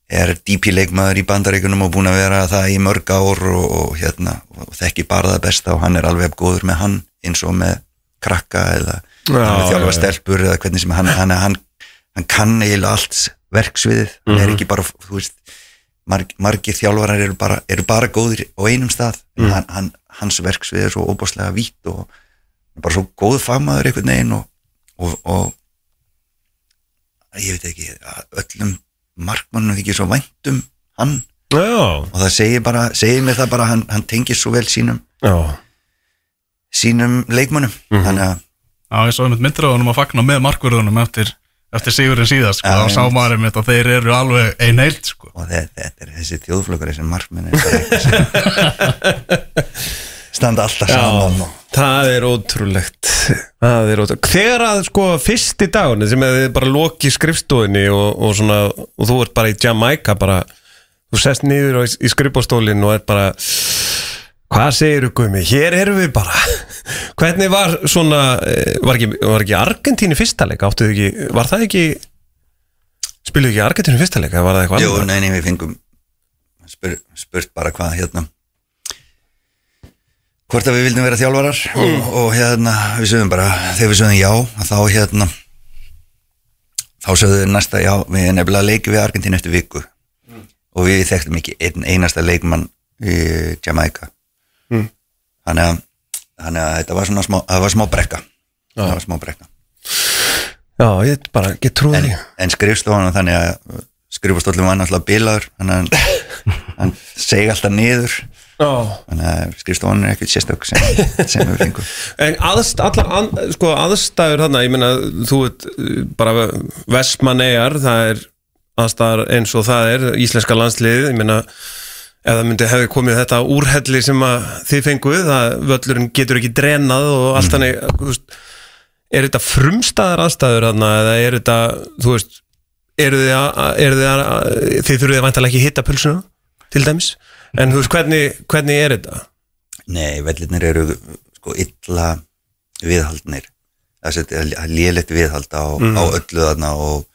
er DP leikmaður í bandaríkunum og búin að vera það í mörg ár og, og hérna, og þekki bara það besta og hann er alveg góður með hann eins og með krakka eða þjálfa já, já. stelpur eða hvernig sem hann, hann, hann, hann kann eiginlega allt verksviðið, hann Mhm. er ekki bara þú veist, marg, margir þjálfarar eru bara, eru bara góðir á einum stað Mhm. en hann, hann, hans verksvið er svo óbáslega vítt og bara svo góð fagmaður einhvern veginn og, og, og ég veit ekki öllum markmannum þykir svo væntum hann Já, og það segir bara, segir mér það bara hann, hann tengir svo vel sínum já, sínum leikmönnum Mhm. þannig að Já, ég svo einmitt myndir á honum að fagna með markverðunum eftir, eftir sigurinn síðast sko. Já, þá sá einmitt. maður einmitt að þeir eru alveg ein heilt sko. og þetta, þetta er þessi þjóðflokkur þessi markmenn er bara eitthvað sem [laughs] standa alltaf saman og það er ótrúlegt. Það er ótrúlegt Þegar að sko fyrsti dagunni sem þið bara loki skrifstofinni og, og svona og þú ert bara í Jamaica bara þú sest niður á- í skrifbóstólinn og er bara hvað segir þú gumi, hér erum við bara. [laughs] Hvernig var svona eh, var ekki, var ekki Argentínu fyrsta leik? Áttuðu ekki, var það ekki spiluðu ekki Argentínu fyrsta leik eða var það eitthvað Jú, annað? nei, nei, við fengum spur, spurt bara hvað hérna hvort að við vildum vera þjálfarar og, og hérna, við sögum bara þegar við sögum já, þá hérna þá sögðu við næsta já, við nefnilega leikum við Argentínu eftir viku. Og við þekktum ekki einn einasta leikmann í Jamaica. Mm. þannig að þannig að þetta var svona smá, var smá brekka. Það var smá brekka. Já, ég bara, ég trúi en, en skrifstofan þannig að skrifastóllum var náttúrulega bilaður þannig að hann, [laughs] hann segi alltaf niður. Já þannig að skrifstofan er ekkert sérstök sem, sem við fengum [laughs] En aðst, allar an, sko, aðstæður þarna, ég meina, þú veit, bara Vestmannegar, það er aðstæður eins og það er, íslenska landslið, ég meina, ef það myndi hefði komið þetta úrhelli sem að þið fenguð, það völlurinn getur ekki drenað og allt þannig, þú veist, er þetta frumstæðar aðstæður þarna, eða er þetta, þú veist, eru þið að, að, þið þurfið væntalega ekki hitta pulsuna, til dæmis, en þú veist, hvernig, hvernig er þetta? Nei, vellirnir eru sko illa viðhaldnir. Það lélegt viðhald á, á öllu þarna og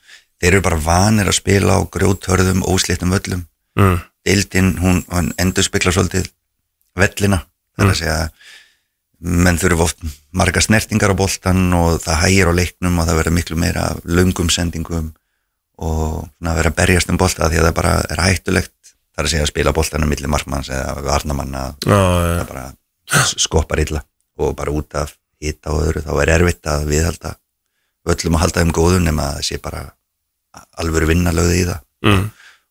þeir eru bara vanir að spila á grjóthörðum óslittum völlum. Mm. deildin, hún, hún endur spekla svolítið vellina það er að segja. Menn þurfa oft marga snertingar á boltan og það hægir á leiknum og það verður miklu meira af löngum sendingum og svona að vera að berjast um bolta því að það bara er hættulegt það er að segja að spila boltanum milli markmanns eða varnamanna það bara skoppar illa og bara út af hita og öðru þá er erfitt að viðhalda öllum að halda þeim góðum nema að það sé bara alvöru vinna lögði í það mm.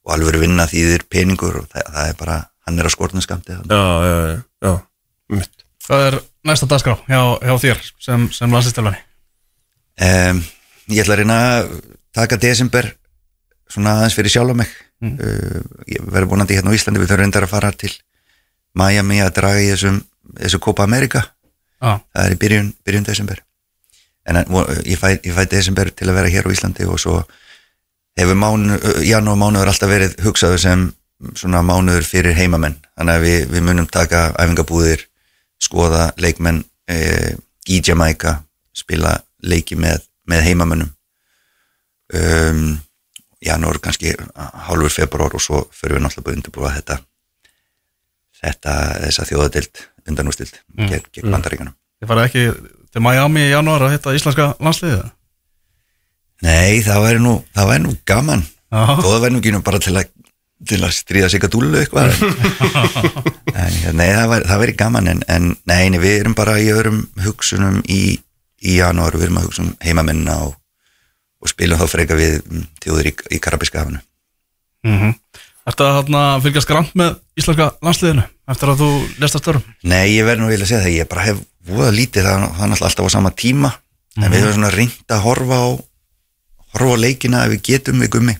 og alvöru vinna þýðir peningur og það, það er bara, hann er að skortna skamti já, já, já, já. Mitt. Hvað er næsta dagskrá hjá, hjá þér sem, sem landsistelvani? um, ég ætla að reyna að taka desember svona aðeins fyrir sjálf mig. Mm. uh, ég verður vonandi hérna á Íslandi við þurfum reyndar að fara til Miami að draga í þessum þessu Copa America. Já, það er í byrjun, byrjun desember. En vo- ég fæ, ég fæ desember til að vera hér á Íslandi og svo hefur mánu, janúar mánuður alltaf verið hugsaður sem svona mánuður fyrir heimamenn. Þannig að við, við munum taka æfingabúðir skoða leikmenn e, í Jamaica spila leiki með, með heimamennum um, janúar kannski hálfur februar og svo fyrir við náttúrulega bara undirbúa þetta þetta þessa þjóðadild undanústild mm. gegn, gegn bandaríkanum þið farið ekki til Miami í janúar að hitta íslenska landsliðið? Nei, það væri nú, það væri nú gaman. Þó það væri nú ekki nú bara til að til að stríða sig að dúlu eitthvað. [laughs] En, Nei, það væri, það væri gaman en, en nei, nei, við erum bara í öðrum hugsunum í, í janúar. Við erum að hugsa um heimamennina og, og spilum þá freka við mm, þjóður í, í Karabíska hafinu Mm -hmm. Ertu að fylgjast grann með íslenska landsliðinu eftir að þú lest að störum? Nei, ég verð nú vilja segja það, ég bara hef voða lítið, það, það er alltaf á sama tíma en við höfum svona reynd að horfa á horfa á leikina ef við getum við gummi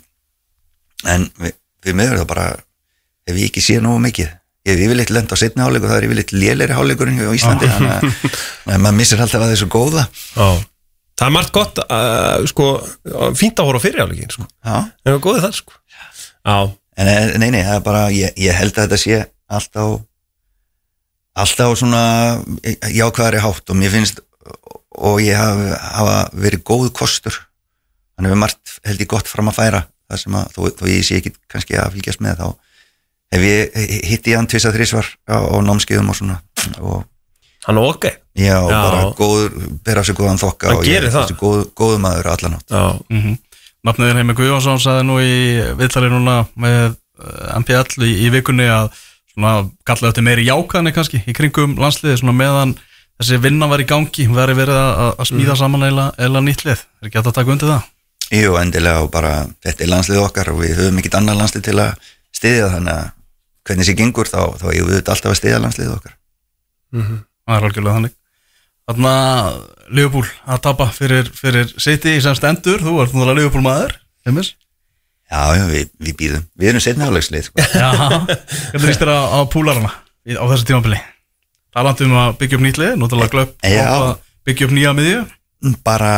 en við, við meður það bara ef ég ekki sé nógu mikið ég hef yfirleitt lent á setni hálfleik og það er yfirleitt léleiri hálfleikurinn hjá Íslandi þannig að [laughs] þannig að maður missir alltaf að þessu góða Já. Það er margt gott uh, sko, fínt að horfa á fyrirjáleikin sko. Það er góðið það sko. En nei, nei, það er bara ég, ég held að þetta sé alltaf alltaf svona jákvæðari hátt og mér finnst og ég hafa, hafa verið góð kostur. Hann hefur margt held ég gott fram að færa. Það sem að, þó, þó ég sé ekki kannski að fylgjast með þá. Hef ég hitti hann tvisa þrísvar á, á námskeiðum og svona og hann er ok. Já, Já. bara góður, bera sér góðan þokka Hann og ég gerir það. þessi góð, góðu maður allan átt Já, mm Nafniðin Heimi Guðjónsson sagði nú í viðtali núna með eh, MPL í, í vikunni að svona kallaði þetta meiri jákaðni kannski í kringum landsliði svona meðan þessi vinna var í gangi veri verið að, að smíða saman eila, eila nýtt lið. Er ekki hægt að taka undir það? Jú, endilega og bara þetta er landslið okkar og við höfum ekkit annar landslið til að styðja þannig að hvernig sér gengur þá, þá eigum við auðvitað alltaf að styðja landslið okkar Það er algjörlega þannig. Þannig að Liverpool að tapa fyrir, fyrir City sem stendur, þú ert náttúrulega Liverpool maður Heimis? Já, já, við, við býðum, við erum setni álegslið sko. Já, hvernig líst þér á, á púlarana í- á þessu tímabili? Talandi um að byggja upp nýtt lið, náttúrulega glöpp Já. og að byggja upp nýja miðju. Bara,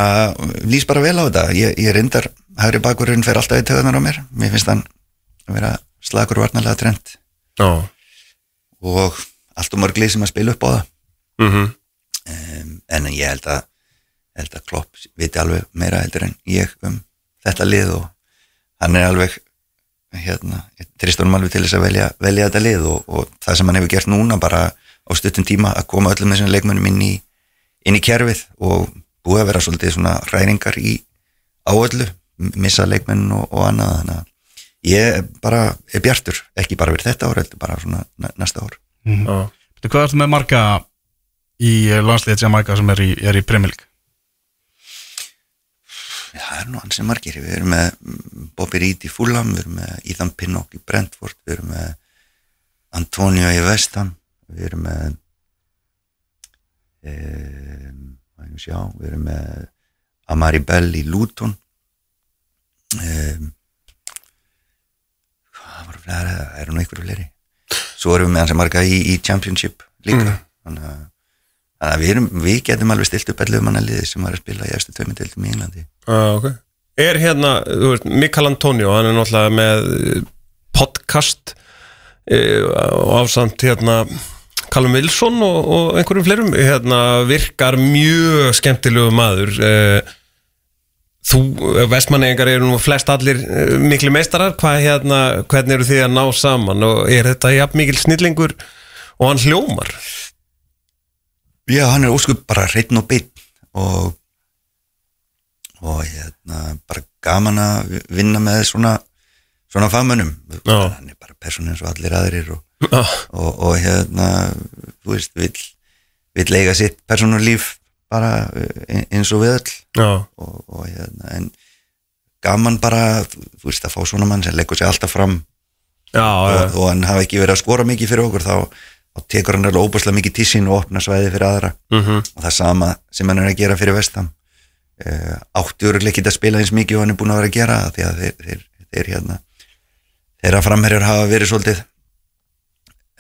lýs bara vel á þetta. Ég, ég reyndar, hægri bakurinn fer alltaf í töðunar á mér, mér finnst hann að vera slagur varnalega trend. Já. Og allt og mörg lið sem að spila upp á það mm um, en ég held að held að Klopp viti alveg meira heldur en ég um þetta lið og hann er alveg hérna, ég trist honum alveg til þess að velja, velja þetta lið og, og það sem hann hefur gert núna bara á stuttum tíma að koma öllum þessum leikmönnum inn í, inn í kerfið og búið að vera svolítið svona ræringar í áöllu, missa leikmenn og, og annað þannig að ég bara er bjartur, ekki bara verið þetta ár heldur bara svona næ- næsta ár. Já. Veitu, Hvað ertu með marga í landsliðið Jamaica sem er í, er í? Já, það er nú hans sem margir, við erum með mm, Bobby Reed í Fulham, við erum með Ethan Pinnock í Brentford, við erum með Antonio í Vestham, við erum með um, sjá, við erum með Amari Bell í Luton. Um, hvað var fleira, það? Eru nú einhverju fleiri? Svo erum við með hans sem marga í, í Championship líka. Þannig að Þannig að við, erum, við getum alveg stilt upp 11 manna liði sem var að spila í eftir tveimur deildum í Englandi. Ah, okay. Er hérna, þú veist, Mikael Antonio hann er náttúrulega með eh, podcast og ásamt hérna Callum Wilson og, og einhverjum fleirum hérna virkar mjög skemmtilegu maður e, þú, vestmannegingar eru nú flest allir miklu meistarar hvað hérna, hvernig eru þið að ná saman og er þetta jafn mikil snillingur og hann hljómar Já, hann er óskup bara hreitn og beinn og og hérna bara gaman að vinna með svona svona fagmönnum. Hann er bara persónu eins og allir aðrir og, Já, og, og hérna þú veist, vill, vill eiga sitt persónulíf bara eh, eins og við öll. Og, og hérna en gaman bara, þú veist, að fá svona mann sem leggur sig alltaf fram. Já, og, og hann hafi ekki verið að skora mikið fyrir okkur þá, þá tekur hann alveg óbúslega mikið tísin og opna svæði fyrir aðra. Mm og það sama sem hann er að gera fyrir vestam uh, átti öruglega ekki að spila eins mikið og hann er búin að vera að gera því að þeir, þeir, þeir hérna þeirra framherjar hafa verið svolítið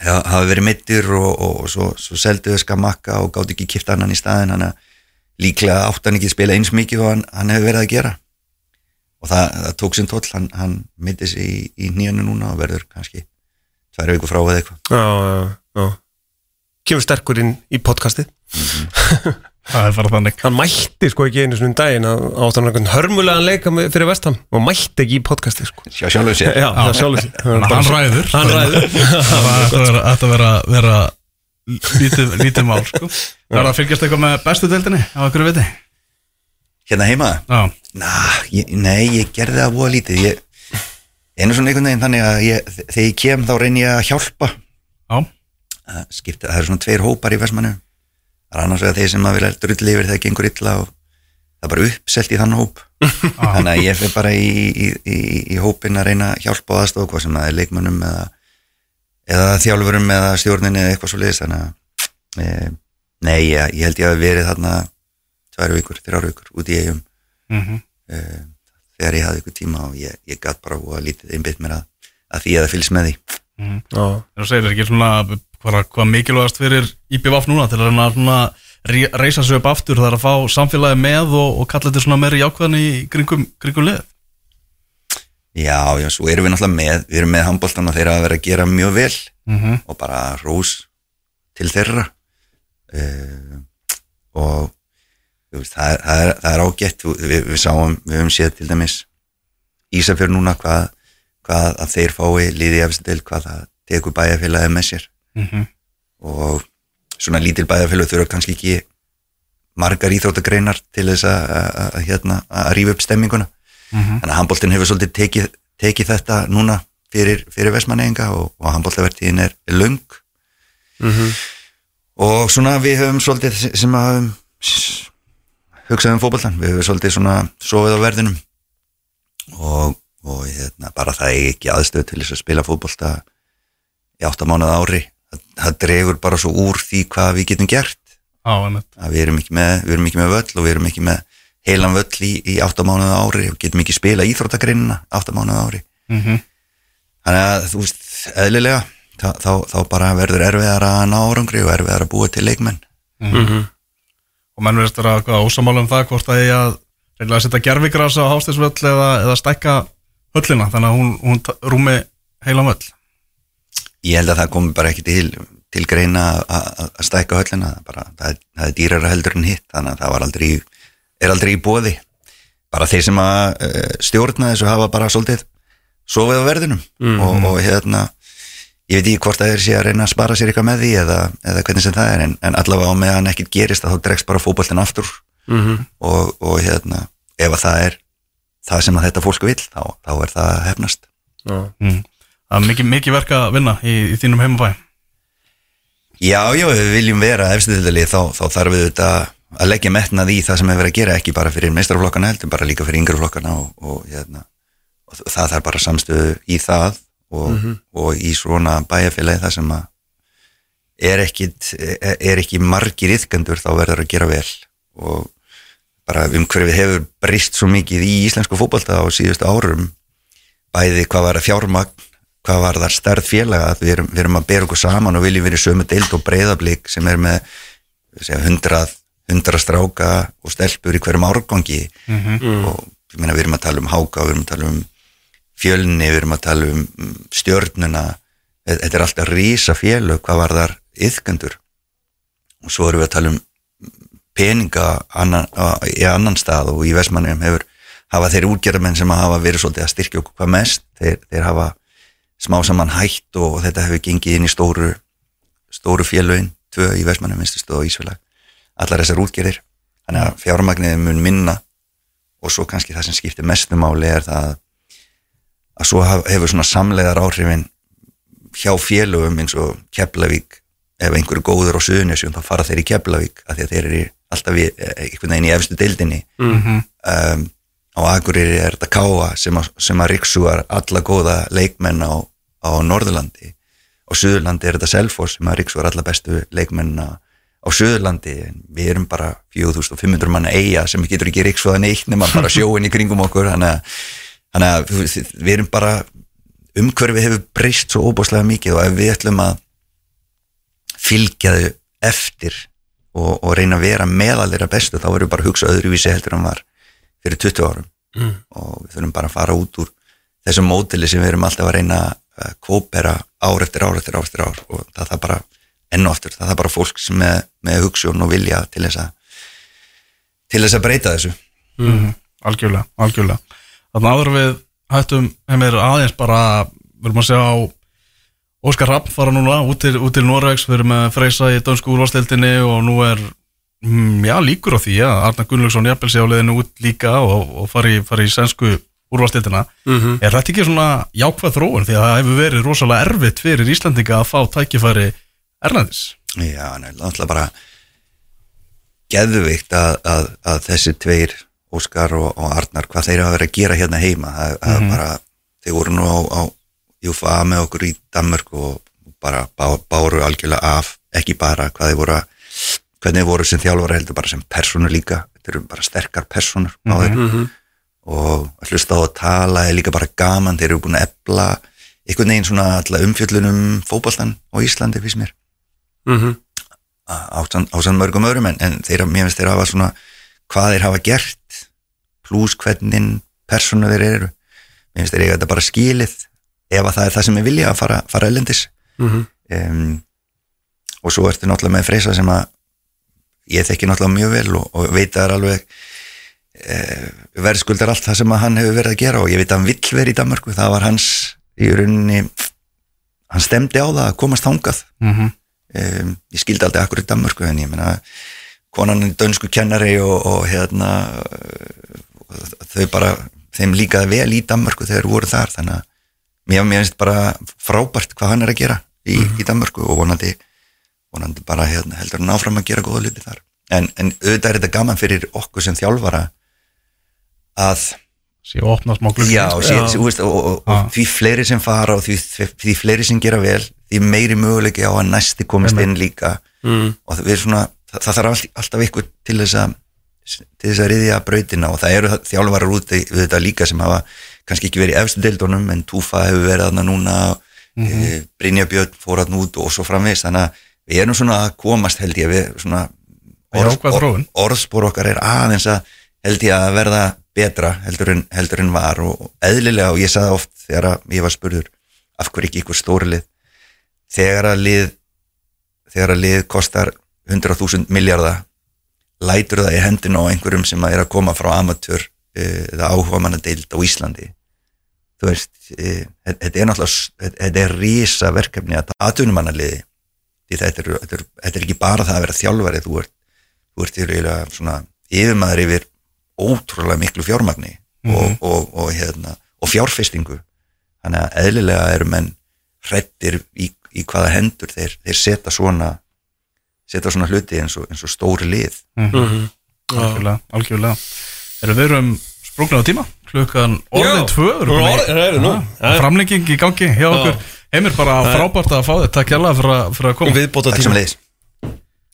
hafa verið mittir og, og, og svo, svo selduðu skamakka og gátt ekki kipta annan í staðin hann líklega átti hann ekki að spila eins mikið og hann, hann hefur verið að gera. Og það, það tók sinn tóll hann, hann mitti sig í, í nýjanu núna og verður kannski tvær viku frá eða eitthvað. Já, já, já. kemur sterkur inn í podcastið. [laughs] Það er bara þannig. Hann mætti sko ekki einu svona daginn að átt hann einhvern hörmulegan leika fyrir vestam og mætti ekki í podcastið sko. Sjá sjálfur sér. [laughs] Já, sjálfur sér. Hann ræður. Hann ræður. [laughs] Það ætti að vera, vera, vera lítið, lítið mál sko. Það er að fylgjast eitthvað með bestu deildinni á einhverju viti? Hérna heima? Já, Ná, ég, nei, ég gerði það búa lítið. Ég, einu svona einhvern veginn þannig að ég, þegar ég kem þá reyni ég að hjálpa. Já, að skipta, það eru svona tveir hópar í Vestmannu það er annars vegar þeir sem að vilja drulli yfir þegar það gengur illa og það er bara uppselt í þann hóp. Þannig að ég fyrir bara í, í, í, í hópin að reyna að hjálpa og aðstofa hvað sem það er leikmönnum eða, eða þjálfurum eða stjórninni eða eitthvað svo liðis þannig að e, nei, ég, ég held ég að verið þarna tvær vikur, þrjár vikur út í eigum mhm. Eh, þegar ég hafði ykkur tíma og ég, ég gat bara að lítið einbytt mér að, að því að það fylgst með því. Já, þú segir ekki svona hvað, hvað mikilvægast fyrir IPVF núna til að reyna að svona re- reisa sig upp aftur það er að fá samfélagi með og, og kalla þetta svona meiri jákvæðan í kringum, kringum lið Já, já, svo erum við náttúrulega með við erum með handbóltan og þeirra að vera að gera mjög vel. Mm og bara rós til þeirra. Uh, og veist, það, það, er, það er ágætt. Við, við sáum, við höfum séð til dæmis Ísafjör núna hvað, hvað að þeir fái liði efstil hvað það tekur bæjarfélagi með sér. -hmm. og svona lítil bæjarfélag þurfa kannski ekki margar íþróttagreinar til þess að, að, hérna, að rífa upp stemminguna. Mhm. þannig að handbóltin hefur svolítið tekið, tekið þetta núna fyrir, fyrir vestmanneinga og, og handbóltavertíðin er, er löng og svona við höfum svolítið sem að hugsað um fótboltan, við höfum svolítið svona sofið á verðinum. Og, og hérna, bara það er ekki aðstöð til þess að spila fótbolta í áttamánuð ári. Það, það dregur bara svo úr því hvað við getum gert. Að við erum ekki með, við erum ekki með völl og við erum ekki með heilan völl í, í áttamánuð ári og getum ekki spila íþróttagreinina áttamánuð ári. Mm þannig að þú veist, eðlilega þá, þá, þá bara verður erfiðar að ná árangri og erfiðar að búa til leikmenn og menn verðist vera eitthvað ósamála um það hvort það er að reyna að setja gerfigras á hástisvöll eða, eða stækka höllina þannig að hún, hún rúmi heilan völl. Ég held að það komi bara ekki til, til greina að- að að stækka höllina bara, það, er, það er dýrara heldur en hitt þannig að það var aldrei, er aldrei í bóði bara þeir sem að uh, stjórna þessu hafa bara svolítið sofið á verðinum og, og hérna ég veit ekki hvort að þeir sé að reyna að spara sér eitthvað með því eða, eða hvernig sem það er en, en allavega á meðan ekkert gerist að þá dregst bara fótboltin aftur. Og, og hérna ef að það er það sem að þetta fólk vil þá, þá er það hefnast. Mm. það er mikið, mikið verk að vinna í, í þínum heimabæ. Já, já, ef við viljum vera efstudildalið þá, þá þarf við þetta að leggja metnað í það sem er verið að gera ekki bara fyrir meistarflokkana heldur, bara líka fyrir yngri flokkana og, og, hérna, og það þarf bara samstöðu í það og, og í svona bæjarfélagi það sem að er ekki, er ekki margir yðgendur þá verður að gera vel. Og bara umhverfið hefur brist svo mikið í íslensku fótbolta á síðustu árum bæði hvað var að fjármagn hvað var það stærð félaga að við erum, við erum að bera okkur saman og viljum verið sömu deild og breyðablík sem er með hundrað, hundrað stráka og stelpur í hverjum árgangi. Og ég meina við erum að tala um háka við erum að tala um fjölni við erum að tala um mm, stjörnuna. Þetta er alltaf rísa félög hvað var þar yðkendur og svo erum við að tala um peninga annan, í annan stað og í Vestmannum hefur hafa þeir útgerðamenn sem hafa verið svolítið að styrkja okkur hvað mest þeir, þeir hafa smá saman hætt og þetta hefur gengið inn í stóru stóru félögin, tvö í Vestmannum vinstustu og Ísfélag, allar þessar útgerðir. Þannig að fjármagnið mun minna og svo kannski það sem skiptir mestu máli er það að svo hefur svona samlegar áhrifin hjá félögum eins og Keflavík ef einhverju góður á Suðunisjum þá fara þeir í Keflavík af því að þeir eru alltaf í, eh, einhvern veginn í efstu deildinni. Um, á Akureyri er þetta Káa sem að, að riksugar alla góða leikmenn á, á Norðurlandi. Á Suðurlandi er þetta Selfoss sem að riksugar alla bestu leikmenn á Suðurlandi. Við erum bara 4500 manna eiga sem getur ekki riksfóða neitt nema bara [laughs] sjóin í kringum okkur. Þannig að, þannig að veist, við erum bara umhverfið hefur breyst svo óbúslega mikið og ef við ætlum að fylgja þau eftir og, og reyna að vera meðal þeirra bestu þá verðum við bara að hugsa öðruvísi heldur en var fyrir 20 árum. Og við þurfum bara að fara út úr þessum mótili sem við erum alltaf að reyna að kópera ár eftir ár eftir ár eftir ár. Og það er bara enn og aftur, það er bara fólk sem með, með hugsun og vilja til þess að til þess að breyta þessu. Mm. algjörlega, algjörlega þannig áður en við hættum heimir aðeins bara, við erum að sjá Óskar Rapp fara núna út til, út til Noregs, við erum með Freysa í dönsku úrvastildinni og nú er mm, já, líkur á því að Arna Gunnlaugsson jafnvel sé á leiðinu út líka og, og fari, fari í sænsku úrvastildina er þetta ekki svona jákvæð þróun? Því að það hefur verið rosalega erfitt fyrir Íslandinga að fá tækifæri Erlendis. Já, náttúrulega bara geðvikt að, að, að þessi tveir Óskar og, og Arnar, hvað þeir hafa verið að gera hérna heima. Það, mm -hmm. bara, þeir voru nú á, á Júfa með okkur í Danmörk og bara bá, báru algjörlega af ekki bara hvað þeir voru að hvernig þeir voru sem þjálfara heldur bara sem persónur líka. Þetta eru bara sterkar persónur á þeir og að hlusta á að tala er líka bara gaman, þeir eru búin að ebla einhvern veginn svona umfjöllunum fótboltan á Íslandi fyrst mér. Mhm. ásann ásan mörgum öðrum en, en þeir, mér finnst þeir hafa svona hvað þeir hafa gert pluss hvernig persónu þeir eru mér finnst þeir eiga þetta bara skilið ef að það er það sem ég vilja að fara, fara elendis Mhm. um, og svo ertu náttúrulega með freysa sem að ég þekki náttúrulega mjög vel og, og veit að það er alveg uh, verðskuldar allt það sem að hann hefur verið að gera og ég veit að hann vill verið í Danmarku það var hans í rauninni hann stemdi á það að komast þangað Mhm. um, ég skildi aldrei akkur í Danmörku en ég meina konan er dönsku kennari og, og hérna þau bara þeim líkaði vel í Danmörku þegar þeir voru þar þannig að mér, mér finnst bara frábært hvað hann er að gera í, í Danmörku og vonandi, vonandi bara hérna, heldur hann áfram að gera góða hluti þar. En, en auðvitað er þetta gaman fyrir okkur sem þjálfara að sé opna smá glugg Já, og, og, og, og því fleiri sem fara og því, því fleiri sem gera vel því meiri möguleiki á að næsti komist inn líka. Mm. og við svona, það, það þarf all, alltaf ykkur til þess að til þess að riðja brautina og það eru þjálfarar úti við þetta líka sem hafa kannski ekki verið í efstu deildunum en Túfa hefur verið aðna núna mm -hmm. Brynja Björn fór aðna út og svo framvegist þannig að við erum svona að komast held ég við svona þróun. orðspor okkar er aðeins að held ég að verða betra heldur en, heldur en var og eðlilega og ég sagði oft þegar ég var spurður af hverju ekki ykkur stóri lið þegar að lið þegar að lið kostar 100.000 miljardar lætur það í hendin á einhverjum sem er að koma frá amatör uh, eða áhuga manna deild á Íslandi. Þú veist uh, þetta er náttúrulega þetta er rísa verkefni að aðtunum manna liði því þetta er, þetta, er, þetta er ekki bara það að vera þjálfari þú ert, þú ert rauðlega svona yfirmaður yfir ótrúlega miklu fjármagni og, og, og, hérna, og fjárfestingu. Þannig að eðlilega eru menn hrettir í, í hvaða hendur þeir, þeir setja svona setja svona hluti eins og, eins og stóri lið. Mhm. algjörlega, algjörlega. Erum við erum sprungna á tíma? Klukkan orðið tvö framlenging í gangi hjá okkur. Heimir bara frábært að fá þetta takk hjá fyrir, að- fyrir að koma. Viðbóta Takk sem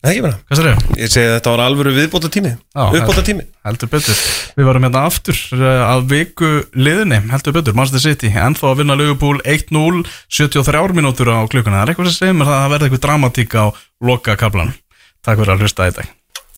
leiðis Ekki bara? Hvað sér ég? Ég segi að þetta var alvöru viðbóta tími Uppbóta tími heldur betur. Við varum hérna aftur uh, að viku liðinni heldur betur, Manchester City ennþá að vinna Liverpool 1-0 73 mínútur á klukkuna. Það er eitthvað sem segir mér að það verði eitthvað dramatík á loka kaplan takk fyrir að hlusta í dag